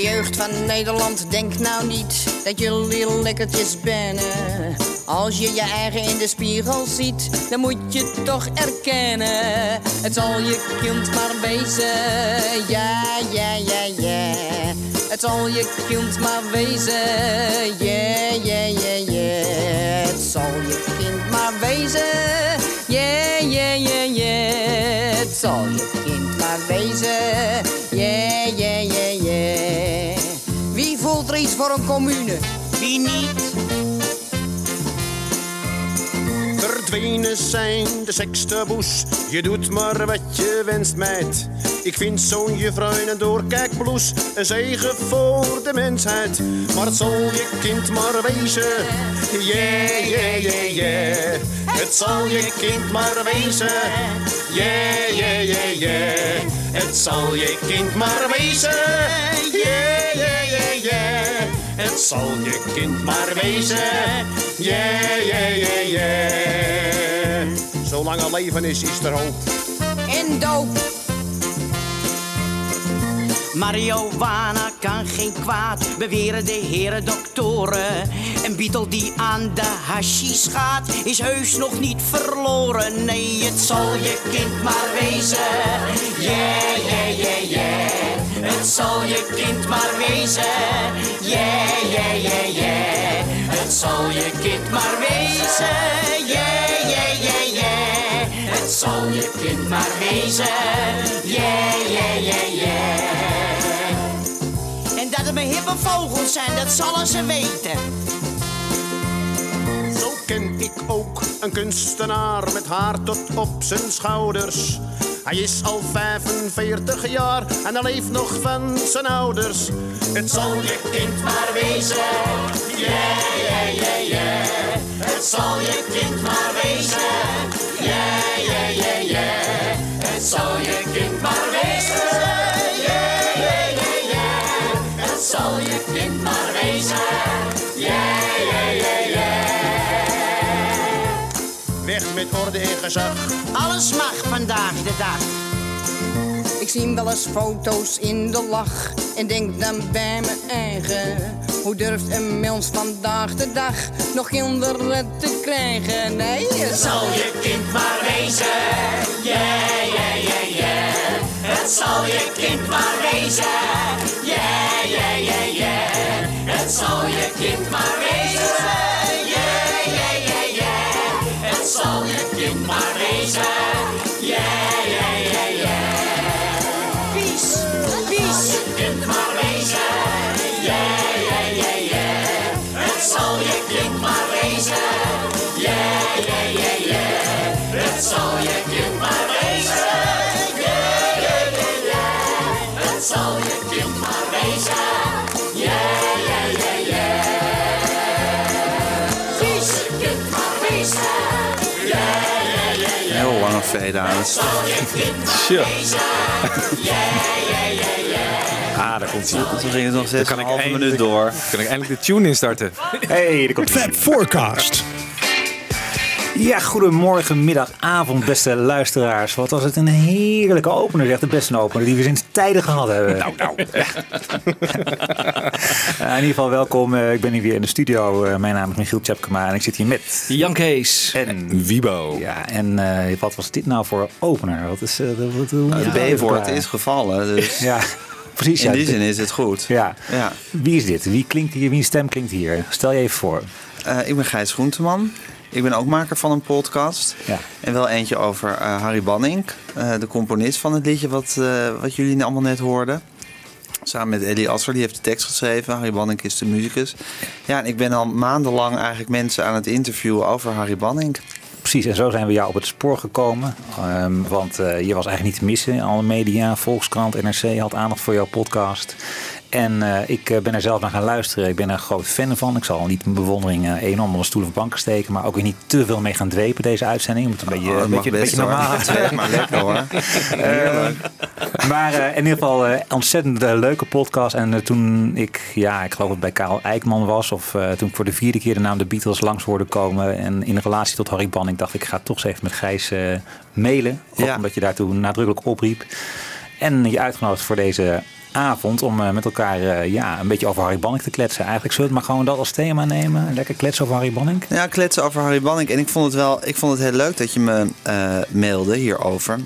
Hey jeugd van Nederland, denk nou niet dat jullie lekkertjes bennen. Als je je eigen in de spiegel ziet, dan moet je toch erkennen. Het zal je kind maar wezen, ja, ja, ja, ja. Het zal je kind maar wezen, ja, ja, ja, ja. Het zal je kind maar wezen, ja, ja, ja, ja. Het zal je kind maar wezen, voor een commune? Wie niet? Verdwenen zijn de seksterbos. Je doet maar wat je wenst, meid. Ik vind zo'n juffrouw in een een zegen voor de mensheid. Maar het zal je kind maar wezen. Yeah, yeah, yeah, yeah. Het zal je kind maar wezen. Yeah, yeah, yeah, yeah. Het zal je kind maar wezen. Yeah, yeah, yeah, yeah. Het zal je kind maar wezen. Yeah, yeah, yeah, yeah. Zolang er leven is, is er hoop. En doop. Marihuana kan geen kwaad, beweren de heren doktoren. Een Beatle die aan de hashish gaat, is heus nog niet verloren. Nee, het zal je kind maar wezen. Yeah, yeah, yeah, yeah. Het zal je kind maar wezen. Yeah, yeah, yeah, yeah. Het zal je kind maar wezen. Yeah, yeah, yeah, yeah. Het zal je kind maar wezen. Yeah, yeah, yeah, yeah. En dat het mijn hippe vogels zijn, dat zullen ze weten. Zo ken ik ook een kunstenaar met haar tot op zijn schouders. Hij is al 45 jaar en hij leeft nog van zijn ouders. Het zal je kind maar wezen. Yeah, yeah, yeah, yeah. Het zal je kind maar wezen. Yeah, yeah, yeah, yeah. Het zal je kind maar wezen. Yeah, yeah, yeah, yeah. Het zal je kind maar wezen. Yeah, met orde. Alles mag vandaag de dag. Ik zie wel eens foto's in de lach en denk dan bij mijn eigen. Hoe durft een mens vandaag de dag nog kinderen te krijgen? Nee, het Zal je kind maar wezen. Yeah, yeah, yeah, yeah. Het zal je kind maar wezen. Yeah, yeah, yeah, yeah. Het zal je kind maar wezen. Maar wezen. Yeah, yeah, yeah, yeah. Peace, peace. Maar wezen. Yeah, yeah, yeah, yeah. Het zal je kind maar wezen. Yeah, yeah, yeah, yeah. Het zal je kind maar wezen. Yeah, yeah, yeah, yeah. Het zal je kind maar wezen. Fade-out. Tja. Ah, daar komt hij. Toen ging het nog zes kan ik halve eindelijk- minuut door. Kan ik eindelijk de tune instarten? hey, daar komt Fab Forecast. Ja, goedemorgen, middag, avond, beste luisteraars. Wat was het een heerlijke opener, zeg. De beste opener die we sinds tijden gehad hebben. Nou, nou. in ieder geval welkom. Eh, Ik ben hier weer in de studio. Eh, Mijn naam is Michiel Tjepkema en ik zit hier met... Jan Kees. En Wibo. Ja, en eh, wat was dit nou voor opener? Wat is, eh, wat, je Het B-woord is gevallen, dus Ja, precies. in ja. die zin is het goed. Ja. Ja. Wie is dit? Wie klinkt hier? Wie stem klinkt hier? Stel je even voor. Eh, ik ben Gijs Groenteman. Ik ben ook maker van een podcast. Ja. En wel eentje over eh, Harry Banning, eh, de componist van het liedje wat, eh, wat jullie allemaal net hoorden. Samen met Eddie Asser, die heeft de tekst geschreven. Harry Banning is de muzikus. Ja, en ik ben al maandenlang eigenlijk mensen aan het interviewen over Harry Banning. precies. En zo zijn we jou op het spoor gekomen. Ehm, want je was eigenlijk niet te missen. in Alle media, Volkskrant, NRC had aandacht voor jouw podcast. En eh, ik eh, ben er zelf naar gaan luisteren. Ik ben er een groot fan van. Ik zal niet mijn bewondering eh, enorm onder stoelen of banken steken. Maar ook weer niet te veel mee gaan dwepen deze uitzending. Om het een beetje, Oh, een beetje, een beetje normaal maar lekker hoor. maar in ieder geval ontzettend leuke podcast. En toen ik, ja, ik geloof dat het bij Karel Eikman was. Of toen ik voor de vierde keer de naam de Beatles langs hoorde komen. En in relatie tot Harry Banning dacht ik, ik ga toch eens even met Gijs mailen. Ook Ja. omdat je daartoe nadrukkelijk opriep. En je uitgenodigd voor deze avond om eh, met elkaar eh, ja, een beetje over Harry Banning te kletsen. Eigenlijk zullen we maar gewoon dat als thema nemen. Lekker kletsen over Harry Banning. Ja, kletsen over Harry Banning. En ik vond het wel ik vond het heel leuk dat je me eh, mailde hierover.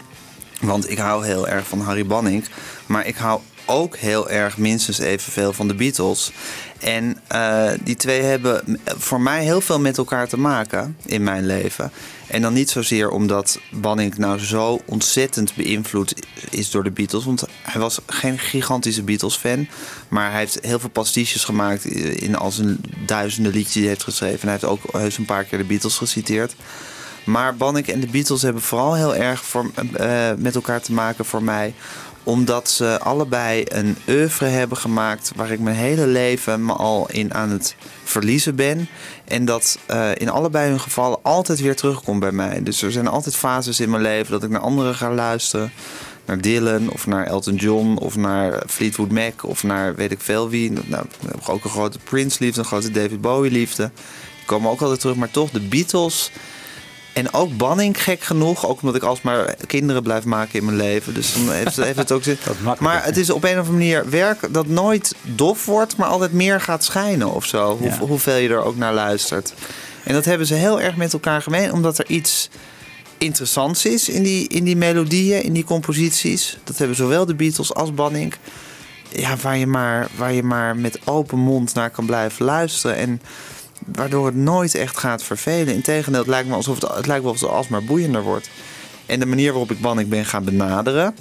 Want ik hou heel erg van Harry Banning. Maar ik hou ook heel erg minstens evenveel van de Beatles. En die twee hebben voor mij heel veel met elkaar te maken in mijn leven. En dan niet zozeer omdat Banning nou zo ontzettend beïnvloed is door de Beatles. Want hij was geen gigantische Beatles-fan. Maar hij heeft heel veel pastiches gemaakt in al zijn duizenden liedjes die hij heeft geschreven. En hij heeft ook heus een paar keer de Beatles geciteerd. Maar Banning en de Beatles hebben vooral heel erg voor, eh, met elkaar te maken voor mij omdat ze allebei een oeuvre hebben gemaakt waar ik mijn hele leven me al in aan het verliezen ben. En dat eh, in allebei hun gevallen altijd weer terugkomt bij mij. Dus er zijn altijd fases in mijn leven dat ik naar anderen ga luisteren. Naar Dylan of naar Elton John of naar Fleetwood Mac of naar weet ik veel wie. Nou, ik heb ook een grote Prince-liefde, een grote David Bowie-liefde. Die komen ook altijd terug. Maar toch, de Beatles en ook Banning, gek genoeg. Ook omdat ik alsmaar kinderen blijf maken in mijn leven. Dus dan heeft, heeft het ook zin. Maar het is op een of andere manier werk dat nooit dof wordt, maar altijd meer gaat schijnen of zo. Hoe, Ja. Hoeveel je er ook naar luistert. En dat hebben ze heel erg met elkaar gemeen, omdat er iets interessants is in die, in die melodieën, in die composities. Dat hebben zowel de Beatles als Banning. Ja, waar je maar, waar je maar met open mond naar kan blijven luisteren. En waardoor het nooit echt gaat vervelen. Integendeel, het lijkt me alsof het, het lijkt wel alsof het alsmaar boeiender wordt. En de manier waarop ik Banning ben gaan benaderen,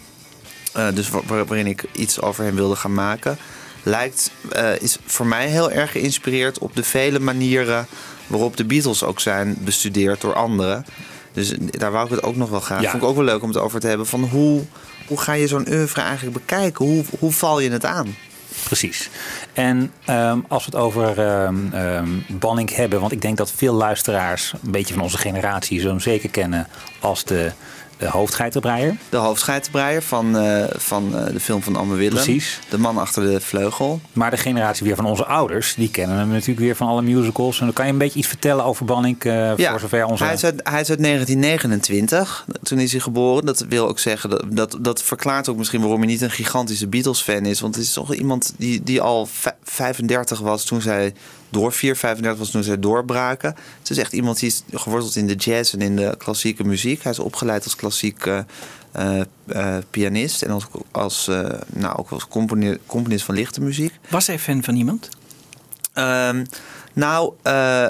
eh, dus wa- waar- waarin ik iets over hem wilde gaan maken, lijkt, eh, is voor mij heel erg geïnspireerd op de vele manieren waarop de Beatles ook zijn bestudeerd door anderen. Dus daar wou ik het ook nog wel graag. Ja. Vond ik ook wel leuk om het over te hebben. Van hoe, hoe ga je zo'n oeuvre eigenlijk bekijken? Hoe, hoe val je het aan? Precies. En ehm, als we het over ehm ehm, Banning hebben, want ik denk dat veel luisteraars, een beetje van onze generatie, zo zeker kennen als de, de hoofdgeitenbreier. De hoofdscheitenbreier van, eh, van eh, de film van Anne Willem. Precies. De man achter de vleugel. Maar de generatie weer van onze ouders, die kennen hem natuurlijk weer van alle musicals. En dan kan je een beetje iets vertellen over Banning, eh, voor zover onze... hij, is uit, hij is uit 1929. Toen is hij geboren. Dat wil ook zeggen, dat, dat, dat verklaart ook misschien waarom hij niet een gigantische Beatles-fan is. Want het is toch iemand die, die al vij- 35 was toen zij door 4, 35 was toen zij doorbraken. Het is echt iemand die is geworteld in de jazz en in de klassieke muziek. Hij is opgeleid als klassiek eh, eh, pianist en als, als, eh, nou, ook als componist, componist van lichte muziek. Was hij fan van iemand? Ehm, nou,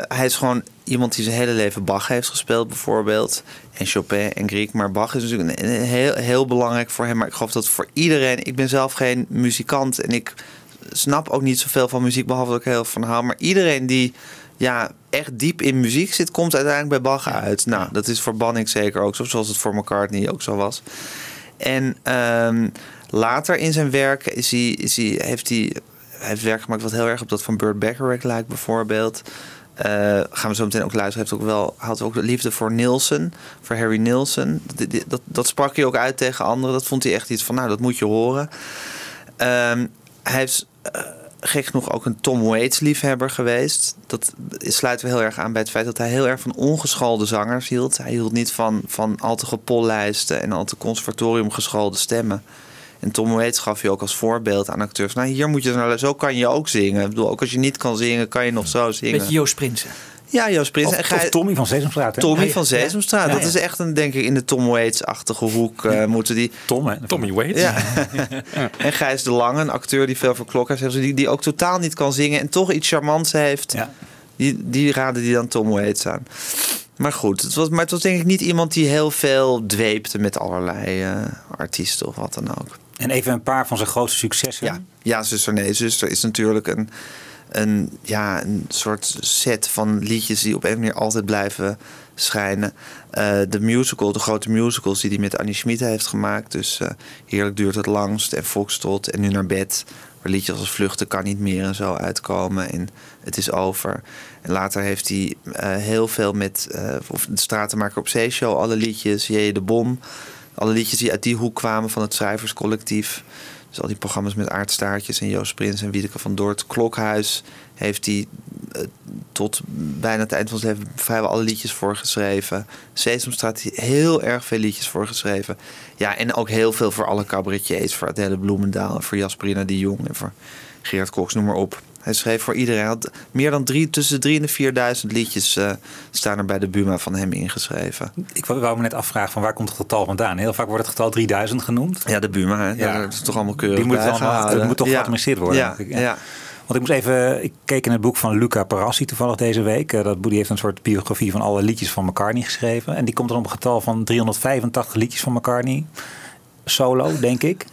hij is gewoon iemand die zijn hele leven Bach heeft gespeeld, bijvoorbeeld. En Chopin en Griek. Maar Bach is natuurlijk een, een heel, heel belangrijk voor hem. Maar ik geloof dat voor iedereen. Ik ben zelf geen muzikant en ik snap ook niet zoveel van muziek, behalve dat ik er heel van hou. Maar iedereen die ja, echt diep in muziek zit, komt uiteindelijk bij Bach uit. Nou, dat is voor Banning zeker ook zo, zoals het voor McCartney ook zo was. En ehm, later in zijn werk is hij, is hij, heeft hij, hij heeft werk gemaakt wat heel erg op dat van Burt Bacharach lijkt bijvoorbeeld. Eh, gaan we zo meteen ook luisteren. Hij heeft ook wel, had ook liefde voor Nielsen, voor Harry Nielsen. Dat, dat, sprak hij ook uit tegen anderen. Dat vond hij echt iets van, nou, dat moet je horen. Ehm, hij eh, gek genoeg ook een Tom Waits liefhebber geweest. Dat sluit wel heel erg aan bij het feit dat hij heel erg van ongeschoolde zangers hield. Hij hield niet van, van al te gepollijsten en al te conservatorium geschoolde stemmen. En Tom Waits gaf je ook als voorbeeld aan acteurs. Nou, hier moet je naar, zo kan je ook zingen. Ik bedoel, ook als je niet kan zingen, kan je nog zo zingen. Beetje Joost Prinsen. Ja, Joost Prins. Of, En of Tommy van Sesamstraat. hè? Tommy van ja. Ja, Dat is echt een, denk ik, in de Tom Waits-achtige hoek eh, moeten die... Tom, hè? Tommy Waits. Ja. en Gijs de Lange, een acteur die veel voor heeft, die, die ook totaal niet kan zingen en toch iets charmants heeft. Die, die raden die dan Tom Waits aan. Maar goed, het was, maar het was denk ik niet iemand die heel veel dweepte met allerlei eh, artiesten of wat dan ook. En even een paar van zijn grootste successen. Ja, ja zuster, nee, zuster is natuurlijk een, een, ja, een soort set van liedjes die op een manier altijd blijven schijnen. Eh, de musical, de grote musicals die hij met Annie Schmid heeft gemaakt. Dus eh, Heerlijk duurt het langst en Foxtrot en Nu naar bed. Waar liedjes als Vluchten kan niet meer en zo uitkomen. En Het is over. En later heeft hij eh, heel veel met of de Stratenmaker op Zeeshow. Alle liedjes, Jee de Bom. Alle liedjes die uit die hoek kwamen van het schrijverscollectief. Dus al die programma's met Aart Staartjes en Joost Prins en Wiedeke van Dort. Klokhuis heeft hij eh, tot bijna het eind van zijn leven vrijwel alle liedjes voor geschreven. Sesamstraat heeft heel erg veel liedjes voor geschreven. Ja, en ook heel veel voor alle cabaretiers. Voor Adele Bloemendaal, en voor Jasperina de Jong en voor Gerard Cox, noem maar op. Hij schreef voor iedereen. Hij had meer dan drie, tussen 3 en 4000 liedjes eh, staan er bij de Buma van hem ingeschreven. Ik wou me net afvragen van waar komt het getal vandaan? Heel vaak wordt het getal 3000 genoemd. Ja, de Buma, hè? Ja. dat is toch allemaal keurig Die moet, allemaal, dat moet toch Ja. geadministreerd worden. Ja. Want ik moest even, ik keek in het boek van Luca Parassi toevallig deze week. Eh, Dat boek heeft een soort biografie van alle liedjes van McCartney geschreven. En die komt dan op een getal van 385 liedjes van McCartney. Solo, denk ik.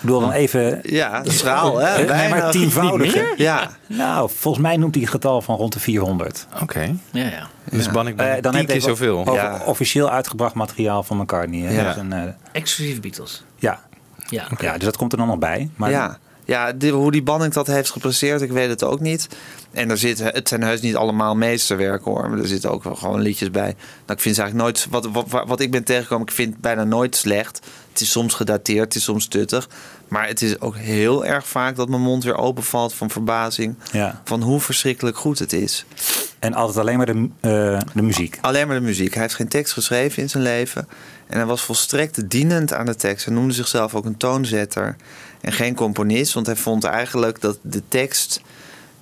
Ik bedoel dan even... Ja, de schaal, hè? Eh, Nee, Bijna. maar tienvoudige. Ja. Nou, volgens mij noemt hij een getal van rond de 400. Oké. Ja, ja. Dus Bannik Eh, dan dan tien heb keer ik even zoveel. Over Ja. officieel uitgebracht materiaal van McCartney. Hè? Ja. Een, eh, Exclusief Beatles. ja. Ja. ja, dus dat komt er dan nog bij. Maar ja, ja die- hoe die Banning dat heeft gepresteerd, ik weet het ook niet. En er zitten, het zijn heus niet allemaal meesterwerken hoor. Maar er zitten ook wel gewoon liedjes bij. Nou, ik vind ze eigenlijk nooit, wat, wat, wat- ik ben tegengekomen, ik vind het bijna nooit slecht. Het is soms gedateerd, het is soms stuttig. Maar het is ook heel erg vaak dat mijn mond weer openvalt van verbazing. Ja. Van hoe verschrikkelijk goed het is. En altijd alleen maar de, eh, de muziek. Alleen maar de muziek. Hij heeft geen tekst geschreven in zijn leven. En hij was volstrekt dienend aan de tekst. Hij noemde zichzelf ook een toonzetter. En geen componist. Want hij vond eigenlijk dat de tekst...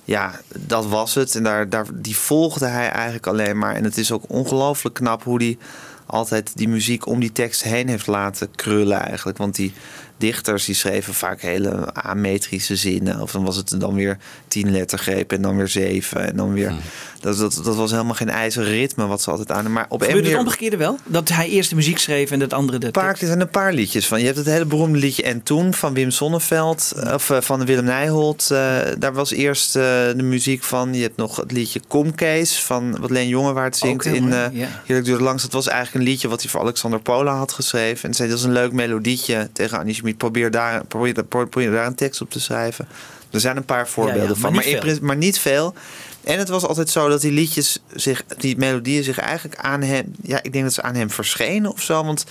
Ja, dat was het. En daar, daar, die volgde hij eigenlijk alleen maar. En het is ook ongelooflijk knap hoe hij altijd die muziek om die tekst heen heeft laten krullen eigenlijk. Want die dichters die schreven vaak hele ametrische zinnen. Of dan was het dan weer tien lettergrepen en dan weer zeven. En dan weer... Dat, dat, dat was helemaal geen ijzeren ritme wat ze altijd aan. Maar op een Gebeurt het manier... omgekeerde wel? Dat hij eerst de muziek schreef en dat andere de Paar, er zijn een paar liedjes van. Je hebt het hele beroemde liedje En Toen van Wim Sonneveld. Of eh, van Willem Nijholt. Eh, daar was eerst eh, de muziek van. Je hebt nog het liedje Komkees van wat Leen Jongewaard zingt in eh ja. Heerlijk Duurt Langs. Dat was eigenlijk een liedje wat hij voor Alexander Pola had geschreven. En zei dat is een leuk melodietje tegen Annie Probeer daar, probeer, probeer daar een tekst op te schrijven. Er zijn een paar voorbeelden maar van. niet Maar, in maar niet veel. En het was altijd zo dat die liedjes zich, die melodieën zich eigenlijk aan hem, ja, ik denk dat ze aan hem verschenen of zo. Want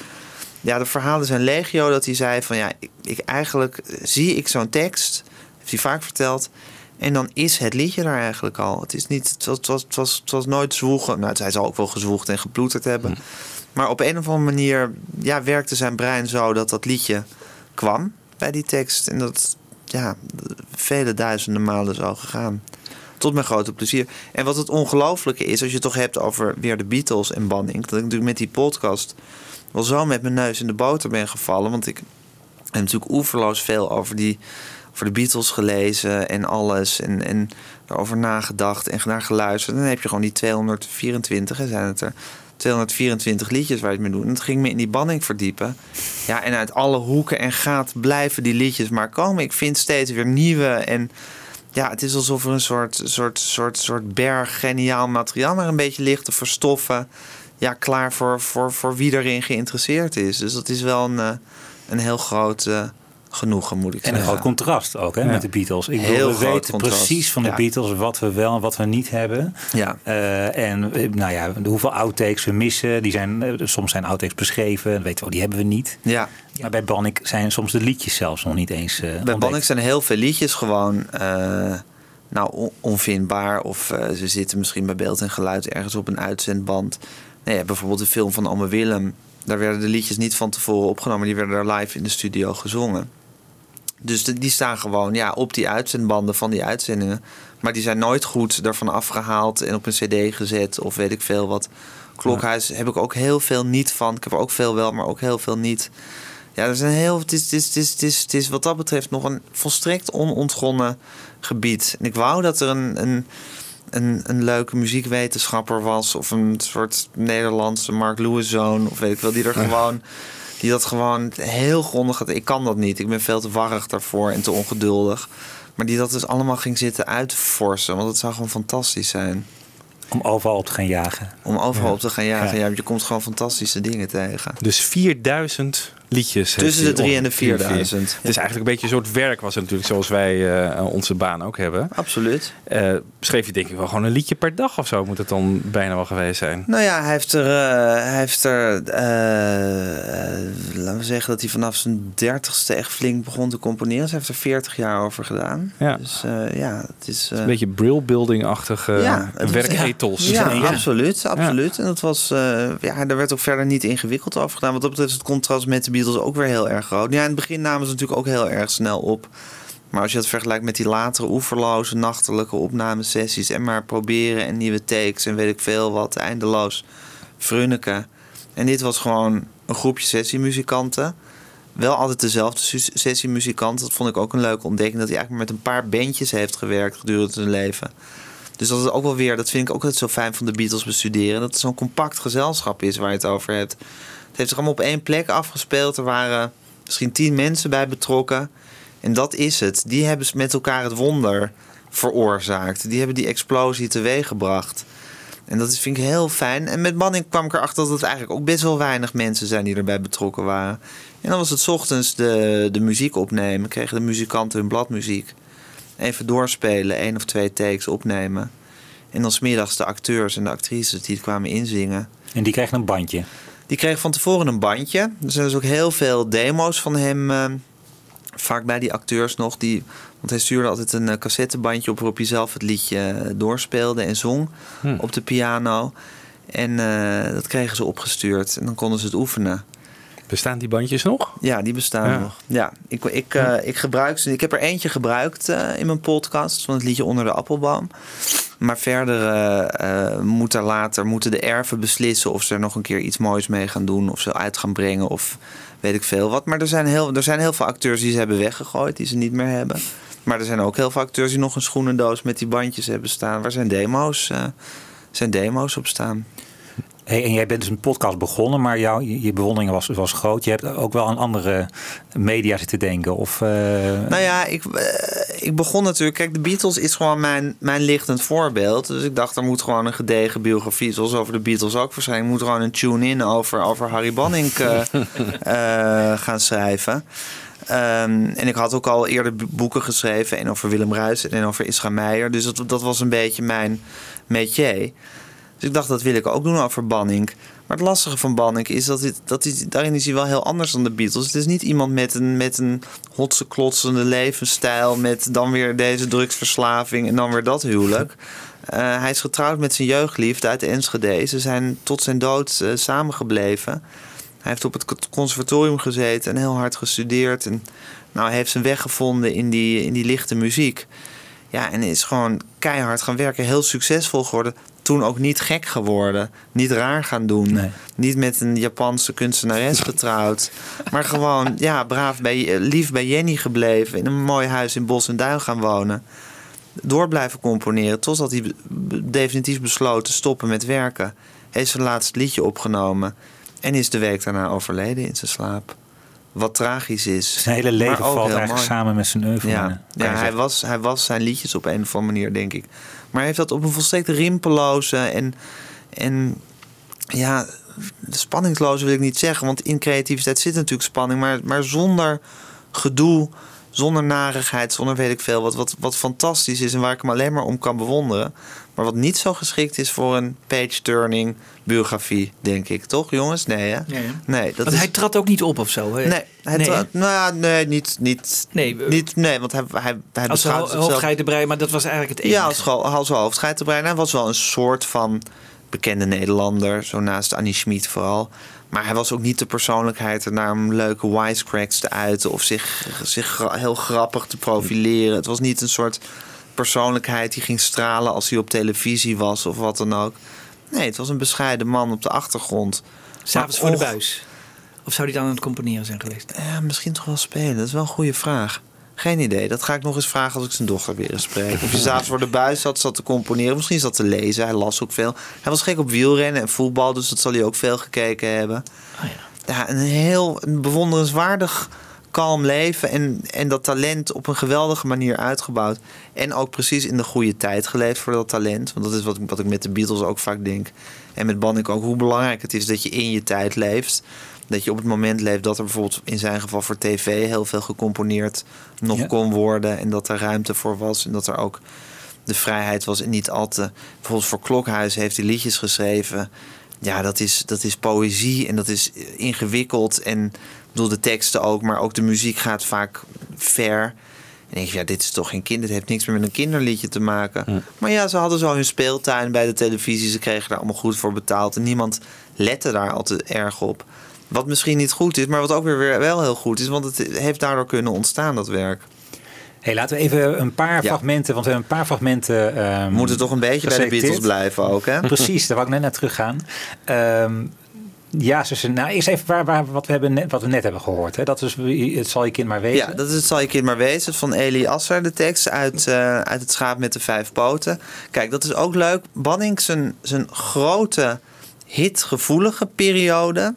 ja, de verhalen zijn legio dat hij zei van ja, ik, ik eigenlijk zie ik zo'n tekst, heeft hij vaak verteld. En dan is het liedje daar eigenlijk al. Het is niet, het was, het was, het was, het was nooit zwoegen. Nou, hij zal ook wel gezwoegd en geploeterd hebben. Maar op een of andere manier ja, werkte zijn brein zo dat dat liedje kwam bij die tekst. En dat ja, vele duizenden malen zo gegaan. Tot mijn grote plezier. En wat het ongelooflijke is, als je toch hebt over weer de Beatles en Banning. Dat ik natuurlijk met die podcast wel zo met mijn neus in de boter ben gevallen. Want ik heb natuurlijk oeverloos veel over, die, over de Beatles gelezen en alles. En, en erover nagedacht en naar geluisterd. En dan heb je gewoon die 224, hè, zijn het er. 224 liedjes waar je het mee doet. En het ging me in die banning verdiepen. Ja, en uit alle hoeken en gaten blijven die liedjes maar komen. Ik vind steeds weer nieuwe. En ja, het is alsof er een soort, soort, soort, soort berg geniaal materiaal maar een beetje ligt te verstoffen. Ja, klaar voor, voor, voor wie erin geïnteresseerd is. Dus dat is wel een, eh, een heel groot eh, genoegen, moet ik En een zeggen. groot contrast ook hè, Ja. met de Beatles. Ik Heel bedoel, we weten contrast. precies van de Ja. Beatles wat we wel en wat we niet hebben. Ja. Eh, en eh, nou ja, hoeveel outtakes we missen. Die zijn, eh, soms zijn outtakes beschreven. Dan weten we, oh, die hebben we niet. Ja. Maar bij Bannik zijn soms de liedjes zelfs nog niet eens Bij. Banning zijn heel veel liedjes gewoon nou, on- onvindbaar. Of ze zitten misschien bij beeld en geluid ergens op een uitzendband. Nee, bijvoorbeeld de film van Ome Willem. Daar werden de liedjes niet van tevoren opgenomen. Die werden daar live in de studio gezongen. Dus de- die staan gewoon ja, op die uitzendbanden van die uitzendingen. Maar die zijn nooit goed ervan afgehaald en op een cd gezet of weet ik veel wat. Klokhuis heb ik ook heel veel niet van. Ik heb er ook veel wel, maar ook heel veel niet. Ja, er zijn heel, het, is, het, is, het, is, het, is, het is wat dat betreft nog een volstrekt onontgonnen gebied. En ik wou dat er een, een, een, een leuke muziekwetenschapper was... of een soort Nederlandse Mark Lewis-zoon... of weet ik wel, die er gewoon... Die dat gewoon heel grondig had. Ik kan dat niet. Ik ben veel te warrig daarvoor en te ongeduldig. Maar die dat dus allemaal ging zitten uitforsen. Want het zou gewoon fantastisch zijn. Om overal op te gaan jagen. Om overal op te gaan jagen. Ja. Ja. want je komt gewoon fantastische dingen tegen. Dus 4000 liedjes. Tussen de drie en de ongeveer. 4000. Het is eigenlijk een beetje een soort werk was het natuurlijk zoals wij eh, onze baan ook hebben. Absoluut. Eh, schreef je denk ik wel gewoon een liedje per dag of zo moet het dan bijna wel geweest zijn. Nou ja, hij heeft er, eh, hij heeft er eh, eh, laten we zeggen dat hij vanaf zijn dertigste echt flink begon te componeren. Dus hij heeft er 40 jaar over gedaan. Ja. Dus eh, ja, het is... eh, Een beetje brill-building-achtige ja, werkethos. Ja, Ja. absoluut, absoluut. En dat was, eh, ja, daar werd ook verder niet ingewikkeld over gedaan. Wat dat betreft is het contrast met de Beatles ook weer heel erg groot. Ja, in het begin namen ze natuurlijk ook heel erg snel op. Maar als je dat vergelijkt met die latere oeverloze nachtelijke opnamesessies... en maar proberen en nieuwe takes en weet ik veel wat, eindeloos frunneken. En dit was gewoon een groepje sessiemuzikanten. Wel altijd dezelfde sessiemuzikanten. Dat vond ik ook een leuke ontdekking. Dat hij eigenlijk met een paar bandjes heeft gewerkt gedurende zijn leven. Dus dat is ook wel weer, dat vind ik ook altijd zo fijn van de Beatles bestuderen. Dat het zo'n compact gezelschap is waar je het over hebt. Het heeft zich allemaal op één plek afgespeeld. Er waren misschien tien mensen bij betrokken. En dat is het. Die hebben met elkaar het wonder veroorzaakt. Die hebben die explosie teweeggebracht. En dat vind ik heel fijn. En met Manning kwam ik erachter dat het eigenlijk ook best wel weinig mensen zijn die erbij betrokken waren. En dan was het ochtends de, de muziek opnemen. Kregen de muzikanten hun bladmuziek. Even doorspelen, één of twee takes opnemen. En dan smiddags de acteurs en de actrices die het kwamen inzingen. En die krijgen een bandje. Die kreeg van tevoren een bandje. Er zijn dus ook heel veel demo's van hem. eh, vaak bij die acteurs nog. Die, want hij stuurde altijd een eh, cassettebandje op waarop hij zelf het liedje eh, doorspeelde en zong Hm. op de piano. En eh, dat kregen ze opgestuurd. En dan konden ze het oefenen. Bestaan die bandjes nog? Ja, die bestaan Ja. nog. Ja, ik, ik, eh, ik gebruik ze. Ik heb er eentje gebruikt eh, in mijn podcast van het liedje Onder de Appelboom. Maar verder moet er later, moeten de erven beslissen of ze er nog een keer iets moois mee gaan doen. Of ze uit gaan brengen of weet ik veel wat. Maar er zijn heel, er zijn heel veel acteurs die ze hebben weggegooid, die ze niet meer hebben. Maar er zijn ook heel veel acteurs die nog een schoenendoos met die bandjes hebben staan. Waar zijn demo's, zijn demo's op staan. Hey, en jij bent dus een podcast begonnen, maar jouw, je bewondering was, was groot. Je hebt ook wel aan andere media zitten denken. Of, eh, Nou ja, ik, eh, ik begon natuurlijk. Kijk, de Beatles is gewoon mijn, mijn lichtend voorbeeld. Dus ik dacht, er moet gewoon een gedegen biografie, zoals over de Beatles ook waarschijnlijk, moet gewoon een tune-in over, over Harry Banning eh, gaan schrijven. Ehm, en ik had ook al eerder boeken geschreven. En over Willem Ruijs en over Isra Meijer. Dus dat, dat was een beetje mijn métier. Dus ik dacht, dat wil ik ook doen over Banning. Maar het lastige van Banning is dat, dit, dat hij, daarin is hij wel heel anders dan de Beatles. Het is niet iemand met een, met een hotse klotsende levensstijl... met dan weer deze drugsverslaving en dan weer dat huwelijk. Eh, hij is getrouwd met zijn jeugdliefde uit Enschede. Ze zijn tot zijn dood eh, samengebleven. Hij heeft op het conservatorium gezeten en heel hard gestudeerd. En nou, hij heeft zijn weg gevonden in die, in die lichte muziek. Ja, en is gewoon keihard gaan werken. Heel succesvol geworden. Toen ook niet gek geworden. Niet raar gaan doen. Niet met een Japanse kunstenares getrouwd. maar gewoon, ja, braaf bij, lief bij Jenny gebleven. In een mooi huis in Bos en Duin gaan wonen. Door blijven componeren. Totdat hij definitief besloot te stoppen met werken. Heeft zijn laatste liedje opgenomen. En is de week daarna overleden in zijn slaap. Wat tragisch is. zijn hele leven valt eigenlijk mooi. samen met zijn oeuvre. Ja, ja hij, was, hij was zijn liedjes op een of andere manier, denk ik. Maar heeft dat op een volstrekt rimpeloze en, en ja, spanningsloze wil ik niet zeggen. Want in creativiteit zit natuurlijk spanning, maar, maar zonder gedoe, zonder narigheid, zonder weet ik veel. Wat, wat, wat fantastisch is en waar ik hem alleen maar om kan bewonderen. Maar wat niet zo geschikt is voor een page-turning biografie, denk ik. Toch, jongens? Nee, hè? Nee, nee dat Want is... hij trad ook niet op of zo. Hè? Nee, hij Nee, trad- nou ja, nee, niet, niet, Nee, niet, nee, want hij, hij, hij Als ho- hoofdgeitenbrei, maar dat was eigenlijk het enige. ja, als, als hoofdgeitenbrein. Hij was wel een soort van bekende Nederlander. Zo naast Annie Schmid vooral. Maar hij was ook niet de persoonlijkheid ernaar om leuke wisecracks te uiten. Of zich, zich heel grappig te profileren. Het was niet een soort persoonlijkheid die ging stralen als hij op televisie was of wat dan ook. Nee, het was een bescheiden man op de achtergrond. S'avonds voor de buis. Of zou hij dan aan het componeren zijn geweest? Ja, misschien toch wel spelen. Dat is wel een goede vraag. Geen idee. Dat ga ik nog eens vragen als ik zijn dochter weer eens spreek. Of je s'avonds voor de buis zat, zat te componeren. Misschien zat te lezen. Hij las ook veel. Hij was gek op wielrennen en voetbal. Dus dat zal hij ook veel gekeken hebben. Oh ja. een heel bewonderenswaardig kalm leven en, en dat talent op een geweldige manier uitgebouwd. En ook precies in de goede tijd geleefd voor dat talent. Want dat is wat, ik- wat ik met de Beatles ook vaak denk. En met Banning ook, hoe belangrijk het is dat je in je tijd leeft. Dat je op het moment leeft dat er bijvoorbeeld in zijn geval voor tv heel veel gecomponeerd nog Ja. kon worden. En dat er ruimte voor was. En dat er ook de vrijheid was en niet al te... Bijvoorbeeld voor Klokhuis heeft hij liedjes geschreven. Ja, dat is, dat is poëzie en dat is ingewikkeld. En ik bedoel, de teksten ook, maar ook de muziek gaat vaak ver. En dan denk je, ja, dit is toch geen kind. Dit heeft niks meer met een kinderliedje te maken. Maar ja, ze hadden zo hun speeltuin bij de televisie. Ze kregen daar allemaal goed voor betaald. En niemand lette daar altijd erg op. Wat misschien niet goed is, maar wat ook weer wel heel goed is. Want het heeft daardoor kunnen ontstaan, dat werk. Hey, laten we even een paar Ja. fragmenten, want we hebben een paar fragmenten. We moeten toch een beetje bij de. Beatles blijven ook, hè? Precies, daar wou ik net naar terug gaan. Ehm, ja, zussen. Nou, eerst even waar, waar, wat, we hebben net, wat we net hebben gehoord. Hè? Dat is, het zal je kind maar weten. Ja, dat is het zal je kind maar wezen. Van Eli Asser, de tekst uit, eh, uit Het Schaap met de Vijf Poten. Kijk, dat is ook leuk. Banning zijn, zijn grote hitgevoelige periode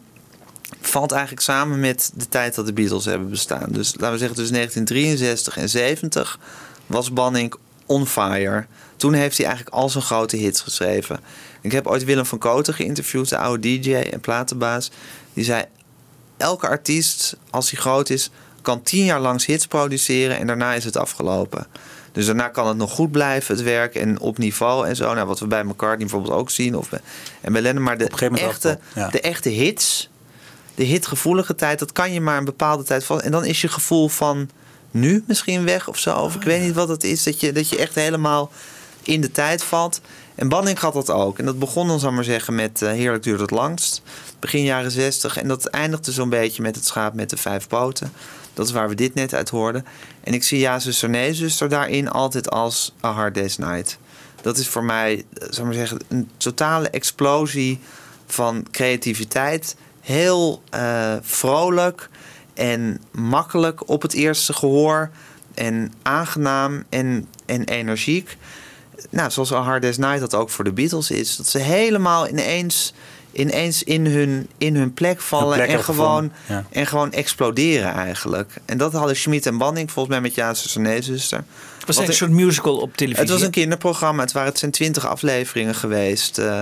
valt eigenlijk samen met de tijd dat de Beatles hebben bestaan. Dus laten we zeggen tussen 1963 en 70 was Banning on fire. Toen heeft hij eigenlijk al zijn grote hits geschreven. Ik heb ooit Willem van Koten geïnterviewd, de oude DJ en platenbaas. Die zei, elke artiest, als hij groot is, kan tien jaar lang hits produceren en daarna is het afgelopen. Dus daarna kan het nog goed blijven, het werk en op niveau en zo. Nou, wat we bij McCartney bijvoorbeeld ook zien. Of en bij Lennon, maar de echte, ja. de echte hits, de hitgevoelige tijd, dat kan je maar een bepaalde tijd vast. En dan is je gevoel van nu misschien weg of zo. Of ik weet niet wat het is, dat je, dat je echt helemaal in de tijd valt. En Banning had dat ook. En dat begon dan, zal ik maar zeggen, met eh, Heerlijk duurt het langst. Begin jaren zestig. En dat eindigde zo'n beetje met het schaap met de vijf poten. Dat is waar we dit net uit hoorden. En ik zie Ja, zuster, nee, zuster daarin altijd als A Hard Day's Night. Dat is voor mij, eh, zal ik maar zeggen, een totale explosie van creativiteit. Heel eh, vrolijk en makkelijk op het eerste gehoor. En aangenaam en, en energiek. Nou, zoals A Hard Day's Night dat ook voor de Beatles is. Dat ze helemaal ineens, ineens in, hun, in hun plek vallen. plek en, gewoon, ja. en gewoon exploderen eigenlijk. En dat hadden Schmid en Banning volgens mij met Ja, zuster, nee, zuster. Het was Wat een ik- soort musical op televisie. het was een kinderprogramma. Het waren het zijn twintig afleveringen geweest. eh,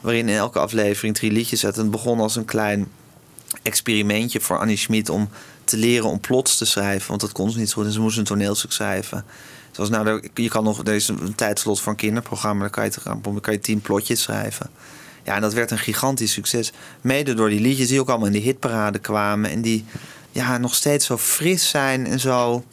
waarin in elke aflevering drie liedjes zaten. Het begon als een klein experimentje voor Annie Schmid om te leren om plots te schrijven. Want dat kon ze niet zo goed. En ze moest een toneelstuk schrijven. Zoals nou, er- je kan nog, er is een tijdslot voor een kinderprogramma. Dan kan je, dan kan je tien plotjes schrijven. Ja, en dat werd een gigantisch succes. Mede door die liedjes die ook allemaal in de hitparade kwamen. En die ja, nog steeds zo fris zijn en zo.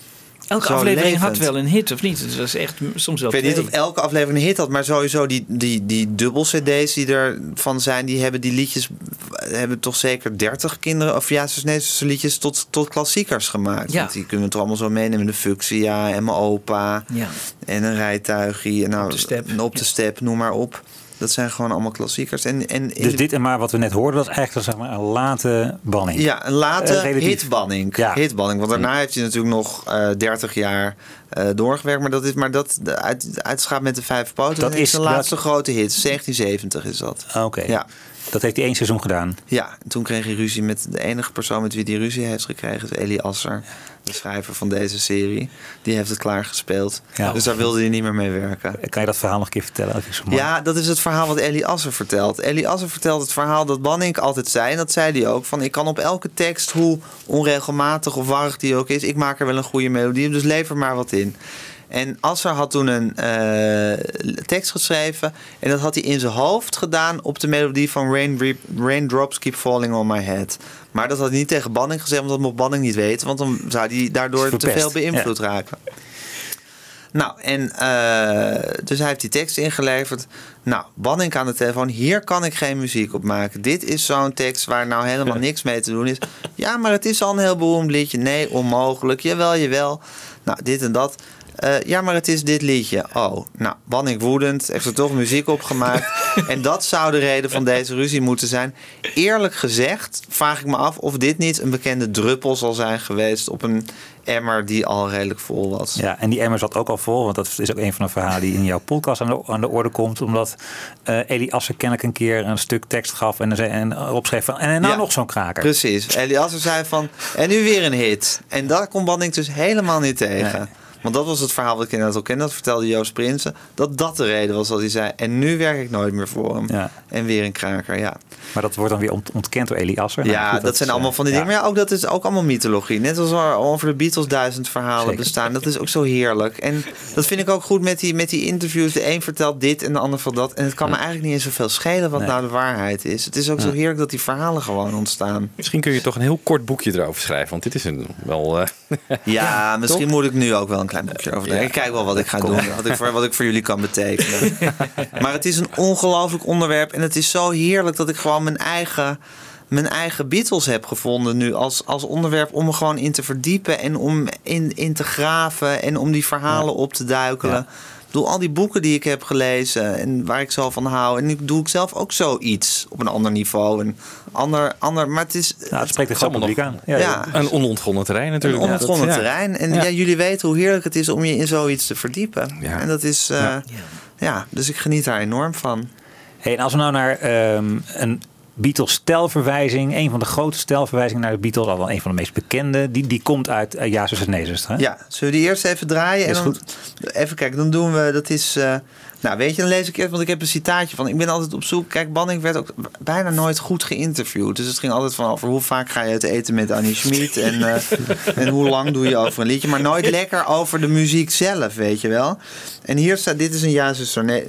Elke zo aflevering had wel een hit, of niet? Het was echt soms wel Ik weet niet of elke aflevering een hit had, maar sowieso die, die, die dubbel CD's die ervan zijn, die hebben die liedjes, hebben toch zeker 30 kinderen, of ja, nee, dus liedjes tot, tot klassiekers gemaakt. Ja. Want die kunnen we toch allemaal zo meenemen. De Fuxia en mijn opa Ja. en een rijtuigie. En nou, Op de step. en Op de step, noem maar op. Dat zijn gewoon allemaal klassiekers. En, en Dus dit en maar wat we net hoorden, dat is eigenlijk zeg maar, een late banning. Ja, een late relatief. hitbanning. Ja. hitbanning. Want daarna heeft hij natuurlijk nog eh 30 jaar eh, doorgewerkt. Maar dat is maar dat de uit, uitschap met de vijf poten. Dat is de laatste grote hit. 1970 is dat. Oké, Ja. Dat heeft hij één seizoen gedaan. Ja, en toen kreeg hij ruzie met de enige persoon met wie hij ruzie heeft gekregen, is Eli Asser, de schrijver van deze serie. Die heeft het klaargespeeld. Ja. Dus daar wilde hij niet meer mee werken. Kan je dat verhaal nog een keer vertellen? Dat. Ja, dat is het verhaal wat Ellie Asser vertelt. Ellie Asser vertelt het verhaal dat Banning altijd zei. En dat zei hij ook. Van ik kan op elke tekst, hoe onregelmatig of warrig die ook is... ik maak er wel een goede melodie dus lever maar wat in. En Asser had toen een eh, tekst geschreven. En dat had hij in zijn hoofd gedaan op de melodie van Rain, Raindrops Keep Falling On My Head. Maar dat had hij niet tegen Banning gezegd, want dat mocht Banning niet weten. Want dan zou hij daardoor te veel beïnvloed raken. Nou, en eh, dus hij heeft die tekst ingeleverd. Nou, Banning aan de telefoon. Hier kan ik geen muziek op maken. Dit is zo'n tekst waar nou helemaal niks mee te doen is. Ja, maar het is al een heel beroemd liedje. Nee, onmogelijk. Jawel, jawel. Nou, dit en dat. Eh, ja, maar het is dit liedje. Oh, nou, Banning woedend, heeft er toch muziek opgemaakt. en dat zou de reden van deze ruzie moeten zijn. Eerlijk gezegd vraag ik me af of dit niet een bekende druppel zal zijn geweest op een emmer die al redelijk vol was. Ja, en die emmer zat ook al vol, want dat is ook een van de verhalen die in jouw podcast aan de, aan de orde komt. Omdat eh Eli Asser kennelijk een keer een stuk tekst gaf en, zei- en opschreef van, en nou Ja. nog zo'n kraker. Precies. Eliasser zei van, en nu weer een hit. En daar kon Banning dus helemaal niet tegen. Nee. Want dat was het verhaal wat ik inderdaad al kende. Dat vertelde Joost Prinsen. Dat dat de reden was dat hij zei. En nu werk ik nooit meer voor hem. Ja. En weer een kraker, ja. Maar dat wordt dan weer ont- ontkend door Eli Asser. Nou, ja, goed, dat, zijn allemaal eh, van die ja. dingen. Maar ja, ook dat is ook allemaal mythologie. Net als er over de Beatles duizend verhalen Zeker. bestaan. Dat is ook zo heerlijk. En dat vind ik ook goed met die, met die interviews. De een vertelt dit en de ander vertelt dat. En het kan me eigenlijk niet eens zoveel schelen wat Nee. nou de waarheid is. Het is ook zo heerlijk dat die verhalen gewoon ontstaan. Misschien kun je toch een heel kort boekje erover schrijven. Want dit is een wel... eh, Ja, misschien moet ik nu ook wel een klein boekje over denken. Ik kijk wel wat ik ga doen. Wat ik, voor, wat ik voor jullie kan betekenen. Maar het is een ongelooflijk onderwerp. En het is zo heerlijk dat ik gewoon mijn eigen, mijn eigen Beatles heb gevonden nu. Als, als onderwerp om me gewoon in te verdiepen. En om in, in te graven. En om die verhalen op te duikelen. Ja. Ik bedoel, al die boeken die ik heb gelezen en waar ik zo van hou. En nu doe ik zelf ook zoiets op een ander niveau. Een ander, ander, maar het is, Nou, het spreekt groot allemaal publiek aan. Ja, Ja. een onontgonnen terrein natuurlijk. een onontgonnen Ja, dat- ja. terrein. En Ja. ja. jullie weten hoe heerlijk het is om je in zoiets te verdiepen. Ja. En dat is, eh, ja. dus ik geniet daar enorm van. Hey, en als we nou naar ehm, een Beatles stelverwijzing, een van de grote stelverwijzingen naar de Beatles, al wel een van de meest bekende, die, die komt uit uh, Ja, zus en hè? Ja, zullen we die eerst even draaien? Is en dan, Even kijken, dan doen we, dat is... eh, nou, weet je, dan lees ik eerst, want ik heb een citaatje van. Ik ben altijd op zoek. Kijk, Banning werd ook bijna nooit goed geïnterviewd. Dus het ging altijd van over hoe vaak ga je het eten met Annie Schmid. En, eh, en hoe lang doe je over een liedje. Maar nooit lekker over de muziek zelf, weet je wel. En hier staat, dit is een Ja, zuster, nee,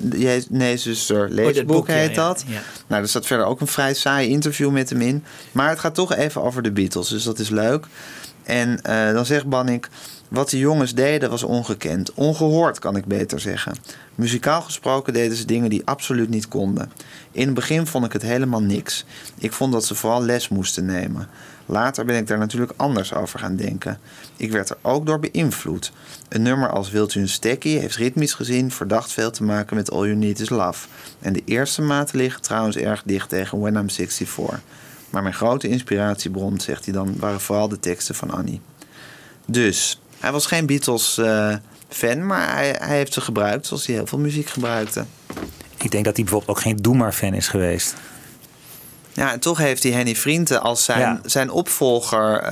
nee zuster, leesboek boek, heet ja, dat. ja. Nou, er staat verder ook een vrij saai interview met hem in. Maar het gaat toch even over de Beatles, dus dat is leuk. En eh, dan zegt Banning... Wat de jongens deden was ongekend. Ongehoord, kan ik beter zeggen. Muzikaal gesproken deden ze dingen die absoluut niet konden. In het begin vond ik het helemaal niks. Ik vond dat ze vooral les moesten nemen. Later ben ik daar natuurlijk anders over gaan denken. Ik werd er ook door beïnvloed. Een nummer als Wilt u een stekkie heeft ritmisch gezien verdacht veel te maken met All You Need Is Love. En de eerste maten liggen trouwens erg dicht tegen When I'm 64. Maar mijn grote inspiratiebron, zegt hij dan, waren vooral de teksten van Annie. Dus, hij was geen Beatles-fan, maar hij, hij heeft ze gebruikt zoals hij heel veel muziek gebruikte. Ik denk dat hij bijvoorbeeld ook geen Doe maar fan is geweest. Ja, en toch heeft hij Henny Vrienden als zijn, Ja. zijn opvolger uh,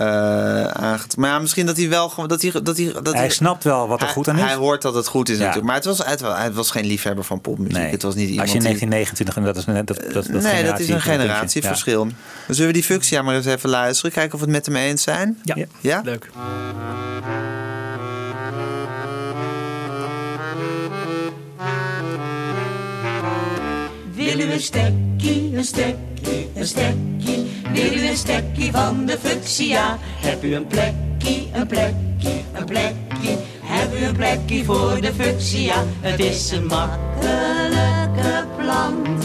aangetrokken. Maar ja, misschien dat hij wel gewoon. Dat hij, dat hij, dat hij snapt wel wat er hij, goed aan is. Hij hoort dat het goed is Ja. natuurlijk. Maar het was, het, was- hij was geen liefhebber van popmuziek. Nee. Het was niet iemand Als je in die- 1929, en dat is net dat, dat, dat nee, dat is een generatie- generatieverschil. Dan zullen we die functie maar eens even luisteren. Kijken of we het met hem eens zijn. Ja, Ja? leuk. Wil u een stekkie, een stekkie, een stekkie? Wil een stekkie van de fuchsia? Heb u een plekje, een plekje, een plekje? Heb u een plekje voor de fuchsia? Het is een makkelijke plant.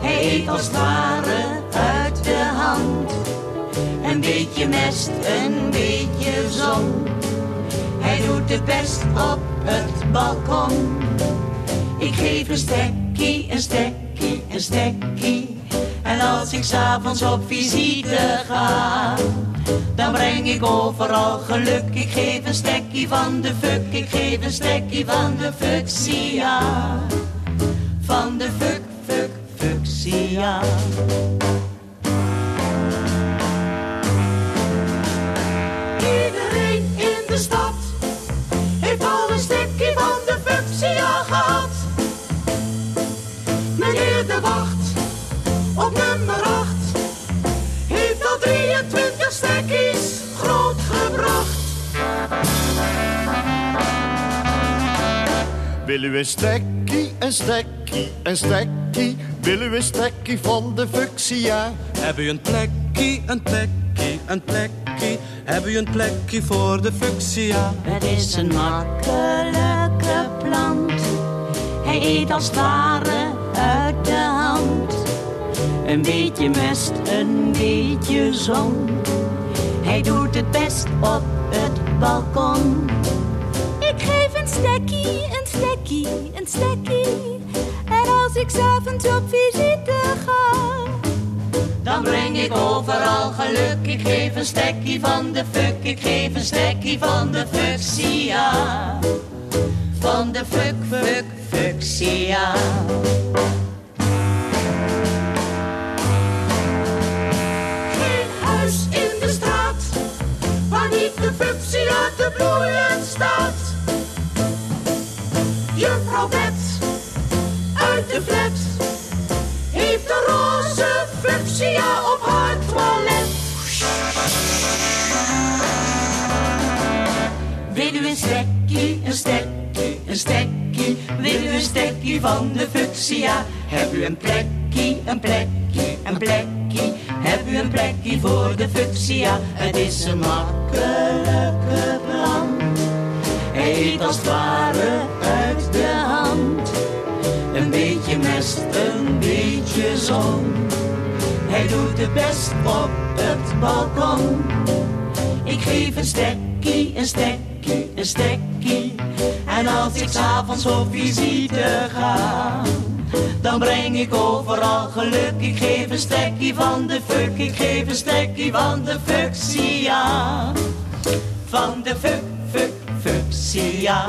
Hij eet als het uit de hand. Een beetje mest, een beetje zon. Hij doet het best op het balkon. Ik geef een stekkie, een stekkie, een stekkie. En als ik s'avonds op visite ga, dan breng ik overal geluk. Ik geef een stekkie van de fuck, ik geef een stekkie van de fuchsia. Van de fuck, fuck, fuchsia. Iedereen in de stad op nummer 8 heeft al 23 stekkies grootgebracht. Wil u een stekkie, een stekkie, een stekkie? Wil u een stekkie van de fuchsia? Heb u een plekje, een plekje, een plekje? Heb u een plekje voor de fuchsia? Het is een makkelijke plant. Hij eet als het ware uit de hand. Een beetje mest, een beetje zon. Hij doet het best op het balkon. Ik geef een stekkie, een stekkie, een stekkie. En als ik s'avonds op visite ga, Dan breng ik overal geluk. Ik geef een stekkie van de fuck. Ik geef een stekkie van de fuchsia. Van de fuck, fuck, fuchsia. Waar niet de fuchsia te bloeien staat. Juffrouw Bet uit de flat heeft een roze fuchsia op haar toilet. Wil u een stekkie, een stekkie, een? Wil u een stekkie van de fuchsia? Heb u een plekkie, een plekkie, een plekkie? Heb u een plekkie voor de fuchsia? Het is een makkelijke plan. Hij eet als het ware uit de hand. Een beetje mest, een beetje zon. Hij doet het best op het balkon. Ik geef een stekkie, een stekkie, een stekkie. En als ik s'avonds op visite ga, dan breng ik overal geluk. Ik geef een stekkie van de fuck, ik geef een stekkie van de fuchsia. Van de fuck, fuck, fuchsia.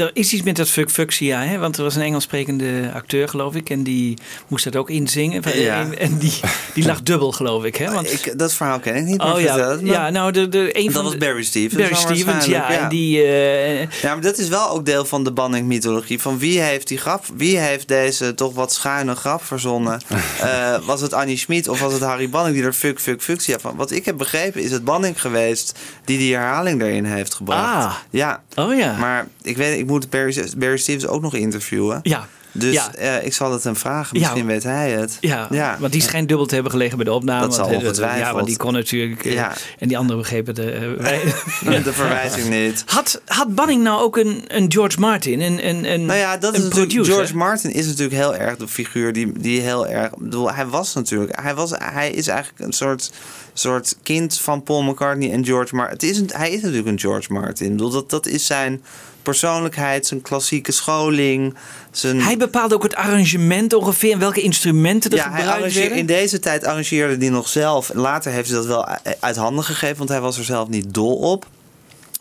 Er is iets met dat fuck fuchsia, hè? want er was een Engels sprekende acteur, geloof ik, en die moest dat ook inzingen. Ja. En, en die, die lag dubbel, geloof ik. Hè? Want, Ik, dat verhaal ken ik niet, maar oh ja, vertel het me. ja, nou, de, de, een dat van was Barry Stevens. Barry Stevens, ja. En die, eh, Ja, maar dat is wel ook deel van de Banning-mythologie. Van wie heeft die grap, wie heeft deze toch wat schuine grap verzonnen? Eh, was het Annie Schmid of was het Harry Banning die er fuck, fuck, van? Wat ik heb begrepen is het Banning geweest die die herhaling erin heeft gebracht. Ah. Ja. Oh ja. Maar ik weet, ik moet Barry, Barry Stevens ook nog interviewen. Ja. Dus Ja. eh, ik zal het hem vragen. Ja. Misschien weet hij het. Ja, want die schijnt dubbel te hebben gelegen bij de opname. Dat zal want, eh, ongetwijfeld. Ja, want die kon natuurlijk... eh, Ja. En die anderen begrepen de... eh, De verwijzing niet. Had, had Banning nou ook een, een George Martin, een, een, een, Nou ja, dat is producer? George Martin is natuurlijk heel erg de figuur die, die heel erg. Bedoel, hij was natuurlijk. Hij, was, hij is eigenlijk een soort, soort kind van Paul McCartney en George Martin. Het is een, hij is natuurlijk een George Martin. Ik bedoel, dat, dat is zijn persoonlijkheid, zijn klassieke scholing. Zijn, Hij bepaalde ook het arrangement ongeveer en welke instrumenten er ja, hij gebruikt arrangeerde, werden. in deze tijd arrangeerde hij nog zelf. Later heeft hij dat wel uit handen gegeven, want hij was er zelf niet dol op.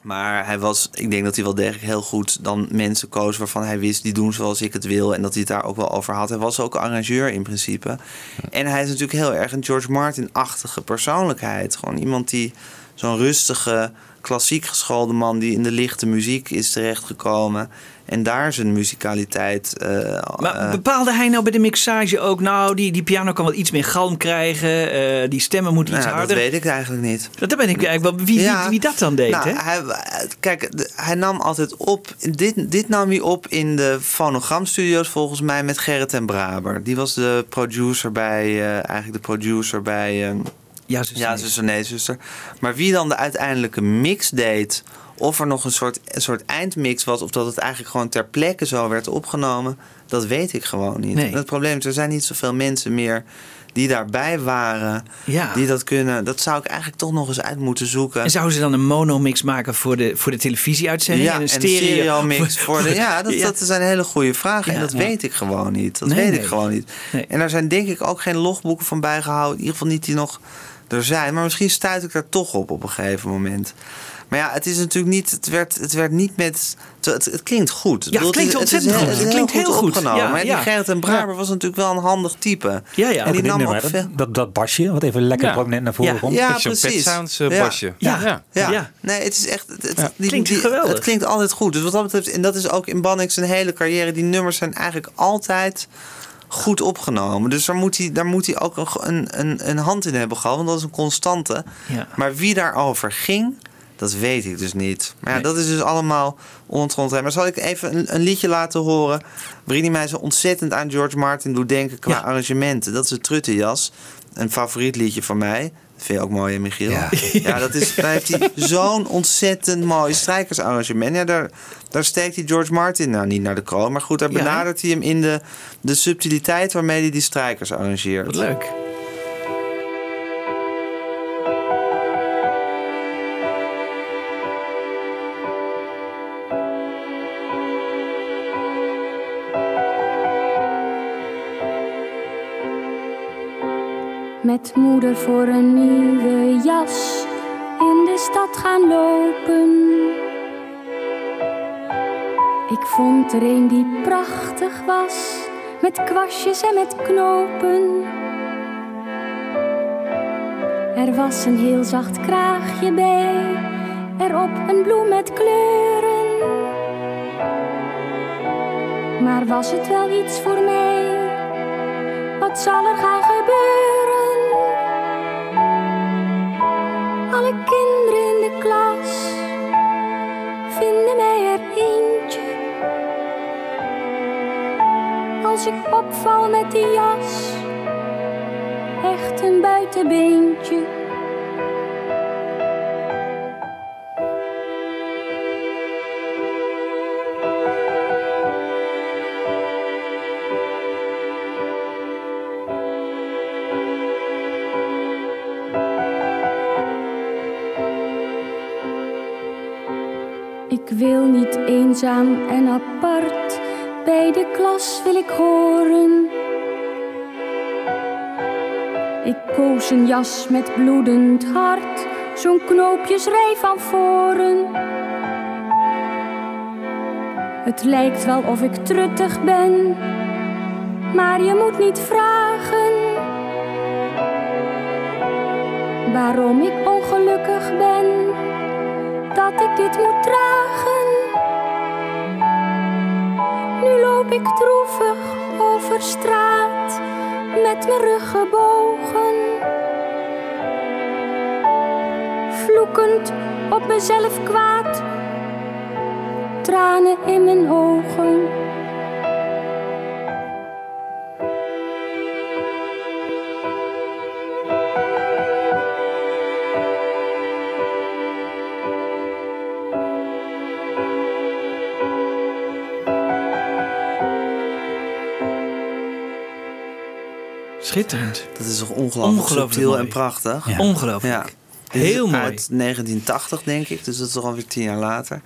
Maar hij was, ik denk dat hij wel degelijk heel goed dan mensen koos waarvan hij wist, die doen zoals ik het wil. En dat hij het daar ook wel over had. Hij was ook arrangeur in principe. En hij is natuurlijk heel erg een George Martin-achtige persoonlijkheid. Gewoon iemand die zo'n rustige, klassiek geschoolde man die in de lichte muziek is terechtgekomen. En daar zijn muzikaliteit. eh, Maar eh, bepaalde hij nou bij de mixage ook, nou, die, die piano kan wel iets meer galm krijgen, eh, die stemmen moeten iets nou, dat harder. weet ik eigenlijk niet. Dat ben ik eigenlijk wel. Wie, Ja. wie, wie dat dan deed, Nou, hè? hij, kijk, hij nam altijd op. Dit, dit nam hij op in de fonogramstudio's volgens mij met Gerrit en Braber. Die was de producer bij, eigenlijk de producer bij. Ja, zuster, ja, nee. zuster, nee, zuster. Maar wie dan de uiteindelijke mix deed. Of er nog een soort, een soort eindmix was. Of dat het eigenlijk gewoon ter plekke zo werd opgenomen. Dat weet ik gewoon niet. Nee. Het probleem is, er zijn niet zoveel mensen meer die daarbij waren. Ja. Die dat kunnen. Dat zou ik eigenlijk toch nog eens uit moeten zoeken. En zouden ze dan een monomix maken voor de, voor de televisieuitzending? Ja, en een en stereo, mix voor de. Ja, dat, Ja. dat zijn hele goede vragen. en dat weet ik gewoon niet. Dat Nee, weet nee. ik gewoon niet. En daar zijn denk ik ook geen logboeken van bijgehouden. In ieder geval niet die nog er zijn. Maar misschien stuit ik daar toch op op een gegeven moment. Maar ja, het is natuurlijk niet. Het werd, het werd niet met. Het, het klinkt goed. Ja, het klinkt is- ontzettend heel- goed. Het is Het klinkt heel goed. opgenomen. Ja, maar die ja. Gerrit en Braber was natuurlijk wel een handig type. Ja, ja. En die nam ook nummer, veel. dat, dat, dat basje, wat even lekker Ja. prominent naar voren Ja. komt. Ja, precies. Pet Sounds, eh, Ja. basje. Ja. ja. Ja. Ja. nee, het is echt. Het, het- Ja. die- Klinkt die- geweldig. Het klinkt altijd goed. Dus wat dat betreft, en dat is ook in Bannings zijn hele carrière, die nummers zijn eigenlijk altijd goed opgenomen. Dus daar moet hij, daar moet hij ook een, een, een, hand in hebben gehad, want dat is een constante. Ja. Maar wie daarover ging, dat weet ik dus niet. Maar ja, dat is dus allemaal onontgrond. Maar zal ik even een, een liedje laten horen... waarin hij mij zo ontzettend aan George Martin doet denken qua Ja. arrangementen. Dat is de Truttenjas. Een favoriet liedje van mij. Vind je ook mooi, hè, Michiel? Ja. Ja, dat is, daar heeft hij zo'n ontzettend mooi strijkersarrangement. Ja, daar, daar steekt hij George Martin nou niet naar de kroon. Maar goed, daar Ja, benadert hij hem in de, de subtiliteit waarmee hij die strijkers arrangeert. Wat leuk. Met moeder voor een nieuwe jas in de stad gaan lopen. Ik vond er een die prachtig was, met kwastjes en met knopen. Er was een heel zacht kraagje bij, erop een bloem met kleuren. Maar was het wel iets voor mij? Wat zal er gaan gebeuren? Alle kinderen in de klas vinden mij er eentje. Als ik opval met die jas, echt een buitenbeentje. Ik wil niet eenzaam en apart, bij de klas wil ik horen. Ik koos een jas met bloedend hart, zo'n knoopjesrij van voren. Het lijkt wel of ik truttig ben, maar je moet niet vragen waarom ik ongelukkig ben dat ik dit moet dragen. Nu loop ik droevig over straat met mijn rug gebogen. Vloekend op mezelf kwaad, tranen in mijn ogen. Schitterend. Dat is toch ongelooflijk, Ongelooflijk subtiel mooi. en prachtig. Ja. Ongelooflijk. Ja. Is Heel mooi. Uit 1980, denk ik. Dus dat is toch alweer tien jaar later.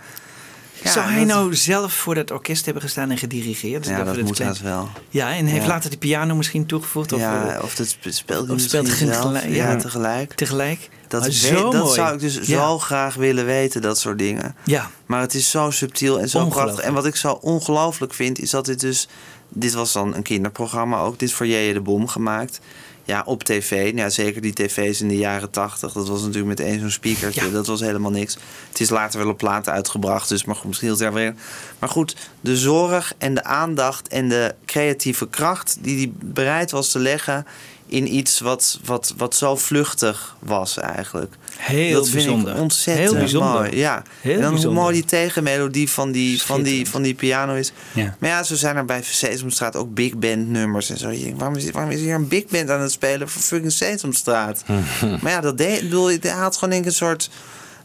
Ja, Zou hij dat- nou zelf voor dat orkest hebben gestaan en gedirigeerd? Ja, dat moet klein- wel. Ja, en heeft Ja. later de piano misschien toegevoegd? Of, ja, eh, of dat spe- speelt hij of speelt zelf. tegelijk? Ja, tegelijk. Tegelijk. Dat, Maar weet- zo dat mooi. zou ik dus zo graag willen weten, dat soort dingen. Ja. Maar het is zo subtiel en zo prachtig. En wat ik zo ongelooflijk vind, is dat dit dus... Dit was dan een kinderprogramma ook. Dit is voor Jeje de Bom gemaakt. Ja, op tv. Ja, zeker die tv's in de jaren tachtig. Dat was natuurlijk met één zo'n speakertje. Dat was helemaal niks. Het is later wel op platen uitgebracht. Dus maar goed, misschien er weer. Maar goed, de zorg en de aandacht en de creatieve kracht... die hij bereid was te leggen in iets wat, wat, wat zo vluchtig was eigenlijk. Heel dat vind bijzonder. ik ontzettend Heel bijzonder. mooi. Ja. Heel en dan bijzonder. hoe mooi die tegenmelodie van die, van, die, van die piano is. Ja. Maar ja, zo zijn er bij Sesamstraat ook big band nummers en zo. Je denkt, waarom, is, waarom is hier een big band aan het spelen voor fucking Sesamstraat? maar ja, dat deed, bedoel, hij had gewoon denk ik een soort...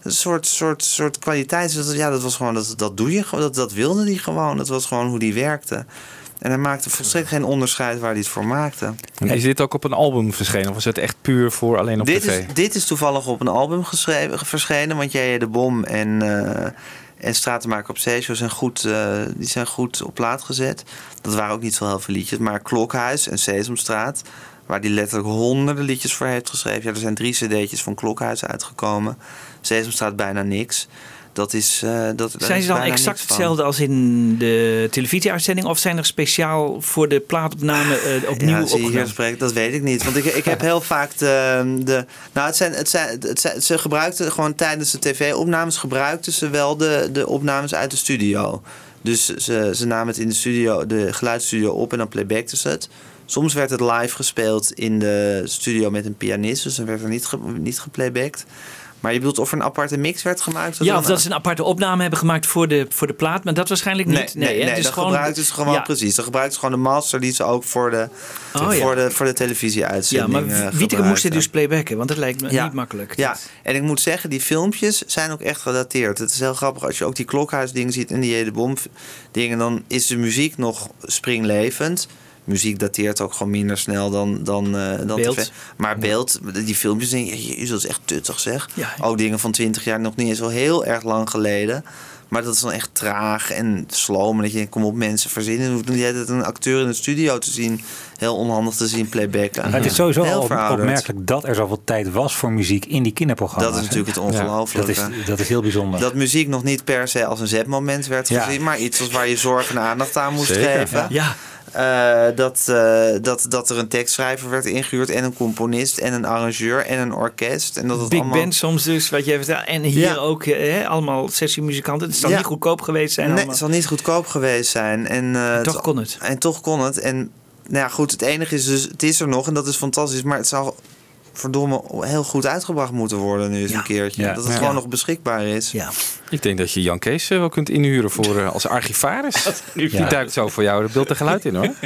Een soort, soort, soort kwaliteit. Dus dat- ja, dat was gewoon, dat, dat doe je gewoon. Dat, dat wilde hij gewoon. Dat was gewoon hoe die werkte. En hij maakte volstrekt geen onderscheid waar hij het voor maakte. En is dit ook op een album verschenen? Of is het echt puur voor alleen op dit tv? Is, dit is toevallig op een album geschreven, verschenen. Want jij de Bom en, eh en Stratenmaker op Zee zijn goed, eh, die zijn goed op plaat gezet. Dat waren ook niet zo heel veel liedjes. Maar Klokhuis en Sesamstraat, waar hij letterlijk honderden liedjes voor heeft geschreven. Ja, er zijn drie cd'tjes van Klokhuis uitgekomen. Sesamstraat bijna niks. Dat is, eh, dat, Zijn ze dan exact hetzelfde als in de televisieuitzending? Of zijn er speciaal voor de plaatopname eh, opnieuw ja, opgenomen? dat weet ik niet. Want ik, ik heb heel vaak de. de nou, het zijn, het zijn, het zijn, ze gebruikten gewoon tijdens de tv-opnames gebruikten ze wel de, de opnames uit de studio. Dus ze, ze namen het in de studio, de geluidsstudio op en dan playbackten ze het. Soms werd het live gespeeld in de studio met een pianist, dus dan werd er niet, ge, niet geplaybacked. Maar je bedoelt of er een aparte mix werd gemaakt? Ja, of dat ze een aparte opname hebben gemaakt voor de, voor de plaat. Maar dat waarschijnlijk Nee, niet. nee, nee, hè, het is dat gewoon- gebruikten ze gewoon Ja. precies. Ze gewoon de master die ze ook voor de, Oh, ja. voor de, voor de Ja, televisieuitzending maar eh, Wieteke moest dit dus playbacken, want dat lijkt me Ja. niet makkelijk. Ja, en ik moet zeggen, die filmpjes zijn ook echt gedateerd. Het is heel grappig als je ook die klokhuisdingen ziet en die hele bom dingen, dan is de muziek nog springlevend. Muziek dateert ook gewoon minder snel dan, dan, eh, dan Beeld. tv. Maar beeld, die filmpjes, denk je, dat is echt tuttig zeg. Ja. Ook dingen van 20 jaar, nog niet eens wel heel erg lang geleden. Maar dat is dan echt traag en sloom. En dat je denkt, kom op mensen verzinnen. Je hoeft hele tijd een acteur in de studio te zien. Heel onhandig te zien playbacken. Maar het is sowieso Heel al verouderd. opmerkelijk dat er zoveel tijd was voor muziek in die kinderprogramma's. Dat is natuurlijk het ongelooflijke. Dat is, dat is heel bijzonder. Dat muziek nog niet per se als een zetmoment werd Ja. gezien, maar iets als waar je zorg en aandacht aan moest Zeker, geven. Ja. Eh, dat, eh, dat, dat er een tekstschrijver werd ingehuurd en een componist en een arrangeur en een orkest. En dat het Big allemaal... band soms dus, wat je vertelt. En hier Ja. ook eh, hè, allemaal sessiemuzikanten. Het zal Ja. niet goedkoop geweest zijn. Nee, allemaal. het zal niet goedkoop geweest zijn. En, toch kon het. En toch kon het. En nou ja, goed, het enige is dus, het is er nog en dat is fantastisch. Maar het zou verdomme heel goed uitgebracht moeten worden nu eens een keertje. Ja. Dat het Ja. gewoon nog beschikbaar is. Ja. Ik denk dat je Jan Kees eh, wel kunt inhuren voor, eh, als archivaris. Die Ja. duikt zo voor jou de beeld en geluid in hoor.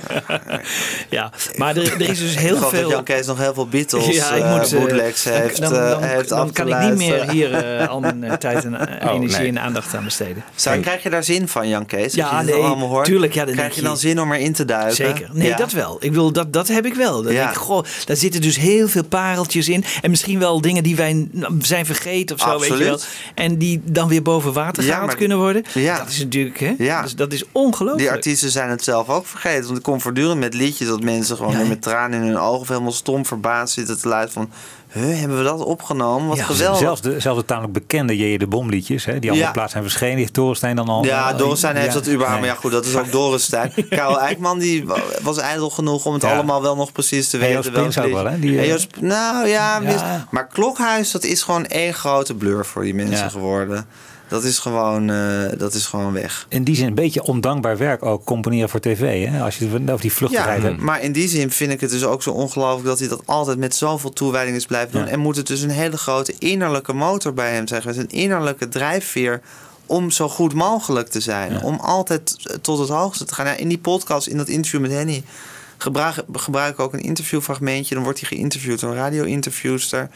Ja, maar er, er is dus ik heel dat veel... Jan Kees nog heel veel Beatles Ja, ik eh, moet, bootlegs dan- heeft, dan, eh, dan, heeft dan kan ik niet meer hier al mijn tijd en Oh, energie nee. en aandacht aan besteden. Zou, krijg je daar zin van, Jan Kees? Als Ja, je nee, allemaal hoort? tuurlijk, ja, dan krijg je dan zin om erin te duiken? Zeker. Nee, Ja. dat wel. Ik wil, dat, dat heb ik wel. Dan Ja. denk ik, goh, daar zitten dus heel veel pareltjes in. En misschien wel dingen die wij zijn vergeten of zo, weet je wel. En die dan weer boven water Ja, gehaald maar- kunnen worden. Ja. Dat is natuurlijk, hè? Ja. Dus dat is ongelooflijk. Die artiesten zijn het zelf ook vergeten. Want ik kom voortdurend met liedjes dat mensen gewoon met tranen in hun ogen of helemaal stom verbaasd zitten te luisteren van... Huh, hebben we dat opgenomen? Wat Ja, geweldig. Zelfs de, zelfs de tamelijk bekende J.J. de Bom liedjes, hè, die allemaal Ja. plaats zijn verschenen. Heeft Dorenstein dan al. Ja, al- Dorrestein heeft dat überhaupt. Nee. Maar ja, goed, dat is ook Dorrestein. Karel Eijkman die wa- was ijdel genoeg om het allemaal wel nog precies te En weten. Joost Prins ook wel, hè? Die, En eh, Joost- nou ja, maar Klokhuis, dat is gewoon één grote blur voor die mensen geworden. Dat is, gewoon, eh, dat is gewoon weg. In die zin een beetje ondankbaar werk ook componeren voor tv. Hè? Als je het over die vluchtigheid Ja, hebt. maar in die zin vind ik het dus ook zo ongelooflijk dat hij dat altijd met zoveel toewijding is blijven doen. Ja. En moet het dus een hele grote innerlijke motor bij hem zijn geweest. Een innerlijke drijfveer om zo goed mogelijk te zijn. Om altijd tot het hoogste te gaan. Ja, in die podcast, in dat interview met Henny, gebruik, gebruik ik ook een interviewfragmentje. Dan wordt hij geïnterviewd door een radio-interviewster.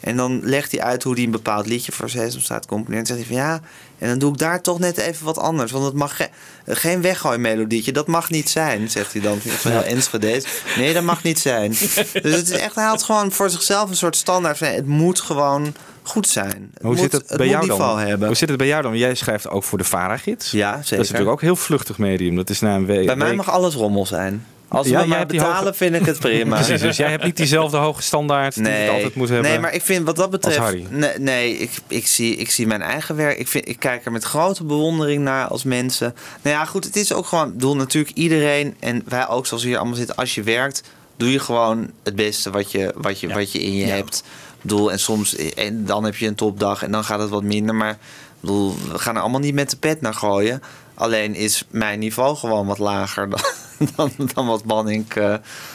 En dan legt hij uit hoe hij een bepaald liedje voor Sesamstraat componeert. En zegt hij van ja, en dan doe ik daar toch net even wat anders. Want het mag ge- geen weggooimelodietje, dat mag niet zijn, zegt hij dan. Van heel Enschede's. Nee, dat mag niet zijn. Dus het is echt, hij had gewoon voor zichzelf een soort standaard het moet gewoon goed zijn. Het Hoe moet, zit het, bij jou dan? hebben. Hoe zit het bij jou dan? Jij schrijft ook voor de Vara-gids. Ja, Dat is zeker. natuurlijk ook heel vluchtig medium. Dat is na een week. Bij mij mag alles rommel zijn. Als Ja, maar die betalen, hoge- vind ik het prima. Precies, dus jij hebt niet diezelfde hoge standaard die Nee. het altijd moet hebben. Nee, maar ik vind wat dat betreft. Nee, nee ik, ik, zie, ik zie mijn eigen werk. Ik, vind, ik kijk er met grote bewondering naar als mensen. Nou ja, goed, het is ook gewoon. Ik bedoel, natuurlijk iedereen. En wij ook, zoals we hier allemaal zitten. Als je werkt, doe je gewoon het beste wat je, wat je, wat je in je hebt. Ik bedoel, en soms. En dan heb je een topdag en dan gaat het wat minder. Maar ik bedoel, we gaan er allemaal niet met de pet naar gooien. Alleen is mijn niveau gewoon wat lager dan, dan, dan wat Banning, eh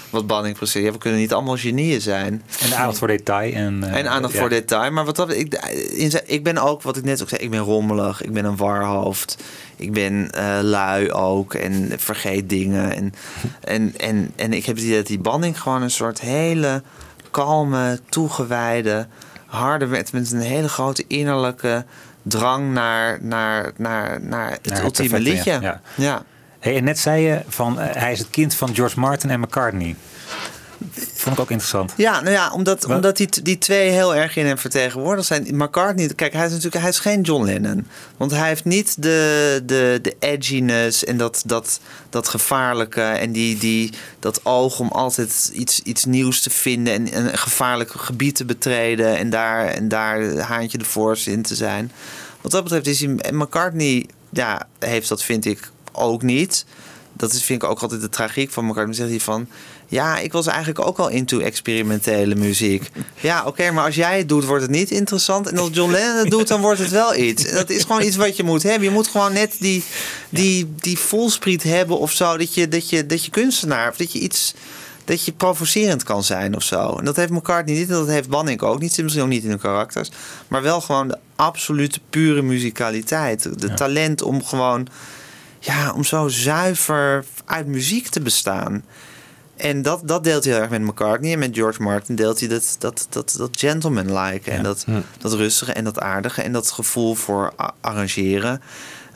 wat Banning. Ja, we kunnen niet allemaal genieën zijn. En aandacht voor detail. En, eh, En aandacht ja. voor detail. Maar wat dat, ik, in ik ben ook, wat ik net ook zei, ik ben rommelig. Ik ben een warhoofd. Ik ben eh, lui ook. En vergeet dingen. En, en, en, en ik heb het idee dat die banding gewoon een soort hele kalme, toegewijde, harde met een hele grote innerlijke drang naar, naar, naar, naar het Naar ultieme liedje. ja. Ja. ja. Hey, en net zei je van eh, hij is het kind van George Martin en McCartney. Vond ik ook interessant. Ja, nou ja, omdat, omdat die, die twee heel erg in hem vertegenwoordigd zijn. McCartney, kijk, hij is natuurlijk hij is geen John Lennon. Want hij heeft niet de, de, de edginess en dat, dat, dat gevaarlijke en die, die, dat oog om altijd iets, iets nieuws te vinden en, en een gevaarlijk gebied te betreden en daar, en daar haantje de voorste in te zijn. Wat dat betreft is hij, en McCartney, ja, heeft dat vind ik ook niet. Dat is, vind ik ook altijd de tragiek van McCartney. Zegt hij van, ja, ik was eigenlijk ook al into experimentele muziek. Ja, oké, maar als jij het doet, wordt het niet interessant. En als John Lennon het doet, dan wordt het wel iets. Dat is gewoon iets wat je moet hebben. Je moet gewoon net die, die, die volspriet hebben of zo. Dat je, dat, je, dat je kunstenaar, of dat je iets... dat je provocerend kan zijn of zo. En dat heeft McCartney niet en dat heeft Banning ook niet. Zit misschien ook niet in hun karakters. Maar wel gewoon de absolute pure muzikaliteit. De talent om gewoon, ja, om zo zuiver uit muziek te bestaan. En dat, dat deelt hij heel erg met McCartney. En met George Martin deelt hij dat, dat, dat, dat gentleman-like. En dat, dat rustige en dat aardige. En dat gevoel voor arrangeren.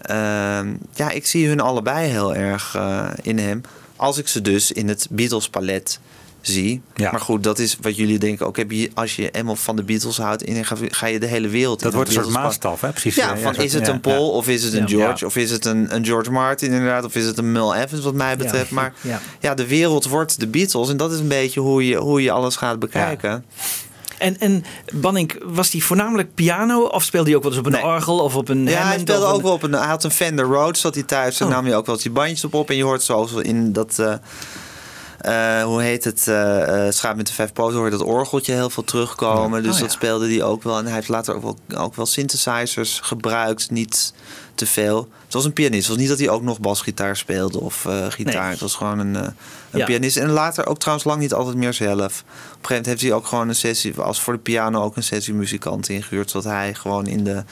Ehm, ja, ik zie hun allebei heel erg eh, in hem. Als ik ze dus in het Beatles-palet zie. Maar goed, dat is wat jullie denken. Ook heb je, als je eenmaal van de Beatles houdt, in, ga, ga je de hele wereld. Dat in wordt een soort maatstaf, hè? Precies. Ja, Ja, van ja, is het een Paul of is het een. George of is het een, een George Martin inderdaad of is het een Mel Evans wat mij betreft. Maar Ja. de wereld wordt de Beatles en dat is een beetje hoe je, hoe je alles gaat bekijken. En, en Banning, was die voornamelijk piano of speelde hij ook wel eens op een orgel of op een Ja, hij speelde ook een- wel op een. Hij had een Fender Rhodes, zat hij thuis. En Oh. nam hij ook wel eens die bandjes op op. En je hoort zoals in dat. eh, eh, hoe heet het? eh Schaap met de vijf poten hoor je dat orgeltje heel veel terugkomen. Dus Oh, ja. dat speelde hij ook wel. En hij heeft later ook wel, ook wel synthesizers gebruikt. Niet te veel. Het was een pianist. Het was niet dat hij ook nog basgitaar speelde of gitaar. Nee. Het was gewoon een, een Ja. pianist. En later ook trouwens lang niet altijd meer zelf. Op een gegeven moment heeft hij ook gewoon een sessie... als voor de piano ook een sessiemuzikant ingehuurd. Zodat hij gewoon in de,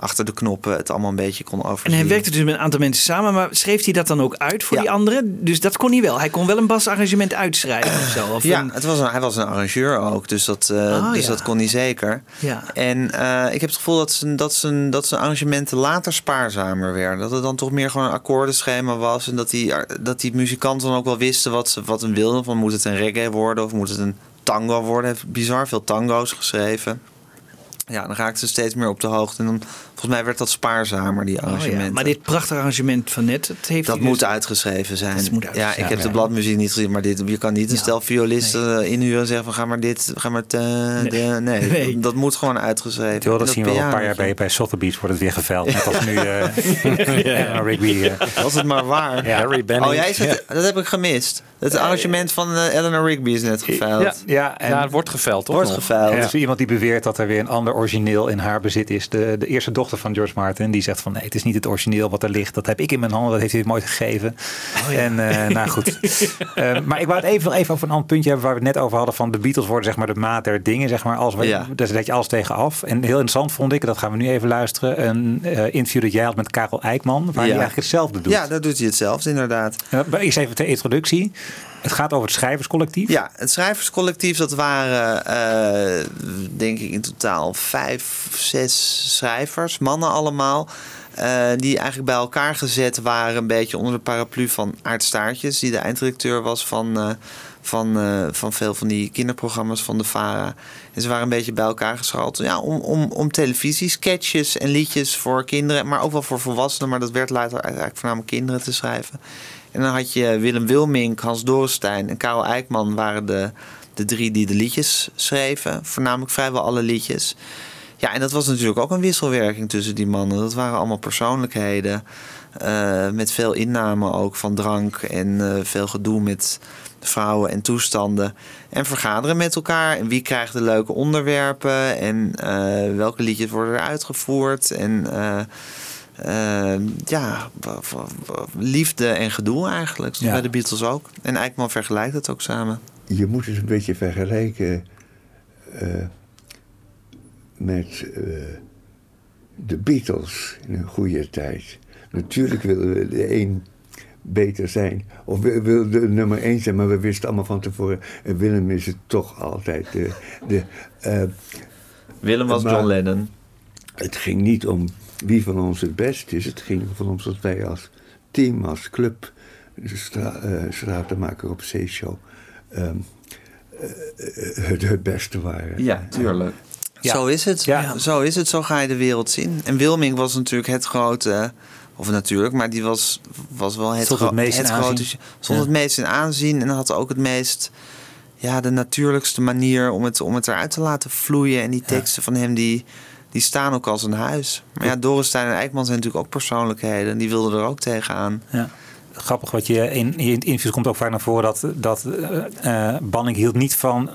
achter de knoppen het allemaal een beetje kon overzien. En hij werkte dus met een aantal mensen samen, maar schreef hij dat dan ook uit voor die anderen? Dus dat kon hij wel. Hij kon wel een basarrangement uitschrijven of zo. Of ja, een- het was een, hij was een arrangeur ook, dus dat, eh, Oh, dus ja. dat kon hij zeker. Ja. En eh, ik heb het gevoel dat zijn, dat, zijn, dat zijn arrangementen later spaarzamer werden. Dat het dan toch meer gewoon een akkoordenschema was. En dat die, dat die muzikanten dan ook wel wisten wat ze wat wilden. Van moet het een reggae worden of moet het een tango worden. Hij heeft bizar veel tango's geschreven. Ja, dan raakten ze steeds meer op de hoogte. En dan, volgens mij werd dat spaarzamer, die Oh, arrangementen. ja. Maar dit prachtige arrangement van net, dat heeft Dat dus- moet uitgeschreven zijn. Dat moet ja, ik heb de bladmuziek niet gezien, maar dit, je kan niet een stel violisten eh, inhuren en zeggen van ga maar dit, ga maar te, nee. nee. Nee. Dat, dat moet gewoon uitgeschreven. Joh, En dat zien we wel een paar jaar bij, bij Sotheby's wordt het weer geveild. Net als nu eh Eleanor Rigby. eh. Was het maar waar. Ja. Harry Benning. Oh, jij zit, dat heb ik gemist. Het arrangement van eh, Eleanor Rigby is net geveild. Ja, ja, en Ja, het wordt geveld, toch? Wordt geveild. Er is iemand die beweert dat er weer een ander origineel in haar bezit is. De, de eerste dochter van George Martin. Die zegt van nee, het is niet het origineel wat er ligt. Dat heb ik in mijn handen. Dat heeft hij mooi gegeven. En eh, nou goed. Eh, maar ik wou het even, nog even over een ander puntje hebben waar we het net over hadden. Van de Beatles worden zeg maar de maat der dingen. Zeg maar, als we, Ja. Daar zet je alles tegen af. En heel interessant vond ik, dat gaan we nu even luisteren. Een eh, interview dat jij had met Karel Eijkman. Waar hij Ja. eigenlijk hetzelfde doet. Ja, dat doet hij hetzelfde inderdaad. Eerst even ter introductie. Het gaat over het schrijverscollectief. Ja, het schrijverscollectief, dat waren eh, denk ik in totaal vijf, zes schrijvers, mannen allemaal. eh, die eigenlijk bij elkaar gezet waren, een beetje onder de paraplu van Aart Staartjes, die de eindredacteur was van, eh, van, van veel van die kinderprogramma's van de VARA. En ze waren een beetje bij elkaar geschald ja, om, om, om en liedjes voor kinderen, maar ook wel voor volwassenen, maar dat werd later eigenlijk voornamelijk kinderen te schrijven. En dan had je Willem Wilmink, Hans Dorenstein en Karel Eijkman waren de, de drie die de liedjes schreven. Voornamelijk vrijwel alle liedjes. Ja, en dat was natuurlijk ook een wisselwerking tussen die mannen. Dat waren allemaal persoonlijkheden. eh, met veel inname ook van drank en eh, veel gedoe met vrouwen en toestanden. En vergaderen met elkaar. En wie krijgt de leuke onderwerpen? En eh, welke liedjes worden er uitgevoerd? En eh, eh, ja, liefde en gedoe eigenlijk. Zoals Ja. bij de Beatles ook. En Eikman vergelijkt het ook samen. Je moet het een beetje vergelijken eh, met eh, de Beatles in een goede tijd. Natuurlijk willen we de een beter zijn. Of we wilden de nummer één zijn, maar we wisten allemaal van tevoren. En Willem is het toch altijd de. de eh, Willem was maar John Lennon. Het ging niet om wie van ons het best is. Het ging van ons dat wij als team, als club, de stra eh, stratenmaker op Zeeshow, ehm, eh, eh, het, het beste waren. Ja, tuurlijk. Ja. Zo is het. Ja. Zo is het. Zo ga je de wereld zien. En Wilming was natuurlijk het grote. Of natuurlijk, maar die was, was wel het, Stond het meest in grote. Stond Ja. het meest in aanzien en had ook het meest. Ja, de natuurlijkste manier om het, om het eruit te laten vloeien. En die teksten van hem, die, die staan ook als een huis. Maar ja, Dorenstein en Eikman zijn natuurlijk ook persoonlijkheden. En die wilden er ook tegenaan. Ja. Grappig wat je in, in het interview komt ook vaak naar voren dat, dat eh, eh, Banning hield niet van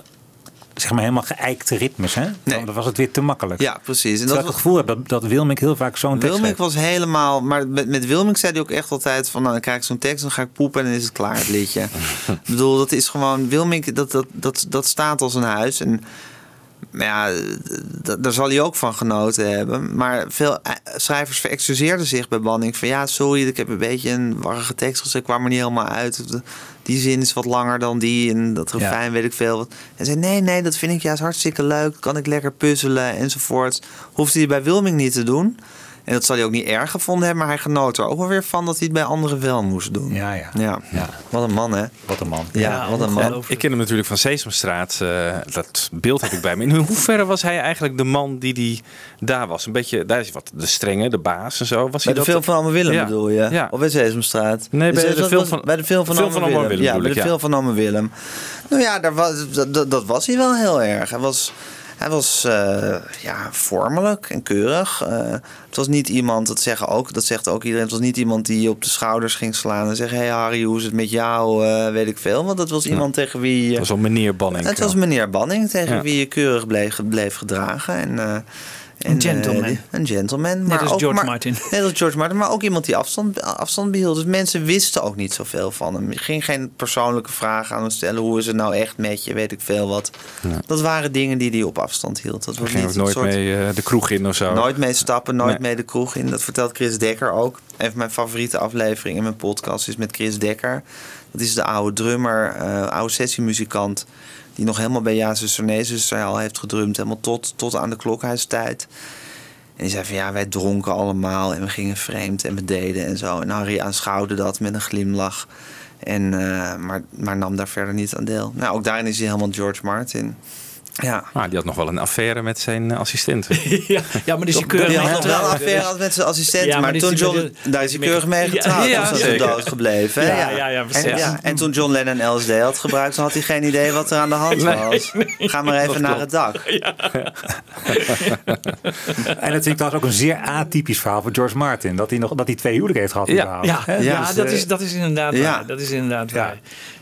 zeg maar helemaal geëikte ritmes. Hè? Dan was het weer te makkelijk. Ja, precies. En Terwijl ik het gevoel heb dat, dat Wilmink heel vaak zo'n tekst Wilmink was helemaal... Maar met, met Wilmink zei hij ook echt altijd van... Nou, dan krijg ik zo'n tekst, dan ga ik poepen en dan is het klaar, het liedje. ik bedoel, dat is gewoon... Wilmink, dat, dat, dat, dat staat als een huis. En ja, d- daar zal hij ook van genoten hebben. Maar veel eh, schrijvers verexcuseerden zich bij Banning. Van ja, sorry, ik heb een beetje een warrige tekst gezegd. Ik kwam er niet helemaal uit. Die zin is wat langer dan die. En dat refrein weet ik veel. En zei, nee, nee, dat vind ik juist hartstikke leuk. Kan ik lekker puzzelen enzovoort. Hoefde hij bij Wilming niet te doen. En dat zal hij ook niet erg gevonden hebben. Maar hij genoot er ook wel weer van dat hij het bij anderen wel moest doen. Ja, ja. Ja. Wat een man, hè? Wat een man. Ja, wat een man. Ik ken hem natuurlijk van Sesamstraat. eh, dat beeld heb ik bij me. In hoeverre was hij eigenlijk de man die die daar was? Een beetje, daar is wat de strenge, de baas en zo. Was Bij hij de dat? film van Allemaal Willem Ja. bedoel je? Ja. Of bij Sesamstraat? Nee, bij Dus de film van- bij de film van film Allemaal van Willem. Willem Ja, bij bedoel de ik, film van Allemaal Willem. Nou ja, daar was, dat, dat, dat was hij wel heel erg. Hij was, hij was eh, ja, vormelijk en keurig. Eh, het was niet iemand, dat, zeggen ook, dat zegt ook iedereen... het was niet iemand die je op de schouders ging slaan en zeggen... hé hey Harry, hoe is het met jou? Eh, weet ik veel. Want dat was iemand tegen wie... Dat was al meneer Banning. het was meneer Banning tegen Ja. wie je keurig bleef, bleef gedragen. En, en, Een gentleman. eh, die- een gentleman. Net maar als ook, George maar- Martin. Net als George Martin, maar ook iemand die afstand, afstand behield. Dus mensen wisten ook niet zoveel van hem. Ging geen persoonlijke vragen aan hem stellen. Hoe is het nou echt met je? Weet ik veel wat. Dat waren dingen die hij op afstand hield. Dat was ging niet ook een nooit soort- mee eh, de kroeg in of zo. Nooit mee stappen, nooit Nee. mee de kroeg in. Dat vertelt Chris Dekker ook. Een van mijn favoriete afleveringen in mijn podcast is met Chris Dekker. Dat is de oude drummer, eh, oude sessiemuzikant. Die nog helemaal bij Nee Zuster al heeft gedrumd. Helemaal tot, tot aan de klokhuistijd. En die zei van ja, wij dronken allemaal en we gingen vreemd en we deden en zo. En Harry aanschouwde dat met een glimlach. En, eh, maar, maar nam daar verder niet aan deel. Nou, ook daarin is hij helemaal George Martin. Ja. Ah, die had nog wel een affaire met zijn eh, assistent. ja, ja, maar die is keurig mee wel een affaire met zijn assistent. Ja, maar toen John, de- daar is hij die keurig mee getrouwd. ja, dus dat is zeker. dood gebleven. Ja, ja, ja, precies. en, ja, en toen John Lennon LSD had gebruikt, dan had hij geen idee wat er aan de hand Nee, was. Ga maar even naar klopt. het dak. En dat vind ik trouwens ook een zeer atypisch verhaal van George Martin. Dat hij, nog, dat hij twee huwelijken heeft gehad. Ja, ja, Dus, dat, eh, is, dat is inderdaad ja. waar. Dat is inderdaad waar.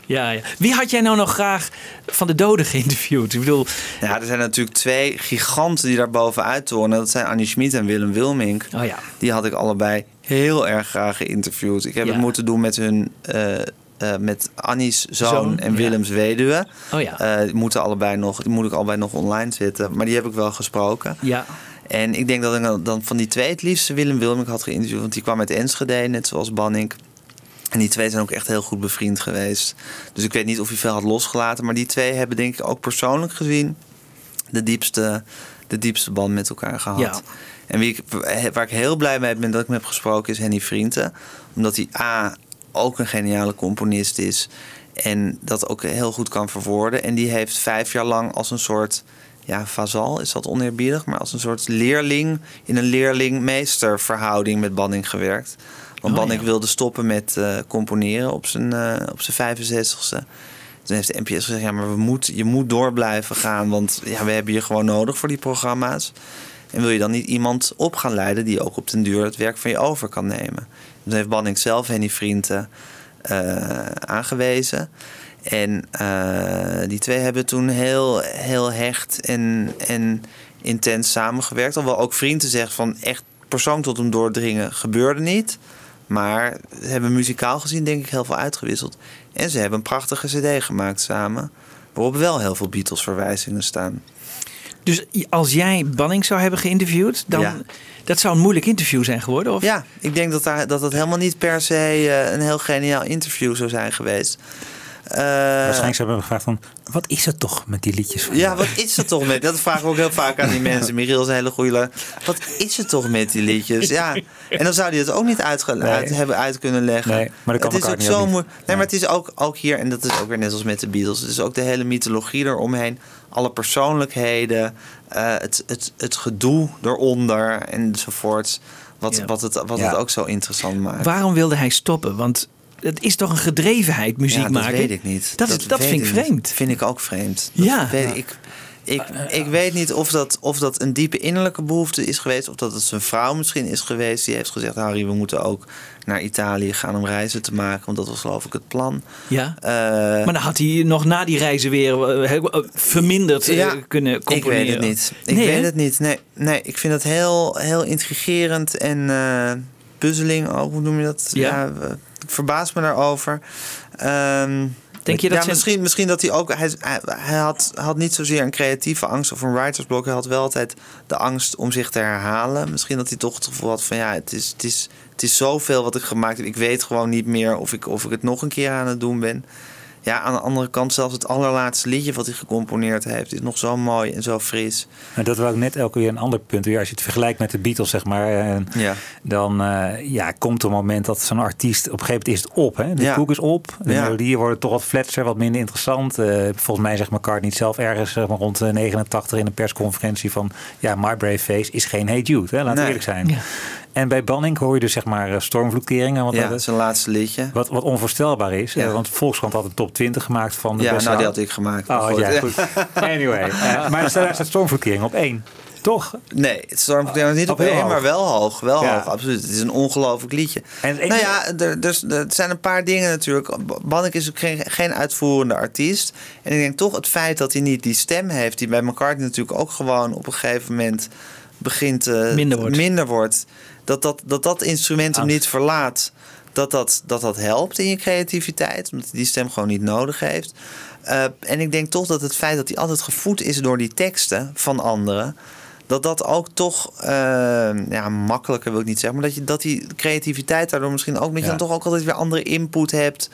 Ja, ja. Wie had jij nou nog graag van de doden geïnterviewd? Ik bedoel, Ja, er zijn natuurlijk twee giganten die daar bovenuit tonen. Dat zijn Annie Schmid en Willem Wilmink. Oh ja. Die had ik allebei heel erg graag geïnterviewd. Ik heb Ja. het moeten doen met hun... eh, eh, met Annie's zoon, Zoon, en ja. Willems weduwe. Oh ja. Eh, die, moeten allebei nog, die moet ik allebei nog online zetten. Maar die heb ik wel gesproken. ja. En ik denk dat ik dan- dan van die twee het liefste Willem Wilmink had geïnterviewd. Want die kwam uit Enschede, net zoals Banning. En die twee zijn ook echt heel goed bevriend geweest. Dus ik weet niet of hij veel had losgelaten. Maar die twee hebben denk ik ook persoonlijk gezien... de diepste, de diepste band met elkaar gehad. Ja. En wie ik, waar ik heel blij mee ben dat ik hem heb gesproken... is Henny Vrienden. Omdat hij A, ook een geniale componist is... en dat ook heel goed kan verwoorden. En die heeft vijf jaar lang als een soort ja, vazal is dat oneerbiedig, maar als een soort leerling in een leerling-meester verhouding met Banning gewerkt. Want Oh, ja. wilde stoppen met eh, componeren op zijn, eh, op zijn 65ste. Toen heeft de NPS gezegd, ja, maar we moet, je moet door blijven gaan, want ja, we hebben je gewoon nodig voor die programma's. En wil je dan niet iemand op gaan leiden die ook op den duur het werk van je over kan nemen? Toen heeft Banning zelf Henny Vrienden eh, aangewezen. En die twee hebben toen heel, heel hecht en, en intens samengewerkt. Alhoewel ook vrienden zegt van echt persoon tot hem doordringen gebeurde niet. Maar ze hebben muzikaal gezien denk ik heel veel uitgewisseld. En ze hebben een prachtige cd gemaakt samen. Waarop wel heel veel Beatles verwijzingen staan. Dus als jij Banning zou hebben geïnterviewd, dan Ja. dat zou een moeilijk interview zijn geworden? Of? Ja, ik denk dat, daar, dat het helemaal niet per se eh, een heel geniaal interview zou zijn geweest. Eh, Waarschijnlijk hebben we gevraagd van, wat is het toch met die liedjes van Ja, wat is er toch met? Dat vragen we ook heel vaak aan die mensen. Michiel is een hele goede. Wat is er toch met die liedjes? Ja. En dan zou hij het ook niet Nee. uit hebben uit kunnen leggen. Nee, maar dat kan het is ook niet zo ook niet. moe- Nee, maar het is ook, ook hier, en dat is ook weer net als met de Beatles. Het is ook de hele mythologie eromheen. Alle persoonlijkheden. eh, het, het, het gedoe eronder enzovoorts. Wat, Ja. wat, het, wat Ja. het ook zo interessant maakt. Waarom wilde hij stoppen? Want het is toch een gedrevenheid muziek ja, dat maken? weet ik niet. Dat, dat vind ik niet. vreemd. Vind ik ook vreemd. Dat Ja. weet ik. Ik, ik weet niet of dat, of dat een diepe innerlijke behoefte is geweest. Of dat het zijn vrouw misschien is geweest. Die heeft gezegd: Harry, we moeten ook naar Italië gaan om reizen te maken. Want dat was geloof ik het plan. Ja. Eh, maar dan had hij nog na die reizen weer eh, eh, verminderd Ja, kunnen ik componeren. weet het niet. Ik Nee, weet hè? het niet. Nee, nee, ik vind het heel, heel intrigerend en puzzeling ook. Hoe noem je dat? Ja. Ik verbaas me daarover. Ehm, Denk je dat ja, misschien, misschien dat hij ook... Hij, hij, hij had, had niet zozeer een creatieve angst of een writersblok. Hij had wel altijd de angst om zich te herhalen. Misschien dat hij toch het gevoel had van... ja, het is, het is, het is zoveel wat ik gemaakt heb. Ik weet gewoon niet meer of ik, of ik het nog een keer aan het doen ben. Ja, aan de andere kant, zelfs het allerlaatste liedje wat hij gecomponeerd heeft... is nog zo mooi en zo fris. En dat was ook net elke weer een ander punt. Weer als je het vergelijkt met de Beatles, zeg maar. eh, Ja. Dan eh, ja, komt er een moment dat zo'n artiest... op een gegeven moment is het op. Hè? De Ja. koek is op. De Ja. melodieën worden toch wat fletser, wat minder interessant. Eh, volgens mij zegt McCartney zelf ergens zeg maar, rond de 89 in een persconferentie van... ja, My Brave Face is geen Hey Jude. Hè? Laten we Nee. eerlijk zijn. En bij Banning hoor je dus zeg maar eh, stormvloedkeringen. Want Ja, dat is een laatste liedje. Wat, wat onvoorstelbaar is. Ja. want Volkskrant had een top 20 gemaakt van de Ja, beste nou, die had ik gemaakt, Oh, goed. ja, goed. Anyway. eh, maar daar staat, daar staat stormvloedkering op één. Toch? Nee, het stormverkeer is niet Op één, hoog. maar wel hoog. Wel Ja. hoog, absoluut. Het is een ongelooflijk liedje. En nou ja, er, er, er zijn een paar dingen natuurlijk. Bannik is ook geen, geen uitvoerende artiest. En ik denk toch het feit dat hij niet die stem heeft... die bij McCartney natuurlijk ook gewoon op een gegeven moment... begint eh, Minder wordt. minder wordt. Dat dat, dat, dat instrument hem niet verlaat. Dat dat, dat dat helpt in je creativiteit. Omdat hij die stem gewoon niet nodig heeft. Eh, en ik denk toch dat het feit dat hij altijd gevoed is door die teksten van anderen dat dat ook toch eh, ja, makkelijker wil ik niet zeggen, maar dat, je, dat die creativiteit daardoor misschien ook, dat je Ja. dan toch ook altijd weer andere input hebt.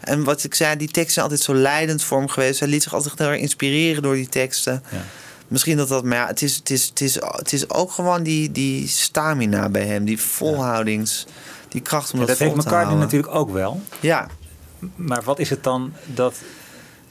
En wat ik zei, die teksten zijn altijd zo leidend voor hem geweest. Hij liet zich altijd heel erg inspireren door die teksten. Misschien dat dat, maar ja, het is, het is, het is, het is ook gewoon die, die stamina bij hem, die volhoudings, die kracht om Ja, dat, dat heeft vol te McCartney houden. natuurlijk ook wel. Ja, Maar wat is het dan dat...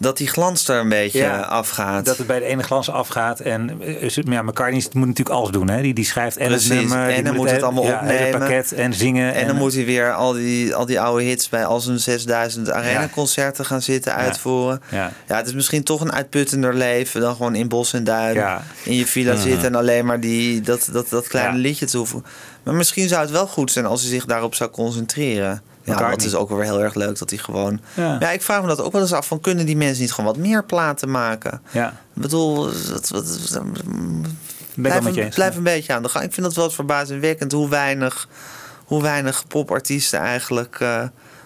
dat die glans er een beetje Ja, afgaat. Dat het bij de ene glans afgaat. En eh, ja, McCartney moet natuurlijk alles doen. Hè? Die, die schrijft en Precies, het nummer. en dan moet het allemaal ja, opnemen. Het pakket en zingen. En dan moet hij weer al die, al die oude hits bij al zijn 6000 arena-concerten gaan zitten uitvoeren. Ja. Ja, het is misschien toch een uitputtender leven dan gewoon in bos en duin in je villa Mhm. zitten en alleen maar die, dat, dat, dat kleine liedje toevoegen. Maar misschien zou het wel goed zijn als hij zich daarop zou concentreren. Ja, dat is ook wel heel erg leuk dat hij gewoon. Ja. Ja. ik vraag me dat ook wel eens af van kunnen die mensen niet gewoon wat meer platen maken? Ja. Ik bedoel, ik wel blijf, een, eens. blijf een beetje aan de gang. Ik vind dat wel eens verbazingwekkend hoe weinig, hoe weinig popartiesten eigenlijk eh,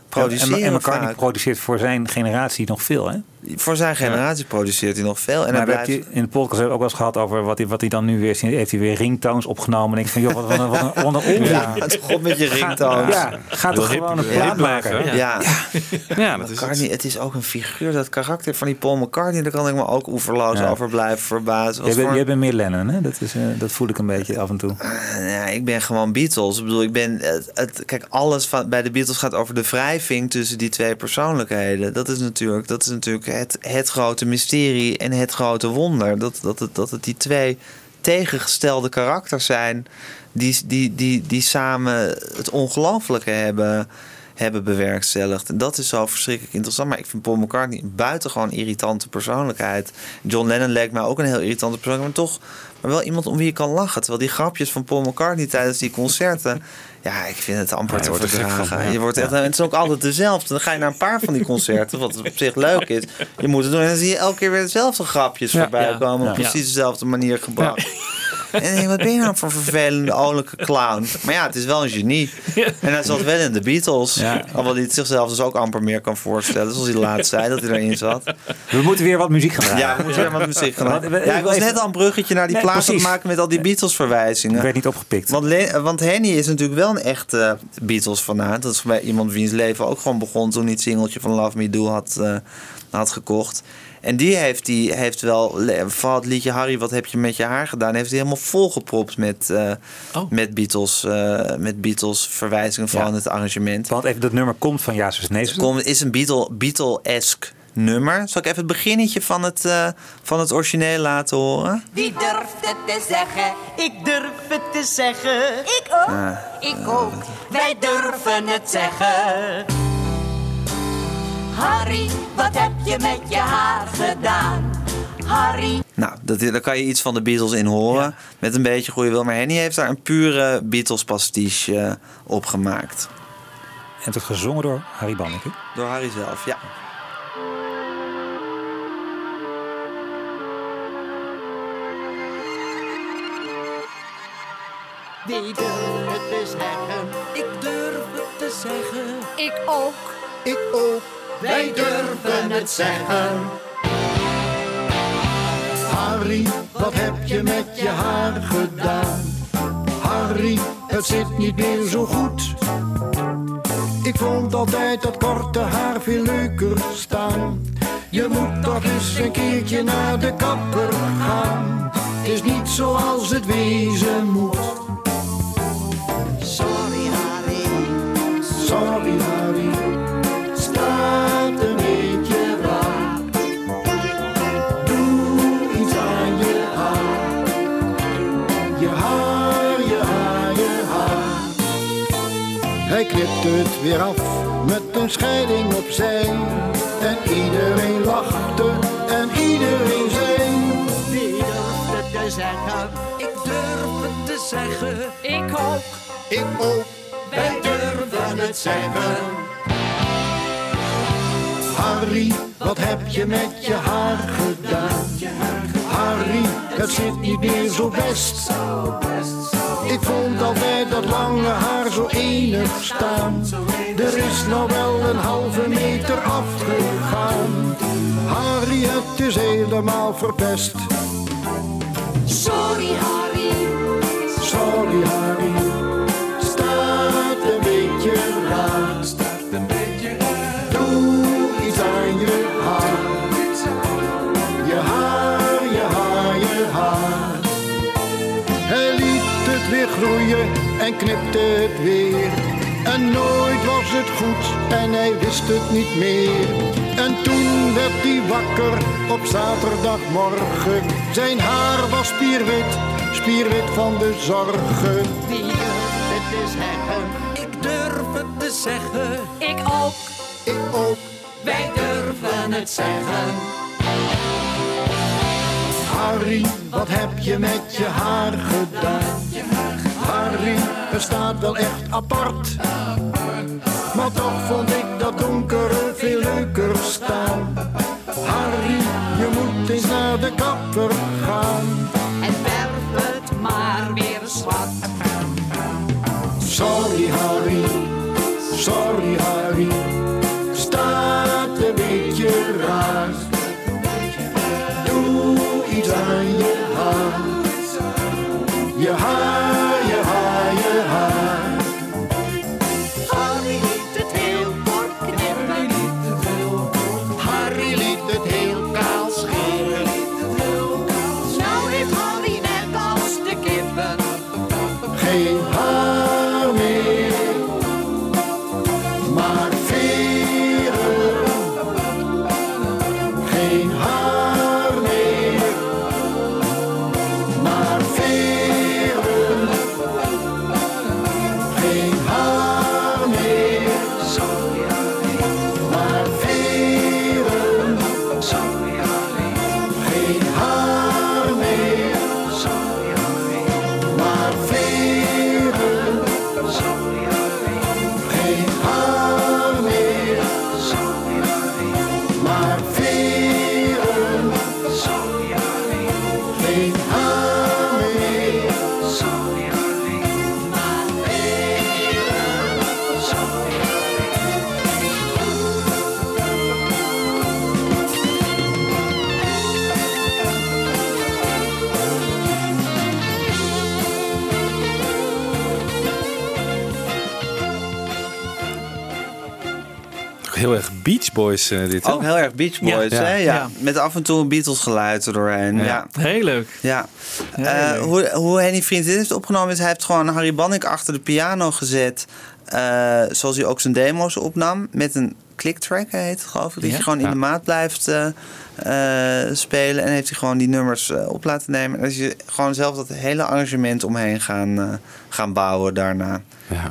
produceren. en, en McCartney vaak. produceert voor zijn generatie nog veel. Hè? Voor zijn generatie produceert hij nog veel. En maar blijft... hebben in de podcast hebben we ook wel eens gehad over wat hij, wat hij dan nu weer heeft hij weer ringtones opgenomen. En ik van joh, wat, wat, een- wat een wat een onzin. Ja, het god met je Ga- ringtones. Ja, ga toch gewoon een plaat maken. hè? Ja, Ja, dat is McCartney, het is ook een figuur. Dat karakter van die Paul McCartney, daar kan ik me ook oeverloos Ja. over blijven verbazen. Wat Jij bent, voor- jij bent meer Lennon, hè? Dat, is, eh, dat voel ik een beetje af en toe. Ja, ik ben gewoon Beatles. Ik bedoel, ik ben. Het, het- kijk, alles van, bij de Beatles gaat over de wrijving tussen die twee persoonlijkheden. Dat is natuurlijk, dat is natuurlijk het, het grote mysterie en het grote wonder. Dat, dat, het, dat het die twee tegengestelde karakters zijn die, die, die, die samen het ongelooflijke hebben, hebben bewerkstelligd. En dat is zo verschrikkelijk interessant. Maar ik vind Paul McCartney een buitengewoon irritante persoonlijkheid. John Lennon leek mij ook een heel irritante persoonlijkheid. Maar toch maar wel iemand om wie je kan lachen. Terwijl die grapjes van Paul McCartney tijdens die concerten... Ja, ik vind het amper te wordt gek verdragen. van, ja. Je wordt echt, en het is ook altijd dezelfde. Dan ga je naar een paar van die concerten, wat op zich leuk is. Je moet het doen en dan zie je elke keer weer dezelfde grapjes Ja. voorbij Ja. komen. Op precies dezelfde manier gebracht. En ik denk, wat ben je nou voor een vervelende, olijke clown? Maar ja, het is wel een genie. En hij zat wel in de Beatles. Ja. Alhoewel hij het zichzelf dus ook amper meer kan voorstellen. Zoals hij laatst zei, dat hij erin zat. We moeten weer wat muziek gaan draaien. Ja, we moeten weer wat muziek gaan we- Ja, ik was net al een bruggetje naar die Nee, plaat aan het precies. maken met al die Beatles-verwijzingen. werd niet opgepikt. Want, Le- want Henny is natuurlijk wel een echte Beatles-fanaat. Dat is bij iemand wiens leven ook gewoon begon toen hij het singeltje van Love Me Do had, eh, had gekocht. En die heeft, die heeft wel, vooral het liedje Harry, wat heb je met je haar gedaan, heeft hij helemaal volgepropt met, eh, Oh. met Beatles, eh, met Beatles verwijzingen van Ja. het arrangement. Want even dat nummer komt van Ja, nee. Het komt- is een Beatle- Beatle-esque nummer. Zal ik even het beginnetje van het, eh, van het origineel laten horen? Wie durft het te zeggen? Ik durf het te zeggen. Ik ook. Ik ook. Wij durven het zeggen. Harry, wat heb je met je haar gedaan? Harry, Nou, dat, daar kan je iets van de Beatles in horen. Met een beetje goede wil. Maar Henny heeft daar een pure Beatles pastiche eh, op gemaakt. En het wordt gezongen door Harry Banneke. Door Harry zelf, ja. Wie durft het te zeggen? Ik durf het te zeggen. Ik ook. Ik ook. Wij durven het zeggen. Harry, wat heb je met je haar gedaan? Harry, het zit niet meer zo goed. Ik vond altijd dat korte haar veel leuker staan. Je moet toch eens een keertje naar de kapper gaan. Het is niet zoals het wezen moet. Sorry Harry. Sorry Harry, het weer af met een scheiding opzij. En iedereen lachte en iedereen zei. Wie durft het te zeggen? Ik durf het te zeggen. Ik ook. Ik ook. Wij durven het zeggen. Harry, wat heb je met je haar gedaan? Harry, het zit niet meer zo best. Ik vond altijd dat lange haar zo enig staan. Er is nou wel een halve meter afgegaan. Harry, het is helemaal verpest. Sorry Harry. Sorry Harry, en knipte het weer. En nooit was het goed en hij wist het niet meer. En toen werd hij wakker op zaterdagmorgen. Zijn haar was spierwit, spierwit van de zorgen. Wie durft het te zeggen? Ik durf het te zeggen. Ik ook. Ik ook. Wij durven het zeggen. Harry, wat heb je met je haar gedaan? Harry, het staat wel echt apart. Maar toch vond ik dat donkere veel leuker staan. Harry, je moet eens naar de kapper gaan. En verf het maar weer zwart. Sorry Harry, sorry Harry, staat een beetje raar. Doe iets aan je haar, je haar, Boys eh, dit. Ook hè? heel erg Beach Boys, Ja. hè? Ja. Ja. Met af en toe een Beatles geluid er doorheen. Ja. Ja. Heel leuk. Ja. Eh, hoe, hoe Henny Vriendin heeft opgenomen is... hij heeft gewoon Harry Bannick achter de piano gezet... eh, zoals hij ook zijn demo's opnam... met een clicktrack heet het geloof ik. Dat Ja. je gewoon in de maat blijft spelen. En heeft hij gewoon die nummers eh, op laten nemen. En is je gewoon zelf dat hele arrangement omheen gaan, eh, gaan bouwen daarna.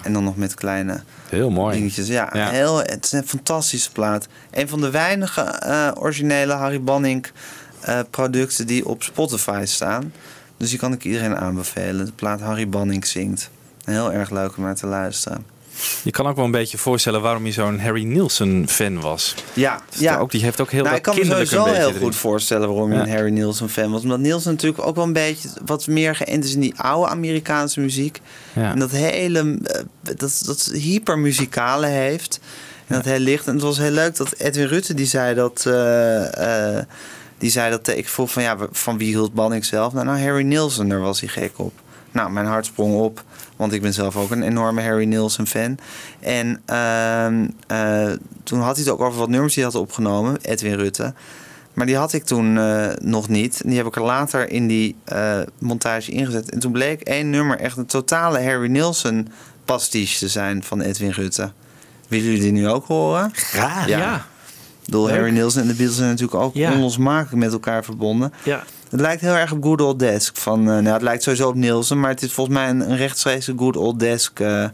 En dan nog met kleine Heel mooi. dingetjes. Ja, Ja. Heel, het is een fantastische plaat. Een van de weinige eh, originele Harry Banning eh, producten die op Spotify staan. Dus die kan ik iedereen aanbevelen. De plaat Harry Banning zingt. Heel erg leuk om naar te luisteren. Je kan ook wel een beetje voorstellen waarom je zo'n Harry Nielsen fan was. Ja, Dus ja. Ook, die heeft ook heel nou, ik kan me sowieso heel erin. goed voorstellen waarom je Ja. een Harry Nielsen fan was. Omdat Nielsen natuurlijk ook wel een beetje wat meer geënt is in die oude Amerikaanse muziek. Ja. En dat hele, eh, dat, dat hypermuzikale heeft. En dat heel licht. En het was heel leuk dat Edwin Rutte die zei dat... eh, eh, die zei dat ik vroeg van ja, van wie hield Banning zelf? Nou, nou Harry Nielsen, daar was hij gek op. Nou, mijn hart sprong op, want ik ben zelf ook een enorme Harry Nielsen fan. En ehm, eh, toen had hij het ook over wat nummers hij had opgenomen, Edwin Rutte. Maar die had ik toen eh, nog niet. Die heb ik er later in die eh, montage ingezet. En toen bleek één nummer echt een totale Harry Nielsen pastiche te zijn van Edwin Rutte. Willen jullie die nu ook horen? Graag. Ja. Ik bedoel. Harry Nielsen en de Beatles zijn natuurlijk ook Ja. onlosmakelijk met elkaar verbonden. Ja. Het lijkt heel erg op Good Old Desk. Van, eh, nou, het lijkt sowieso op Nielsen, maar het is volgens mij een, een Good Old Desk. eh,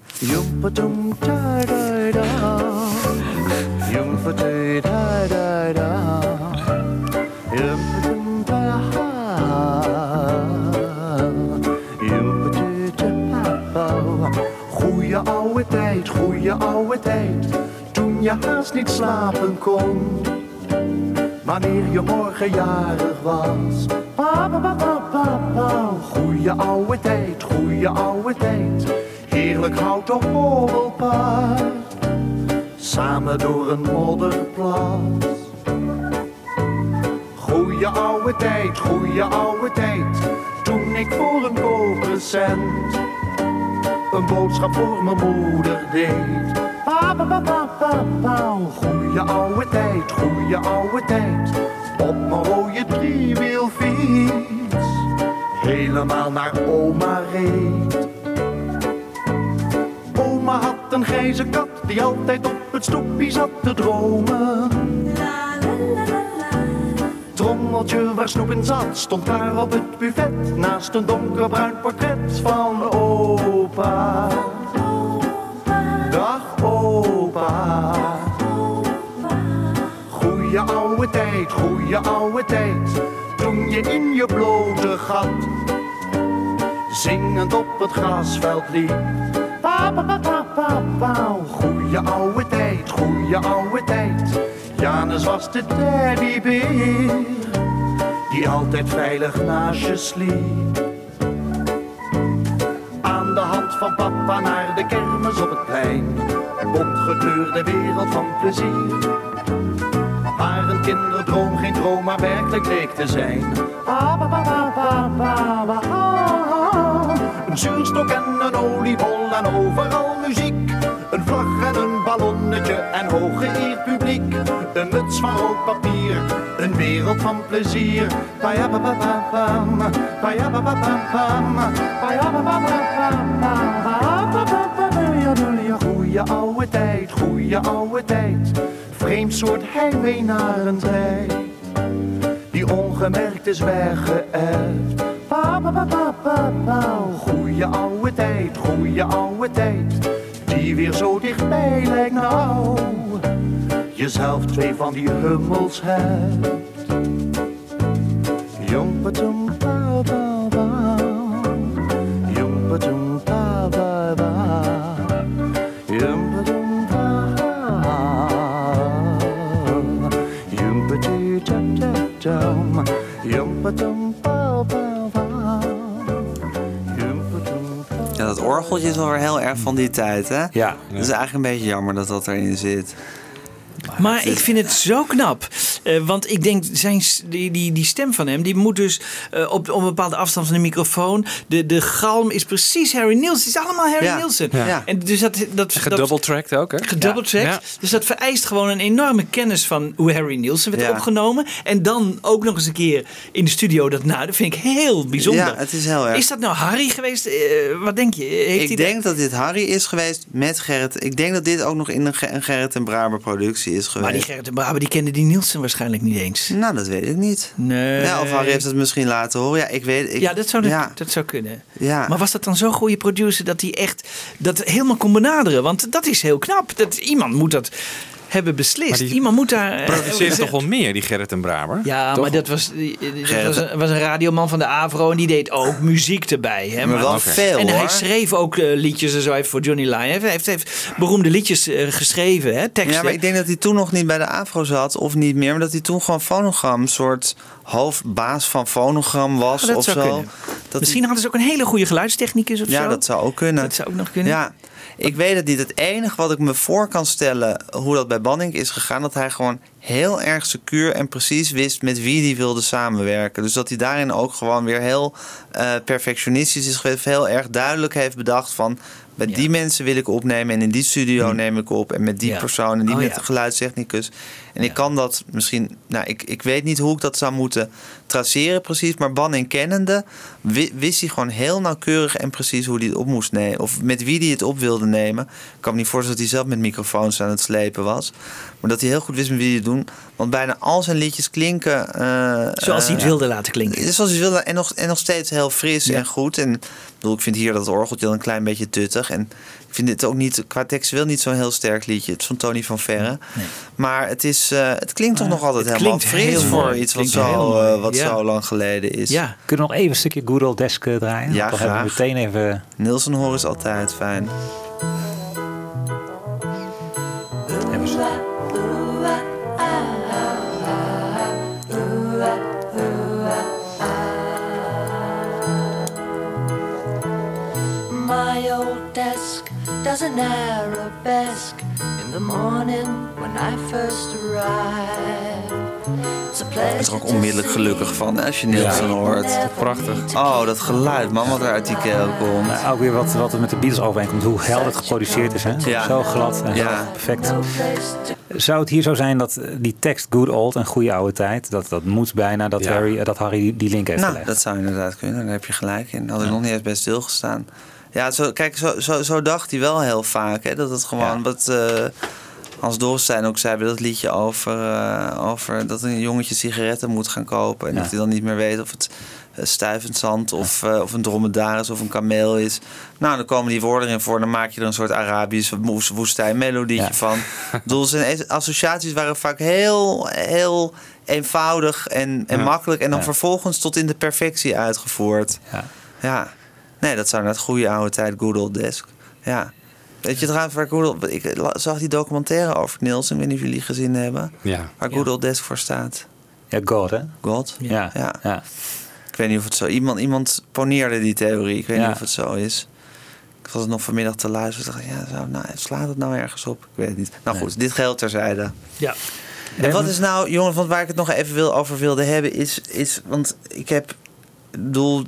Goeie oude tijd, goeie oude tijd, toen je haast niet slapen kon. Wanneer je morgen jarig was. Pa, pa, pa, pa, pa. Goeie oude tijd, goeie oude tijd, heerlijk hout op borrelpaard. Samen door een modderplas. Goeie oude tijd, goeie oude tijd, toen ik voor een kooprecent een boodschap voor mijn moeder deed. Pa, pa, pa, pa, pa, pa. Goeie oude tijd, goeie oude tijd, op mijn rode driewielfiets, helemaal naar oma reed. Oma had een grijze kat die altijd op het stoepje zat te dromen. Trommeltje waar snoep in zat stond klaar op het buffet naast een donkerbruin portret van opa. Dag opa. Oude tijd, goeie oude tijd, toen je in je blote gat zingend op het grasveld liep. Pa, pa, pa, pa, pa. Goeie oude tijd, goeie oude tijd. Janus was de teddybeer die altijd veilig naast je sliep. Aan de hand van papa naar de kermis op het plein. Bondgekleurde wereld van plezier. Waar een kinderdroom geen droom maar werkelijk leek te zijn. Een zuurstok en een oliebol en overal muziek. Een vlag en een ballonnetje en hooggeëerd publiek. Een muts van rood papier, een wereld van plezier. Goeie oude tijd, goeie oude tijd. Vreemd soort heimwee naar een tijd die ongemerkt is weggeërfd. Pa, pa, pa, pa, pa, pa. Goeie oude tijd, goeie oude tijd, die weer zo dichtbij lijkt nou. Jezelf twee van die hummels hebt. Jompetum, pa, pa, pa. Jompetum, Ja, dat orgeltje is wel weer heel erg van die tijd, hè? Ja. Het is eigenlijk een beetje jammer dat dat erin zit. Maar ik vind het zo knap. Eh, want ik denk, zijn, die, die, die stem van hem, die moet dus eh, op, op een bepaalde afstand van de microfoon. De, de galm is precies Harry Nielsen. Het is allemaal Harry Ja, Nielsen. ja. En dus dat, dat, dat Gedoubletracked ook, hè? Gedoubletracked. Ja. Dus dat vereist gewoon een enorme kennis van hoe Harry Nielsen werd Ja. opgenomen. En dan ook nog eens een keer in de studio. Dat, nou, dat vind ik heel bijzonder. Ja, het is heel erg. Is dat nou Harry geweest? Eh, wat denk je? Heeft ik hij denk dat dit Harry is geweest met Gerrit. Ik denk dat dit ook nog in een Gerrit en Braber productie is geweest. Maar die Gerrit en Braber, die kende die Nielsen waarschijnlijk niet eens. Nou, dat weet ik niet. Nee. Ja, of Harry heeft het misschien laten horen. Ja, ik weet ik, ja, dat zou, dat, ja, dat zou kunnen. ja. Maar was dat dan zo'n goede producer dat hij echt dat helemaal kon benaderen? Want dat is heel knap. Dat, iemand moet dat hebben beslist. Maar die Iemand moet daar... eh, Produceerde toch wel meer, die Gerrit en Braber? Ja, Toch? maar dat was, die- die- dat was, een, was een radioman van de Avro en die deed ook muziek erbij. Hè? Maar wel veel, En hij hoor. schreef ook eh, liedjes en zo even voor Johnny Lyon. Hij heeft, heeft, heeft beroemde liedjes eh, geschreven, hè? teksten. Ja, maar ik denk dat hij toen nog niet bij de Afro zat, of niet meer, maar dat hij toen gewoon fonogram, soort hoofdbaas van fonogram was Ja, dat of zou zo. kunnen. Misschien hadden ze ook een hele goede geluidstechnicus of ja, zo. dat zou ook kunnen. Dat zou ook nog kunnen. Ja, ik weet het niet. Het enige wat ik me voor kan stellen hoe dat bij Banning is gegaan, dat hij gewoon heel erg secuur en precies wist met wie hij wilde samenwerken. Dus dat hij daarin ook gewoon weer heel eh, perfectionistisch is geweest, heel erg duidelijk heeft bedacht van. Bij die mensen wil ik opnemen en in die studio neem ik op. En met die. Ja. persoon en die Oh, met ja. de geluidstechnicus. En ik kan dat misschien, nou, ik, ik weet niet hoe ik dat zou moeten traceren precies. Maar Banning kennende wi- wist hij gewoon heel nauwkeurig en precies hoe hij het op moest nemen. Of met wie hij het op wilde nemen. Ik kan me niet voorstellen dat hij zelf met microfoons aan het slepen was. Maar dat hij heel goed wist met wie hij het doen. Want bijna al zijn liedjes klinken... eh, Zoals hij het eh, wilde laten klinken. Zoals hij wilde en nog, en nog steeds heel fris en goed. En ik bedoel, ik vind hier dat orgeltje dan een klein beetje tuttig. En ik vind dit ook niet, qua textueel niet zo'n heel sterk liedje. Het is van Tony van Verre. Maar het, is, eh, het klinkt toch nog altijd het helemaal klinkt fris voor iets wat, zo, eh, wat Ja. zo lang geleden is. Kunnen we nog even een stukje Good Old Desk eh, draaien? Ja, graag. meteen even... Nielsen horen is altijd fijn. Does an arabesque in the morning when I first arrive. It's a Ik word er ook onmiddellijk gelukkig van hè, als je Nielsen hoort. Prachtig. Oh, dat geluid, man, wat er uit die keel komt. Ook weer wat, wat er met de Beatles overeenkomt. Hoe helder het geproduceerd is. Hè? Ja. Zo glad en Ja. zo perfect. Zou het hier zo zijn dat die tekst Good Old en Goede Oude Tijd... dat, dat moet bijna dat, Ja. Harry, dat Harry die- link heeft Nou, gelegd? dat zou inderdaad kunnen. Daar heb je gelijk in. Had ik nog niet eens bij stilgestaan. Ja, zo, kijk, zo, zo, zo dacht hij wel heel vaak. Hè, dat het gewoon wat... eh als Dorstein ook zei bij dat liedje over, eh, over dat een jongetje sigaretten moet gaan kopen. En Ja. dat hij dan niet meer weet of het eh, stuivend zand of, eh, of een dromedaris of een kameel is. Nou, dan komen die woorden erin voor. Dan maak je er een soort Arabisch woest- woestijnmelodietje Ja. van. Ik bedoel, zijn associaties waren vaak heel, heel eenvoudig en, en Ja. makkelijk. En dan Ja. vervolgens tot in de perfectie uitgevoerd. Ja. Nee, dat zou net goede oude tijd Good Old Desk. Ja. Weet je trouwens waar Good Old... Ik zag die documentaire over Niels. Ik weet niet of jullie gezien hebben. Ja. Waar Good Old Desk voor staat. Ja, God, hè? God? Ja. Ja. ja. Ik weet niet of het zo... Iemand, iemand poneerde die theorie. Ik weet Ja. niet of het zo is. Ik was het nog vanmiddag te luisteren. Ik dacht, ja, zo, nou, slaat het nou ergens op? Ik weet het niet. Nou goed, dit geldt terzijde. Ja. En wat is nou, jongens, want waar ik het nog even wil, over wilde hebben, is, is want ik heb, bedoel,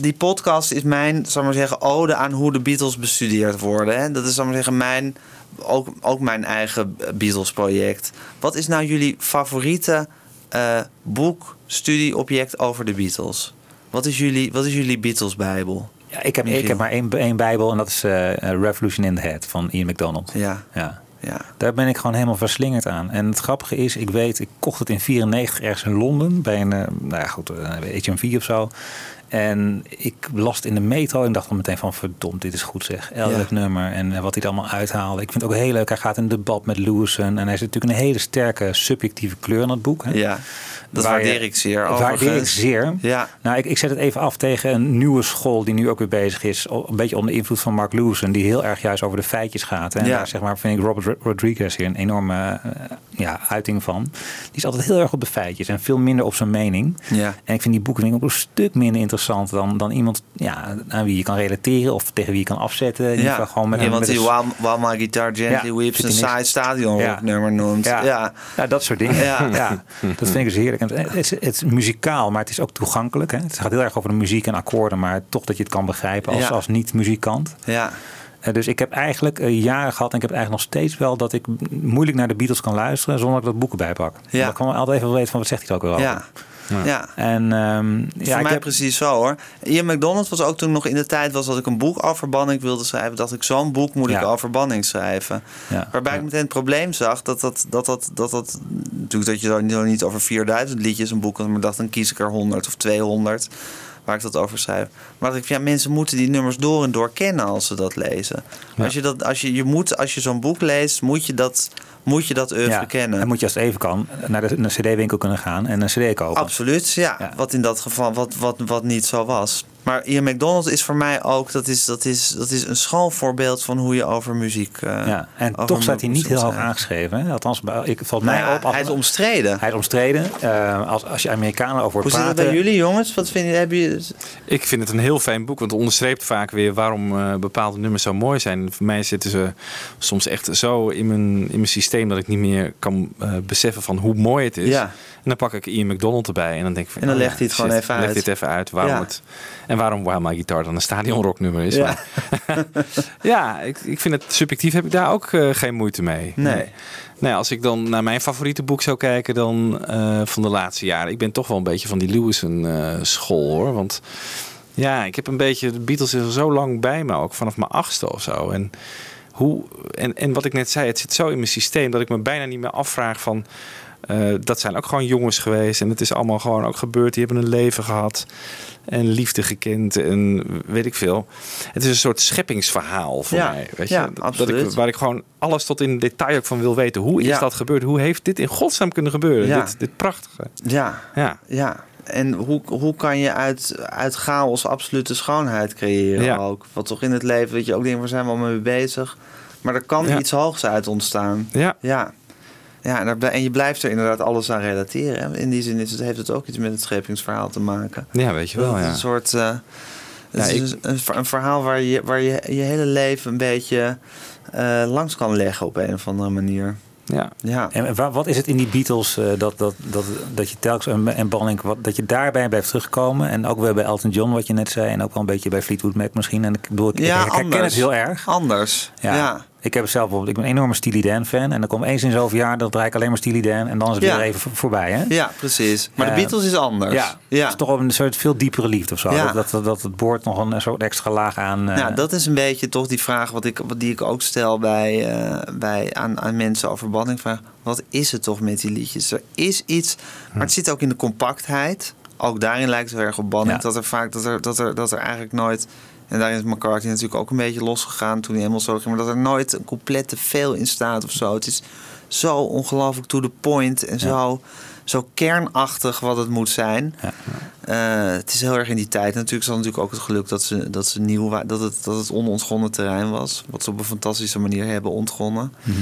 die podcast is mijn, zal maar zeggen, ode aan hoe de Beatles bestudeerd worden. Hè? Dat is, zal maar zeggen, mijn, ook, ook mijn eigen Beatles-project. Wat is nou jullie favoriete eh, boek, studieobject over de Beatles? Wat is jullie, wat is jullie Beatles-bijbel? Ja, ik heb, ik heb maar één, één bijbel en dat is eh, eh, Revolution in the Head van Ian McDonald. Ja. ja. Ja. Daar ben ik gewoon helemaal verslingerd aan. En het grappige is, ik weet, ik kocht het in 94 ergens in Londen bij een, eh, nou ja, goed, een HMV of zo. En ik las het in de metro en dacht dan meteen van verdomd, dit is goed zeg. Elk Ja. nummer en eh, wat hij er allemaal uithaalde. Ik vind het ook heel leuk. Hij gaat in debat met Lewison en hij zit natuurlijk een hele sterke subjectieve kleur in dat boek. Hè? Ja, dat Waar je- waardeer ik zeer. Waardeer ik overigens. zeer. Ja. Nou, ik, ik zet het even af tegen een nieuwe school die nu ook weer bezig is. Een beetje onder invloed van Mark Lewison, die heel erg juist over de feitjes gaat. En Ja. daar zeg maar, vind ik Robert Ro- Rodriguez hier een enorme eh, ja, uiting van. Die is altijd heel erg op de feitjes en veel minder op zijn mening. Ja. En ik vind die boeken ook een stuk minder interessant dan, dan iemand ja, aan wie je kan relateren of tegen wie je kan afzetten. Geval gewoon met, Iemand met die My Guitar Gently Ja, Weeps een saai niks. stadion Ja. nummer noemt. Ja. Ja. Ja, dat soort dingen. Ja. Ja. dat vind ik dus heerlijk. En Het is, het is muzikaal, maar het is ook toegankelijk. Hè? Het gaat heel erg over de muziek en akkoorden, maar toch dat je het kan begrijpen als, Ja. als niet-muzikant. Ja. Eh, Dus ik heb eigenlijk eh, jaren gehad en ik heb eigenlijk nog steeds wel dat ik moeilijk naar de Beatles kan luisteren zonder dat ik dat boeken bijpak. Ja. Kan ik altijd even weten van wat zegt hij ook weer over. Ja. Ja. En ehm, ja, Voor ik mij heb, precies zo hoor. Ian McDonald was ook toen nog in de tijd was dat ik een boek over banning wilde schrijven. Dacht ik, zo'n boek moet ik over banning schrijven. Waarbij ik meteen het probleem zag dat dat, dat, dat, dat, dat natuurlijk dat je niet, zo niet over 4000 liedjes een boek had, maar dacht dan kies ik er 100 of 200. waar ik dat over schrijf. Maar dat ik, ja, mensen moeten die nummers door en door kennen als ze dat lezen. Als je, dat, als je, je moet, als je zo'n boek leest, moet je dat, moet je dat oeuvre Ja, kennen. Dan moet je als het even kan naar de, naar cd-winkel kunnen gaan en een cd kopen. Absoluut, ja. Wat in dat geval wat, wat, wat niet zo was. Maar Ian McDonald is voor mij ook, dat is, dat is, dat is een schoolvoorbeeld van hoe je over muziek. eh, Ja, en toch staat hij niet heel hoog aangeschreven. Hè? Althans, bij- ik, valt mij Nou ja, op. als- hij is omstreden. Hij is omstreden. Eh, als, als je Amerikanen over Hoe hoort zit het praten... bij jullie jongens? Wat vind je, heb je... Ik vind het een heel fijn boek, want het onderstreept vaak weer waarom eh, bepaalde nummers zo mooi zijn. Voor mij zitten ze soms echt zo in mijn, in mijn systeem dat ik niet meer kan eh, beseffen van hoe mooi het is. Ja. En dan pak ik Ian McDonald erbij en dan denk ik van, En dan oh legt hij het gewoon even uit. even uit waarom Ja. het en waarom While My Guitar dan een stadionrocknummer is. Ja. Maar- ja, ik, ik vind het subjectief heb ik daar ook eh, geen moeite mee. Nee. Nou ja, als ik dan naar mijn favoriete boek zou kijken dan eh, van de laatste jaren. Ik ben toch wel een beetje van die Lewison school hoor. Want ja, ik heb een beetje, de Beatles is al zo lang bij me ook. Vanaf mijn achtste of zo. En, hoe, en, en wat ik net zei, het zit zo in mijn systeem dat ik me bijna niet meer afvraag van... eh, dat zijn ook gewoon jongens geweest. En het is allemaal gewoon ook gebeurd. Die hebben een leven gehad. En liefde gekend. En weet ik veel. Het is een soort scheppingsverhaal voor Ja, mij. Weet ja, je? Dat- Dat ik, waar ik gewoon alles tot in detail ook van wil weten. Hoe is Ja. dat gebeurd? Hoe heeft dit in godsnaam kunnen gebeuren? Ja. Dit, dit prachtige. Ja, Ja. ja. En hoe, hoe kan je uit, uit chaos absolute schoonheid creëren Ja. ook? Wat toch in het leven, dat je ook denkt, waar zijn we allemaal mee bezig? Maar er kan Ja. iets hoogs uit ontstaan. Ja. Ja. Ja, en, en je blijft er inderdaad alles aan relateren. In die zin is het, heeft het ook iets met het scheppingsverhaal te maken. Ja, weet je wel, ja. Een soort... eh, het Ja, is ik- een, ver- een verhaal waar je, waar je je hele leven een beetje eh, langs kan leggen op een of andere manier. Ja. Ja. En wa- wat is het in die Beatles eh, dat, dat, dat, dat je telkens en, en Banning, wat, dat je daarbij blijft terugkomen? En ook weer bij Elton John, wat je net zei, en ook wel een beetje bij Fleetwood Mac misschien. En ik bedoel, ik, Ja, ik herken anders. het heel erg. Anders. Ja. Ja. Ik heb zelf bijvoorbeeld, ik ben een enorme Steely Dan fan. En dan komt eens in zoveel jaar, dan draai ik alleen maar Steely Dan. En dan is het Ja. weer even voor- voorbij, hè? Ja, precies. Maar de Eh, Beatles is anders. Ja, Ja. het is toch een soort veel diepere liefde of zo. Ja. Dat, dat, dat, dat het boord nog een soort extra laag aan... eh, Nou, dat is een beetje toch die vraag wat ik, wat die ik ook stel bij, eh, bij, aan, aan mensen over banning. Vraag, wat is het toch met die liedjes? Er is iets, maar het zit ook in de compactheid. Ook daarin lijkt het heel erg op banning. Ja. Dat er vaak, dat er, dat, er, dat er eigenlijk nooit... En daarin is McCartney natuurlijk ook een beetje losgegaan toen hij helemaal zo ging. Maar dat er nooit een complete veel in staat of zo. Het is zo ongelooflijk to the point en zo, zo kernachtig wat het moet zijn. Eh, het is heel erg in die tijd. Natuurlijk is dat natuurlijk ook het geluk dat ze, dat ze nieuw waren, dat het, dat het onontgonnen terrein was. Wat ze op een fantastische manier hebben ontgonnen. Mhm.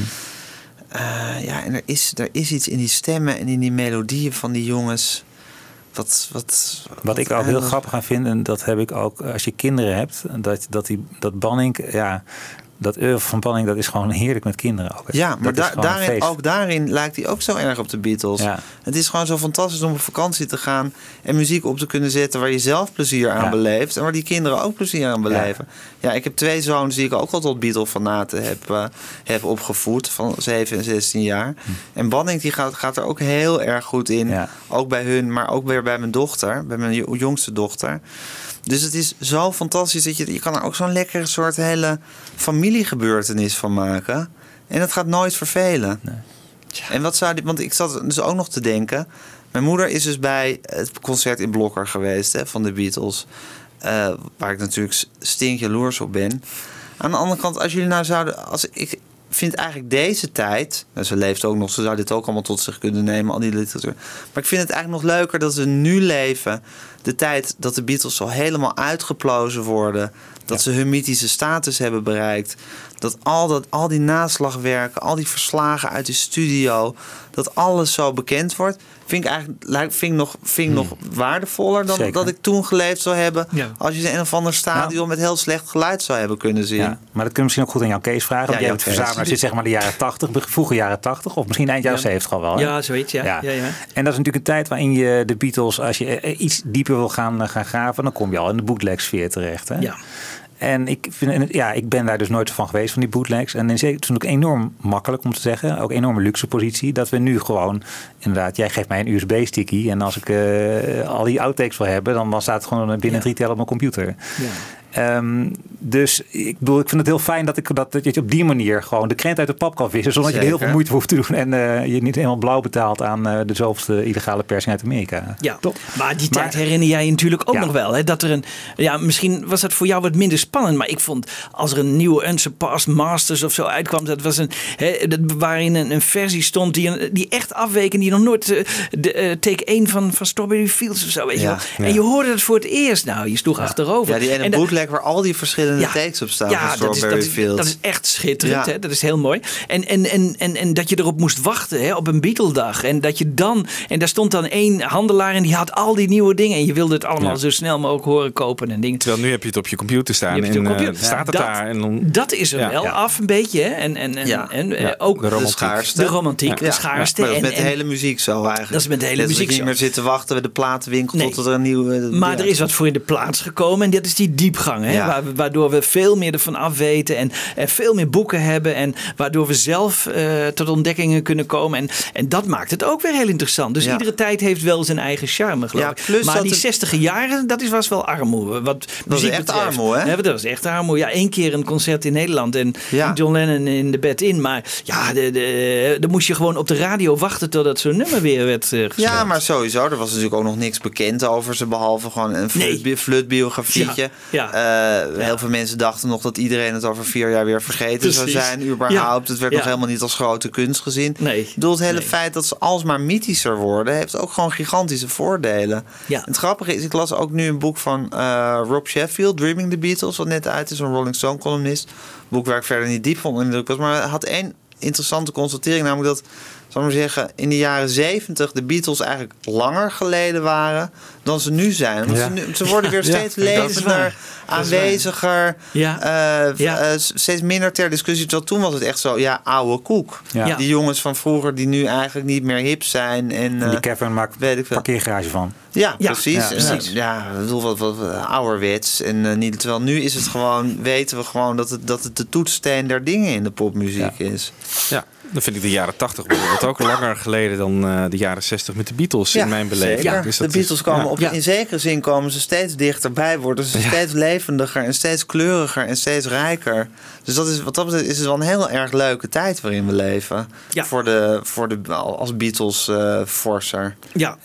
Eh, ja, en er is, er is iets in die stemmen en in die melodieën van die jongens. Wat, wat, Wat ik ook heel grappig aan vind, en dat heb ik ook als je kinderen hebt, dat, dat, die, dat Banning, ja, dat oeuvre van Banning, dat is gewoon heerlijk met kinderen ook. Ja, maar da- daarin, ook daarin lijkt hij ook zo erg op de Beatles. Ja. Het is gewoon zo fantastisch om op vakantie te gaan en muziek op te kunnen zetten waar je zelf plezier aan Ja. beleeft en waar die kinderen ook plezier aan beleven. Ja, ik heb twee zoons die ik ook al tot Beatle-fanaten heb, eh, heb opgevoed, van 7 en 16 jaar. Hm. En Banning die gaat, gaat er ook heel erg goed in. Ook bij hun, maar ook weer bij mijn dochter, bij mijn jo- jongste dochter. Dus het is zo fantastisch dat je, je kan er ook zo'n lekkere soort hele familiegebeurtenis van maken. En het gaat nooit vervelen. En wat zou dit, want ik zat dus ook nog te denken. Mijn moeder is dus bij het concert in Blokker geweest hè, van de Beatles. Eh, waar ik natuurlijk stinkjaloers op ben. Aan de andere kant, als jullie nou zouden. Als, ik vind eigenlijk deze tijd. Nou, ze leeft ook nog, ze zou dit ook allemaal tot zich kunnen nemen, al die literatuur. Maar ik vind het eigenlijk nog leuker dat we nu leven. De tijd dat de Beatles zo helemaal uitgeplozen worden. Dat ze hun mythische status hebben bereikt. Dat al, dat al die naslagwerken, al die verslagen uit de studio. Dat alles zo bekend wordt. Vind ik eigenlijk vind ik nog, vind ik nog waardevoller dan Zeker. dat ik toen geleefd zou hebben. Ja. Als je in een of ander stadion met heel slecht geluid zou hebben kunnen zien. Ja, maar dat kun je misschien ook goed aan jouw Kees vragen. Want Ja, jij bent verzamelaar zit zeg maar de jaren 80, vroege jaren 80 of misschien eind jaren Ja. 70 al wel. hè? Ja, zoiets, ja. Ja, ja. En dat is natuurlijk een tijd waarin je de Beatles, als je iets dieper wil gaan, eh, gaan graven, dan kom je al in de bootleg sfeer terecht. Hè? Ja. En ik, vind, ja, ik ben daar dus nooit van geweest, van die bootlegs. En het is natuurlijk enorm makkelijk om te zeggen. Ook een enorme luxe positie. Dat we nu gewoon, inderdaad, jij geeft mij een USB-sticky. En als ik eh, al die outtakes wil hebben, dan, dan staat het gewoon binnen drie tellen op mijn computer. Ehm, dus ik bedoel, ik vind het heel fijn dat, ik, dat, dat je op die manier gewoon de krent uit de pap kan vissen. Zonder dat je er heel veel moeite hoeft te doen. En eh, je niet helemaal blauw betaalt aan eh, de zoveelste illegale persing uit Amerika. Ja, maar die tijd herinner jij je natuurlijk ook Ja. nog wel. Hè? Dat er een, ja, misschien was dat voor jou wat minder spannend. Maar ik vond als er een nieuwe Unsurpassed Masters of zo uitkwam. Dat was een, hè, dat, waarin een, een versie stond die, die echt afweek. En die nog nooit eh, de take 1 van, van Strawberry Fields of zo. Weet je wel. Ja. En je hoorde het voor het eerst. Nou, je sloeg achterover. Ja, die ene En waar al die verschillende Ja. takes op staan ja, dat is, dat, is, dat is echt schitterend. Ja. Hè? Dat is heel mooi. En, en, en, en, en dat je erop moest wachten hè, op een Beatle-dag. En dat je dan. En daar stond dan één handelaar en die had al die nieuwe dingen. En je wilde het allemaal Ja. zo snel mogelijk horen kopen en dingen. Terwijl nu heb je het op je computer staan Je hebt en het op eh, computer. staat het Dat- daar. En dan, Dat is er Ja. wel Ja. af een beetje. Hè? En, en, en, Ja. en eh, Ja, ook de romantiek. De schaarste. De romantiek, Ja. de schaarste. Maar dat is En- met de hele muziek zo eigenlijk. Dat is met de hele muziek niet meer zitten wachten bij de platenwinkel Nee. tot er een nieuwe... Maar er is wat voor in de plaats gekomen en dat is die diepgang. Hè? Ja. Waardoor we veel meer ervan afweten en, en veel meer boeken hebben. En waardoor we zelf eh, tot ontdekkingen kunnen komen. En, en dat maakt het ook weer heel interessant. Dus Ja. iedere tijd heeft wel zijn eigen charme, geloof Ja, ik. plus maar dat die het- 60 jaren, dat is, was wel armoede. Wat muziek echt betreft. armoede, hè? Dat was echt armoede. Ja, één keer een concert in Nederland en Ja. John Lennon in de bed in. Maar ja, de, de, dan moest je gewoon op de radio wachten totdat zo'n nummer weer werd gespeeld. Ja, maar sowieso. Er was natuurlijk ook nog niks bekend over ze. Behalve gewoon een Nee. flut, flutbiografietje. Ja, Eh, Heel veel mensen dachten nog dat iedereen het over vier jaar weer vergeten zou zijn. Überhaupt. Het werd nog helemaal niet als grote kunst gezien. Nee. Ik bedoel, het hele Nee. feit dat ze alsmaar mythischer worden... heeft ook gewoon gigantische voordelen. Ja. Het grappige is, ik las ook nu een boek van eh, Rob Sheffield... Dreaming the Beatles, wat net uit is. Een Rolling Stone columnist. boek waar ik verder niet diep van de indruk was. Maar had één interessante constatering. Namelijk dat, zal ik maar zeggen... in de jaren zeventig de Beatles eigenlijk langer geleden waren... dan ze nu zijn. Want Ja. ze, nu- ze worden weer Ja, steeds levender, aanweziger... Ja. eh, Ja. eh, steeds minder ter discussie. Terwijl toen was het echt zo, ja, oude koek. Ja. Die jongens van vroeger die nu eigenlijk niet meer hip zijn. En, En eh, die Kevin maakt weet ik veel. parkeergarage van. ja, Ja, precies. ja, precies. Ja, ik bedoel, wat, wat, wat ouderwets. En, niet, terwijl nu is het gewoon, weten we gewoon dat het, dat het de toetssteen der dingen in de popmuziek is. ja, dan vind ik de jaren 80 bijvoorbeeld ook langer geleden dan eh, de jaren 60 met de Beatles in mijn beleving. Dus de Beatles is- komen ja. op, Ja. in zekere zin komen ze steeds dichterbij, worden ze steeds levendiger en steeds kleuriger en steeds rijker. Dus dat is, wat dat betreft is het wel een heel erg leuke tijd waarin we leven. Ja. Voor de, voor de, als Beatles eh forser. Ja.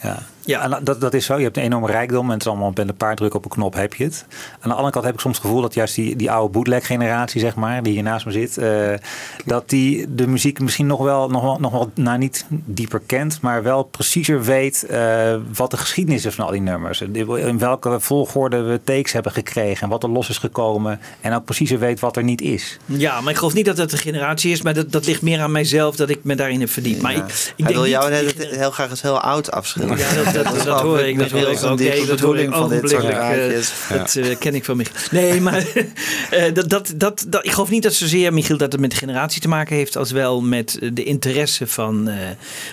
Ja. En dat, dat is zo. Je hebt een enorme rijkdom. En het is allemaal met een paar drukken op een knop heb je het. Aan de andere kant heb ik soms het gevoel dat juist die, die oude bootleg generatie, zeg maar, die hier naast me zit, eh, dat die de muziek misschien nog wel, nog wel, nog wel nou, niet dieper kent, maar wel preciezer weet eh, wat de geschiedenis is van al die nummers. In welke volgorde we takes hebben gekregen en wat er los is gekomen. En ook preciezer weet wat er niet is. Ja, maar ik geloof niet dat het een generatie is, maar dat, dat ligt meer aan mijzelf dat ik me daarin heb verdiept. Maar Ja. ik, ik Hij denk wil niet- jou heel, heel graag eens heel oud afschilderen. Ja, dat, dat, hoor ik, dat hoor ik ook. Nee, dat hoor ik van dit soort ogenblikkelijk. eh. Dat eh, ken ik van Michiel. Nee, maar eh, dat, dat, dat, dat, ik geloof niet dat zozeer, Michiel, dat het met de generatie te maken heeft, als wel met de interesse van, eh,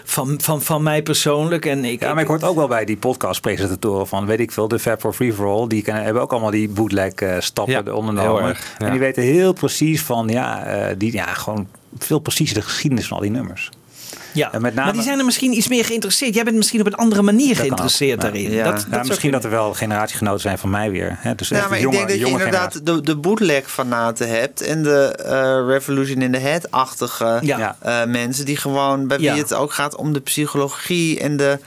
van, van, van mij persoonlijk. En ik, Ja, maar ik hoort ook wel bij die podcastpresentatoren van, weet ik veel, de Fab for Free for All. Die kennen, hebben ook allemaal die bootleg eh, stappen Ja, ondernomen. En die weten heel precies van, ja, eh, die, ja, gewoon veel preciezer de geschiedenis van al die nummers. Ja. en met name- maar die zijn er misschien iets meer geïnteresseerd. Jij bent misschien op een andere manier geïnteresseerd ook, daarin. Ja. Dat, Ja, dat misschien dat er wel generatiegenoten zijn van mij weer. Hè? Dus Ja, echt maar de jonge, ik denk dat je inderdaad de, de bootleg-fanaten hebt en de eh, Revolution in the Head-achtige Ja. eh, mensen die gewoon, bij wie het ook gaat om de psychologie en de,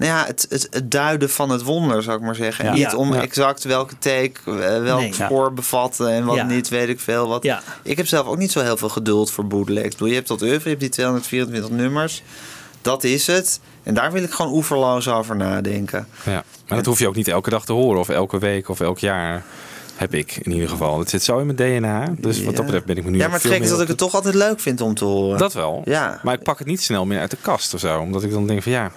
nou ja, het, het, het duiden van het wonder, zou ik maar zeggen. Ja. niet om Ja. exact welke take, eh, welk Nee. spoor bevatten en wat Ja. niet, weet ik veel wat. Ja. Ik heb zelf ook niet zo heel veel geduld voor bootlegs. Ik bedoel, je hebt dat oeuvre, je hebt die 224 nummers. Dat is het. En daar wil ik gewoon oeverloos over nadenken. Ja. Maar dat hoef je ook niet elke dag te horen of elke week of elk jaar. Heb ik in ieder geval. Het zit zo in mijn DNA. Dus wat dat betreft ben ik me nu Ja, maar gek is dat ik het toch altijd leuk vind om te horen. Dat wel. Ja. Maar ik pak het niet snel meer uit de kast of zo. Omdat ik dan denk van ja,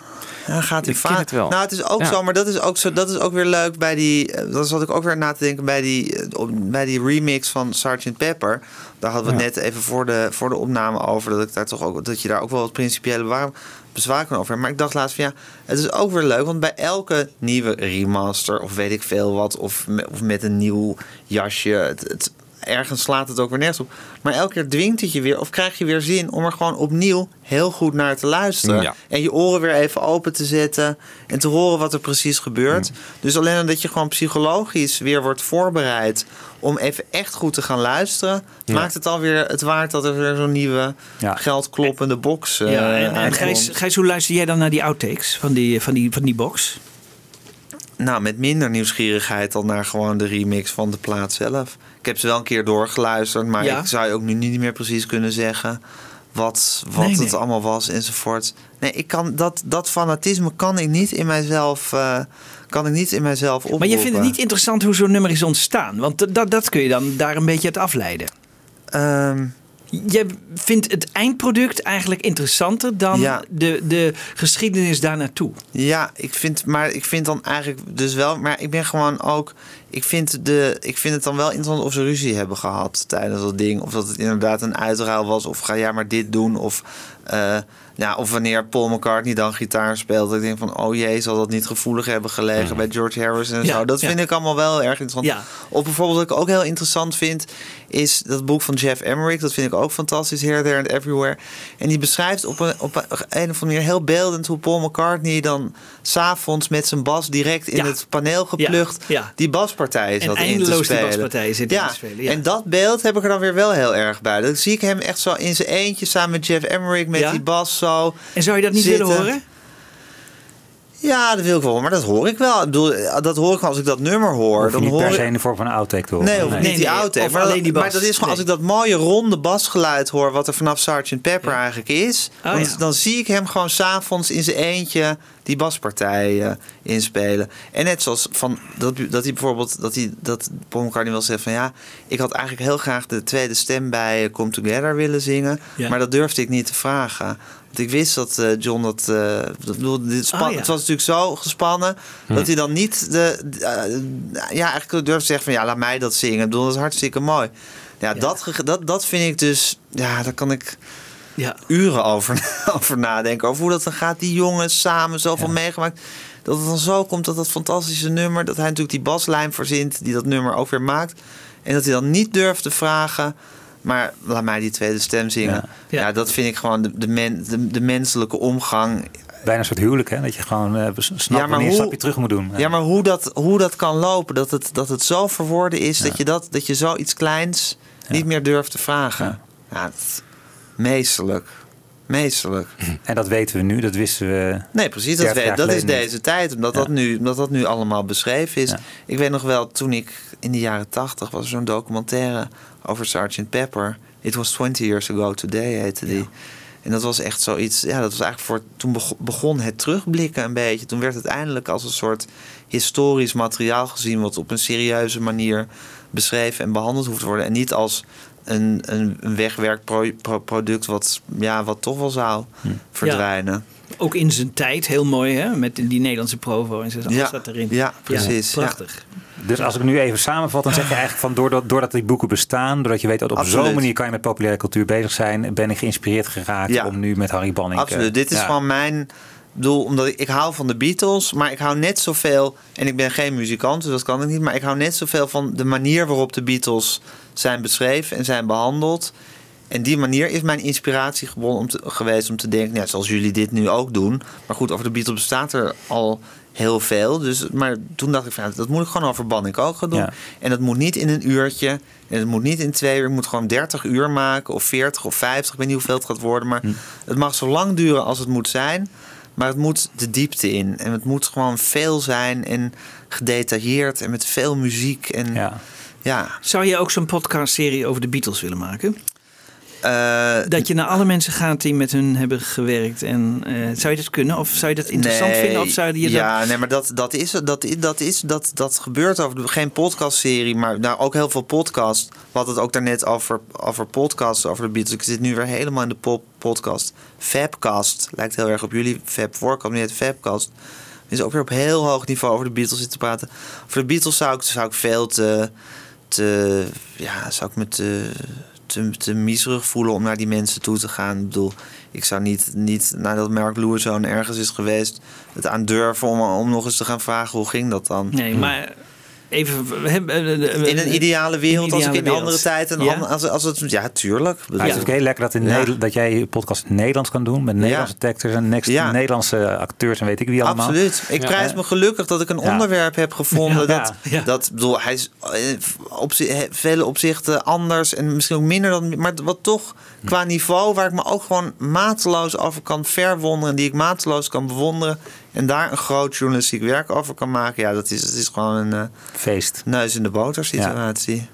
Ja, gaat hij vaak. Nou, het is ook Ja. zo, maar dat is ook, zo, dat is ook weer leuk bij die. eh, Dat zat ik ook weer na te denken bij die, eh, bij die remix van Sgt. Pepper. Daar hadden we het net even voor de, voor de opname over. Dat, ik daar toch ook, dat je daar ook wel wat principiële waar- bezwaar kan over. Maar ik dacht laatst van ja, het is ook weer leuk. Want bij elke nieuwe remaster of weet ik veel wat. Of, of met een nieuw jasje. Het, het, ergens slaat het ook weer nergens op. Maar elke keer dwingt het je weer of krijg je weer zin om er gewoon opnieuw heel goed naar te luisteren. Ja. En je oren weer even open te zetten en te horen wat er precies gebeurt. Dus alleen omdat je gewoon psychologisch weer wordt voorbereid om even echt goed te gaan luisteren, Ja. maakt het alweer het waard dat er weer zo'n nieuwe geldkloppende box eh ja, en, en. Gijs, Gijs, hoe luister jij dan naar die outtakes van die, van die, van die box? Nou, met minder nieuwsgierigheid dan naar gewoon de remix van de plaat zelf. Ik heb ze wel een keer doorgeluisterd, maar Ja. ik zou je ook nu niet meer precies kunnen zeggen wat, wat Nee, het allemaal was enzovoort. Nee, ik kan, dat, dat fanatisme kan ik niet in mijzelf, eh, kan ik niet in mijzelf oproepen. Maar je vindt het niet interessant hoe zo'n nummer is ontstaan? Want dat, dat kun je dan daar een beetje uit afleiden. Ehm, je vindt het eindproduct eigenlijk interessanter dan Ja. de, de geschiedenis daar naartoe. Ja, ik vind, maar ik vind dan eigenlijk dus wel, maar ik ben gewoon ook, ik vind, de, ik vind het dan wel interessant of ze ruzie hebben gehad tijdens dat ding. Of dat het inderdaad een uitruil was, of ga jij maar dit doen. Of, eh, ja, of wanneer Paul McCartney dan gitaar speelt. Dat ik denk van, oh jee, zal dat niet gevoelig hebben gelegen bij George Harrison en Ja, zo. Dat vind ik allemaal wel erg interessant. Ja. Of bijvoorbeeld wat ik ook heel interessant vind, is dat boek van Jeff Emmerich. Dat vind ik ook fantastisch, Here, There and Everywhere. En die beschrijft op een, op een, een of andere manier heel beeldend hoe Paul McCartney dan s'avonds met zijn bas direct in Ja. het paneel geplucht die baspartij En zat in te eindeloos die spelen. baspartijen zitten ja. in te spelen. En dat beeld heb ik er dan weer wel heel erg bij. Dan zie ik hem echt zo in zijn eentje samen met Jeff Emmerich met die bas zo. En zou je dat niet zitten. willen horen? Ja, dat wil ik wel, maar dat hoor ik wel. Ik bedoel, dat hoor ik wel als ik dat nummer hoor. Dan niet hoor per ik- se in de vorm van een outtake te horen. Nee, of niet die nee, outtake. of Maar, alleen die bas. maar dat is gewoon als ik dat mooie ronde basgeluid hoor... wat er vanaf Sgt. Pepper eigenlijk is... Oh, dan, ja. dan zie ik hem gewoon s'avonds in zijn eentje... die baspartij eh, inspelen. En net zoals van, dat, dat hij bijvoorbeeld... dat, hij, dat Paul McCartney wel zegt van... ja, ik had eigenlijk heel graag de tweede stem bij eh, Come Together willen zingen... Ja. maar dat durfde ik niet te vragen... Want ik wist dat eh, John dat. eh, dat bedoel, dit span, ja. Het was natuurlijk zo gespannen. Hm. dat hij dan niet. De, eh, ja, eigenlijk durfde te zeggen van ja, laat mij dat zingen. Ik bedoel, dat is hartstikke mooi. Ja, Dat, dat, dat vind ik dus. Ja, daar kan ik Ja. uren over, over nadenken. Over hoe dat dan gaat. Die jongens samen zoveel meegemaakt. Dat het dan zo komt dat dat fantastische nummer. Dat hij natuurlijk die baslijn verzint. Die dat nummer ook weer maakt. En dat hij dan niet durft te vragen. Maar laat mij die tweede stem zingen. Ja, dat vind ik gewoon de, de, men, de, de menselijke omgang. Bijna een soort huwelijk, hè? Dat je gewoon eh, snapt Ja, wanneer je een hoe- stapje terug moet doen. Ja, maar hoe dat, hoe dat kan lopen, dat het, dat het zo verwoorden is dat, je dat, dat je zoiets kleins niet meer durft te vragen. Ja, dat- meesterlijk. Meesterlijk. En dat weten we nu, dat wisten we. Nee, precies. Dat, 30 weet, dat is deze tijd, omdat, dat nu, omdat dat nu allemaal beschreven is. Ik weet nog wel, toen ik in de jaren tachtig was er zo'n documentaire over Sgt. Pepper. It was 20 years ago today, heette die. En dat was echt zoiets, ja, dat was eigenlijk voor. Toen beg- begon het terugblikken een beetje. Toen werd het eindelijk als een soort historisch materiaal gezien, wat op een serieuze manier beschreven en behandeld hoeft te worden. En niet als een, een een wegwerkproduct wat, ja, wat toch wel zou verdwijnen. Ook in zijn tijd, heel mooi hè, met die Nederlandse provo en zo. Ja, zat erin. ja, precies, ja. prachtig. Dus als ik nu even samenvat, dan zeg je eigenlijk van doordat, doordat die boeken bestaan, doordat je weet dat op zo'n manier kan je met populaire cultuur bezig zijn, ben ik geïnspireerd geraakt Ja. om nu met Harry Banning. eh, Absoluut. Dit is gewoon mijn bedoel, omdat ik, ik hou van de Beatles, maar ik hou net zoveel. En ik ben geen muzikant, dus dat kan ik niet. Maar ik hou net zoveel van de manier waarop de Beatles zijn beschreven en zijn behandeld. En die manier is mijn inspiratiebron om te, geweest om te denken, ja, zoals jullie dit nu ook doen. Maar goed, over de Beatles bestaat er al heel veel. Dus, maar toen dacht ik van, dat moet ik gewoon over Banning ook gaan doen. Ja. En dat moet niet in een uurtje. En het moet niet in twee uur. Ik moet gewoon 30 uur maken. Of 40 of 50. Ik weet niet hoeveel het gaat worden. Maar het mag zo lang duren als het moet zijn. Maar het moet de diepte in. En het moet gewoon veel zijn. En gedetailleerd. En met veel muziek. En ja. ja. Zou je ook zo'n podcastserie over de Beatles willen maken? Eh, dat je naar alle mensen gaat die met hun hebben gewerkt. En, eh, zou je dat kunnen? Of zou je dat interessant Nee, vinden? Of zou je ja, dat... nee, maar dat, dat, is, dat, dat, is, dat, dat gebeurt over geen podcastserie, maar nou, ook heel veel podcast. We hadden het ook daarnet over, over podcasts, over de Beatles. Ik zit nu weer helemaal in de pop podcast. Fabcast lijkt heel erg op jullie Fab maar het Fabcast. is ook weer op heel hoog niveau over de Beatles zitten praten. Voor de Beatles zou ik, zou ik veel te, te ja, zou ik me te, te, te miserig voelen om naar die mensen toe te gaan. Ik bedoel, ik zou niet, niet nadat Mark Lewis zo'n ergens is geweest, het aandurven om, om nog eens te gaan vragen hoe ging dat dan. Nee, maar even... eh, In een ideale wereld, als ik in een andere tijd... En Ja? als, als het, ja, tuurlijk. Is het ook heel lekker dat, in Ja. Nederland, dat jij je podcast in het Nederlands kan doen. Met Nederlandse teksters en next, Ja. Nederlandse acteurs en weet ik wie allemaal. Absoluut. Ik prijs me gelukkig dat ik een Ja. onderwerp heb gevonden. Ja. Dat, Ja. dat bedoel, hij is eh, op vele opzichten anders en misschien ook minder dan. Maar wat toch qua niveau, waar ik me ook gewoon mateloos over kan verwonderen. Die ik mateloos kan bewonderen. En daar een groot journalistiek werk over kan maken. Ja, dat is, dat is gewoon een. eh, Feest. Neus in de boter situatie.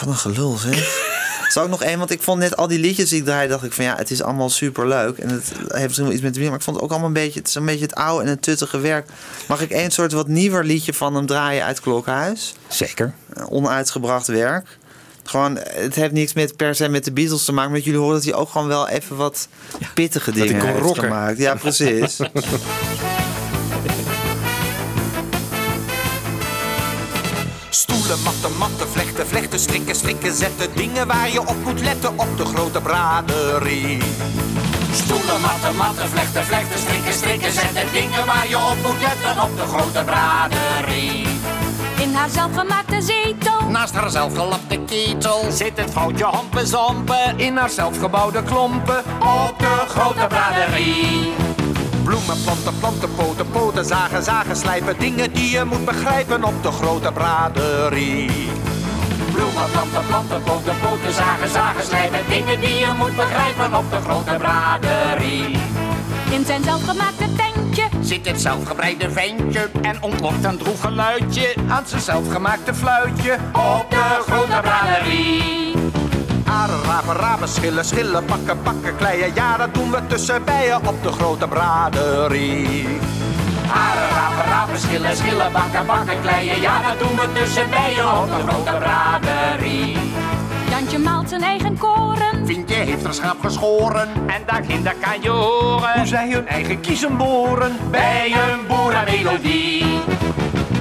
Wat een gelul zeg. Zou ik nog één, want ik vond net al die liedjes die ik draaide, dacht ik van ja, het is allemaal super leuk. En het heeft misschien wel iets met de maar ik vond het ook allemaal een beetje, het is een beetje het oude en het tuttige werk. Mag ik één soort wat nieuwer liedje van hem draaien uit Klokhuis? Zeker. Onuitgebracht werk. Gewoon, het heeft niks met per se met de Beatles te maken, maar jullie horen dat hij ook gewoon wel even wat pittige hij dingen kon heeft rocken. gemaakt. Ja, precies. Stoelen, matten, matten, vlechten, vlechten, strikken, strikken, zetten. Dingen waar je op moet letten op de grote braderie. Stoelen, matten, matten, vlechten, vlechten, strikken, strikken, zetten dingen waar je op moet letten op de grote braderie. In haar zelfgemaakte zetel. Naast haar zelfgelapte ketel zit het foutje hampen zampen in haar zelfgebouwde klompen op de grote braderie. Bloemen, planten, planten, poten, poten, zagen, zagen, slijpen. Dingen die je moet begrijpen op de grote braderie. Bloemen, planten, planten, poten, poten, zagen, zagen, slijpen. Dingen die je moet begrijpen op de grote braderie. In zijn zelfgemaakte Zit het zelfgebreide ventje en ontlokt een droeg geluidje aan zijn zelfgemaakte fluitje op de grote braderie. Aren, rapen, schillen, schillen, pakken, pakken, kleien. Ja, dat doen we tussen bijen op de grote braderie. Haren, rapen, rapen, schillen, schillen, bakken, bakken, kleien. Ja, dat doen we tussen bijen op de grote braderie. Jantje maalt zijn eigen koren. Vientje heeft een schaap geschoren en daarginder kan je horen hoe zij hun eigen kiezen boren bij een boerenmelodie.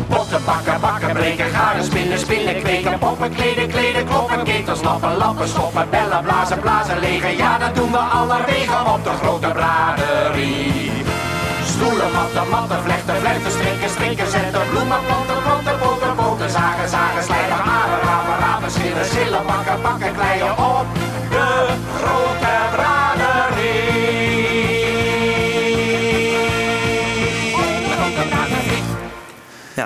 Potten, bakken, bakken, breken, garen, spinnen, spinnen, kweken, poppen, kleden, kleden, kloppen, ketels, lappen, lappen, schoppen, bellen, blazen, blazen, legen. Ja, dat doen we allerwegen op de grote braderie. Stoelen, matten, matten, vlechten, vlechten, strikken, strikken, zetten, bloemen, planten, planten, poten, poten, zagen, zagen, rapen, schillen, schillen, bakken, bakken, kleien op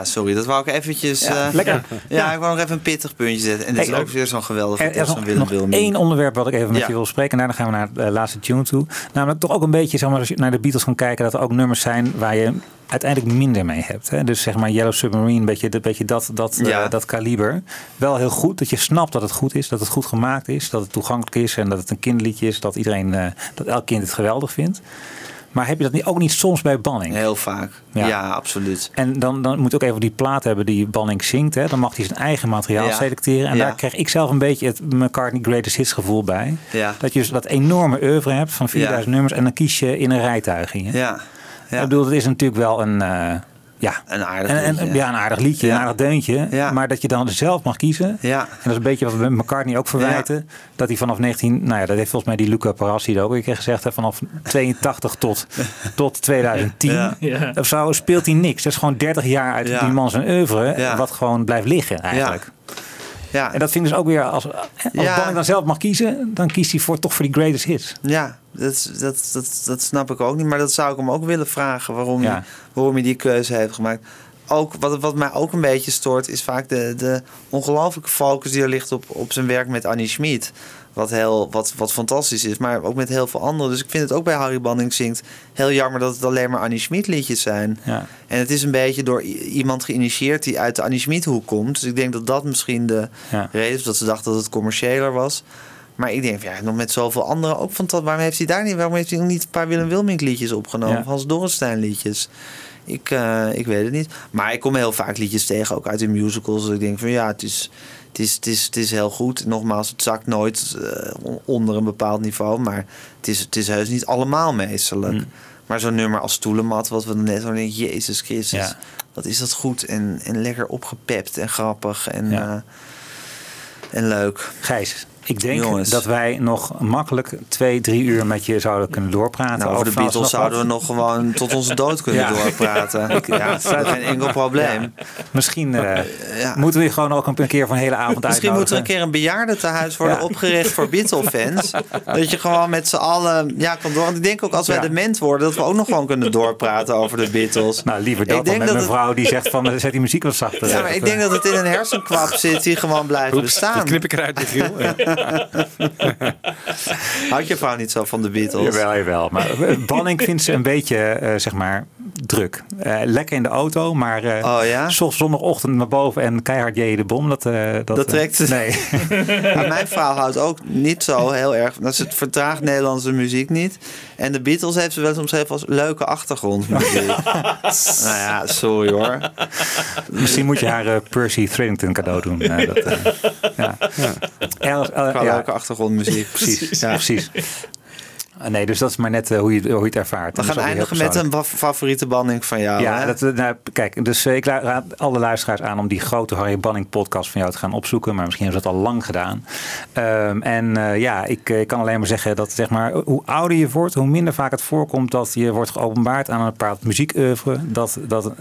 Ja, sorry, dat wou ik eventjes... Ja, eh, lekker. Ja, ik wou nog even een pittig puntje zetten. En dit Hey, is ook weer zo'n geweldig Er, er is nog, één onderwerp wat ik even met je wil spreken. En daarna gaan we naar de laatste tune toe. Namelijk toch ook een beetje, zeg maar, als je naar de Beatles kan kijken, dat er ook nummers zijn waar je uiteindelijk minder mee hebt. Hè? Dus zeg maar Yellow Submarine, een beetje, een beetje dat, dat, eh, dat kaliber. Wel heel goed, dat je snapt dat het goed is, dat het goed gemaakt is, dat het toegankelijk is en dat het een kinderliedje is, dat iedereen, eh, dat elk kind het geweldig vindt. Maar heb je dat niet, ook niet soms bij Banning? Heel vaak. Ja, absoluut. En dan, dan moet je ook even die plaat hebben die Banning zingt. Hè? Dan mag hij zijn eigen materiaal Ja. selecteren. En Ja. daar krijg ik zelf een beetje het McCartney Greatest Hits gevoel bij. Ja. Dat je dus dat enorme oeuvre hebt van 4000 nummers. En dan kies je in een rijtuigje. hè? Ja. Ik bedoel, het is natuurlijk wel een... eh, ja, een aardig en, en- liedje. ja, een aardig liedje, Ja. een aardig deuntje. Ja. Maar dat je dan zelf mag kiezen. Ja. En dat is een beetje wat we McCartney ook verwijten. Dat hij vanaf 19... Nou ja, dat heeft volgens mij die Luca Parassi ook een keer gezegd. Hè, vanaf 82 tot, tot 2010 Ja. Ja. of zo speelt hij niks. Dat is gewoon 30 jaar uit Ja. die man zijn oeuvre. Ja. Wat gewoon blijft liggen eigenlijk. Ja. En dat vind ik dus ook weer... Als, als Ja. Dan zelf mag kiezen... Dan kiest hij voor, toch voor die greatest hits. Ja, dat, dat, dat, dat snap ik ook niet. Maar dat zou ik hem ook willen vragen waarom, Ja. hij, waarom hij die keuze heeft gemaakt. Ook, wat, wat mij ook een beetje stoort, is vaak de, de ongelooflijke focus die er ligt op, op zijn werk met Annie Schmid. Wat, heel, wat, wat fantastisch is, maar ook met heel veel anderen. Dus ik vind het ook bij Harry Banning zingt heel jammer dat het alleen maar Annie Schmid liedjes zijn. Ja. En het is een beetje door iemand geïnitieerd die uit de Annie Schmid hoek komt. Dus ik denk dat dat misschien de Ja. reden is dat ze dachten dat het commerciëler was. Maar ik denk, ja, nog met zoveel anderen ook van dat. Waarom heeft hij daar niet? Waarom heeft hij nog niet een paar Willem Wilming liedjes opgenomen? Ja. Hans Dorrestein liedjes? Ik, eh, ik weet het niet. Maar ik kom heel vaak liedjes tegen, ook uit de musicals. Dat ik denk van ja, het is, het is, het is, het is heel goed. Nogmaals, het zakt nooit eh, on- onder een bepaald niveau. Maar het is, het is heus niet allemaal meesterlijk. Mm. Maar zo'n nummer als Stoelemat, wat we net denken, Jezus Christus. Ja. Wat is dat goed en, en lekker opgepept en grappig en, Ja. eh, en leuk. Gijs, Ik denk Jongens. dat wij nog makkelijk twee, drie uur met je zouden kunnen doorpraten. Nou, over de van Beatles zouden we nog gewoon tot onze dood kunnen Ja. doorpraten. Ja, dat is geen enkel probleem. Misschien eh, moeten we je gewoon ook een keer voor een hele avond Misschien moet er een keer een bejaardentehuis worden Ja. opgericht voor Beatle-fans. Dat je gewoon met z'n allen ja, kan door. Want ik denk ook als wij Ja. dement worden, dat we ook nog gewoon kunnen doorpraten over de Beatles. Nou, liever dat Ik dan denk met dat mijn het- vrouw die zegt van eh, zet die muziek wat zachter. Ja, maar ik denk dat het in een hersenkwap zit die gewoon blijft Oeps, bestaan. dat knip ik eruit, Michiel. Houdt je vrouw niet zo van de Beatles? Jawel, jawel. Maar eh, Banning vindt ze een beetje, eh, zeg maar, druk. Eh, lekker in de auto, maar eh Oh ja? zo- zondagochtend naar boven en keihard je de bom. Dat, eh, dat, Dat trekt ze. Nee. Maar mijn vrouw houdt ook niet zo heel erg. Dat is het vertraagt Nederlandse muziek niet. En de Beatles heeft ze wel eens omschreven als leuke achtergrondmuziek. nou ja, sorry hoor. Misschien moet je haar Percy Threadington cadeau doen. Dat, ja. El- Qua ja, leuke achtergrondmuziek. Precies, Ja. precies. Eh, Nee, dus dat is maar net eh, hoe, je, hoe je het ervaart. We gaan eindigen met een favoriete banding van jou. Ja, hè? dat, eh, nou, kijk, dus eh, ik raad alle luisteraars aan om die grote Harry Banning podcast van jou te gaan opzoeken. Maar misschien hebben ze dat al lang gedaan. Ehm, en ja, ik, ik kan alleen maar zeggen dat zeg maar, hoe ouder je wordt, hoe minder vaak het voorkomt dat je wordt geopenbaard aan een bepaald muziekoeuvre. Dat, dat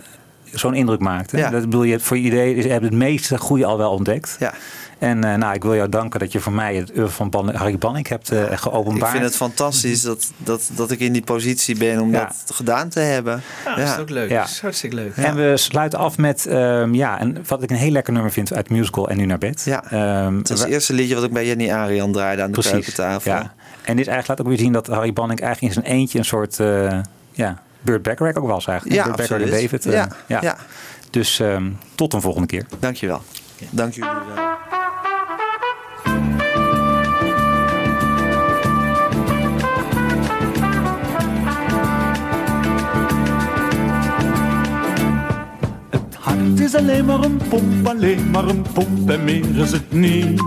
zo'n indruk maakt. Hè? Ja. Dat bedoel je, voor je idee, je hebt het meeste goede al wel ontdekt. Ja. En eh, nou, ik wil jou danken dat je voor mij het oeuvre van Ban- Harry Banning hebt eh Ik geopenbaard. vind het fantastisch dat, dat, dat ik in die positie ben om Ja. dat gedaan te hebben. Ja, dat is ook leuk. Ja. Dat is hartstikke leuk. En we sluiten af met, ehm, ja, en wat ik een heel lekker nummer vind uit musical En Nu Naar Bed. Ja. Ehm, Het is het eerste liedje wat ik bij Jenny Arian draaide aan de Precies, keukentafel. ja. En dit eigenlijk laat ook weer zien dat Harry Banning eigenlijk in zijn eentje een soort, eh ja, Burt Bacharach ook was eigenlijk. Ja, Burt en. David. Ja, ja. ja. Dus ehm, tot een volgende keer. Dankjewel. Dank jullie wel. alleen maar een pomp, alleen maar een pomp en meer is het niet.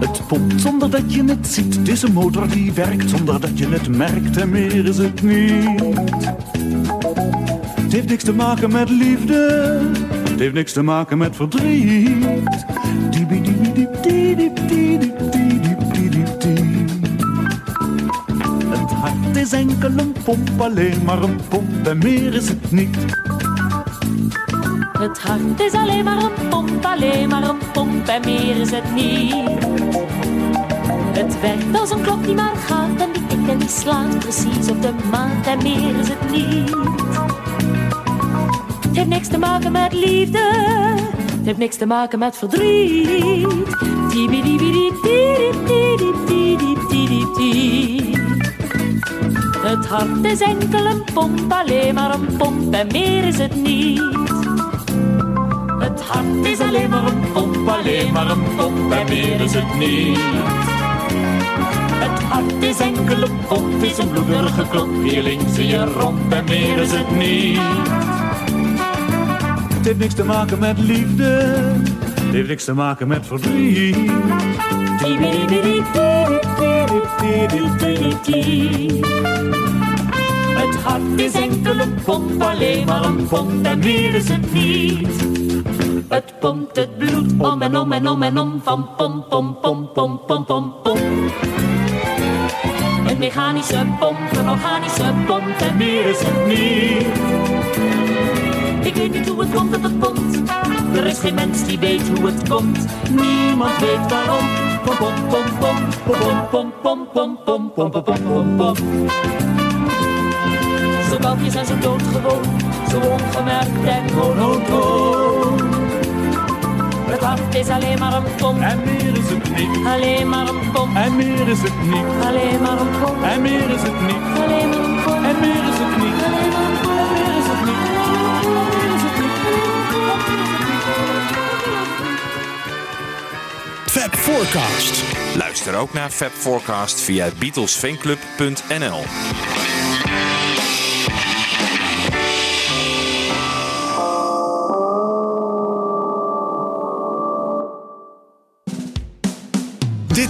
Het pompt zonder dat je het ziet, het is een motor die werkt zonder dat je het merkt en meer is het niet. Het heeft niks te maken met liefde, het heeft niks te maken met verdriet. Het hart is enkel een pomp, alleen maar een pomp en meer is het niet. Het hart is alleen maar een pomp, alleen maar een pomp en meer is het niet. Het werkt als een klok die maar gaat en die tikt en die slaat precies op de maat en meer is het niet. Het heeft niks te maken met liefde, het heeft niks te maken met verdriet. Het hart is enkel een pomp, alleen maar een pomp en meer is het niet. Het hart is alleen maar een pomp, alleen maar een pomp en meer is het niet. Het hart is enkel een pomp, is een bloederige klop, hier links in je romp en meer is het niet. Het heeft niks te maken met liefde, het heeft niks te maken met verdriet. Het hart is enkel een pomp, alleen maar een pomp en meer is het niet. Het pompt het bloed om en om en om en om van pom pom pom pom pom pom pom. Een mechanische pomp, een organische pomp en meer is het niet. Ik weet niet hoe het komt dat het pompt. Er is geen mens die weet hoe het komt. Niemand weet waarom. Pom pom pom pom pom pom pom pom pom pom pom pom pom. Zo kalkjes en zo doodgewoon, zo ongemerkt en monotoon. Het is alleen maar een pomp. En meer is het niet. Alleen maar een pomp. En meer is het niet. Alleen maar een pomp. En meer is het niet. Alleen maar een pomp. En meer is het niet. Alleen maar een pomp. En meer is het niet. Fab Forecast. Luister ook naar Fab Forecast via beatlesfanclub.nl.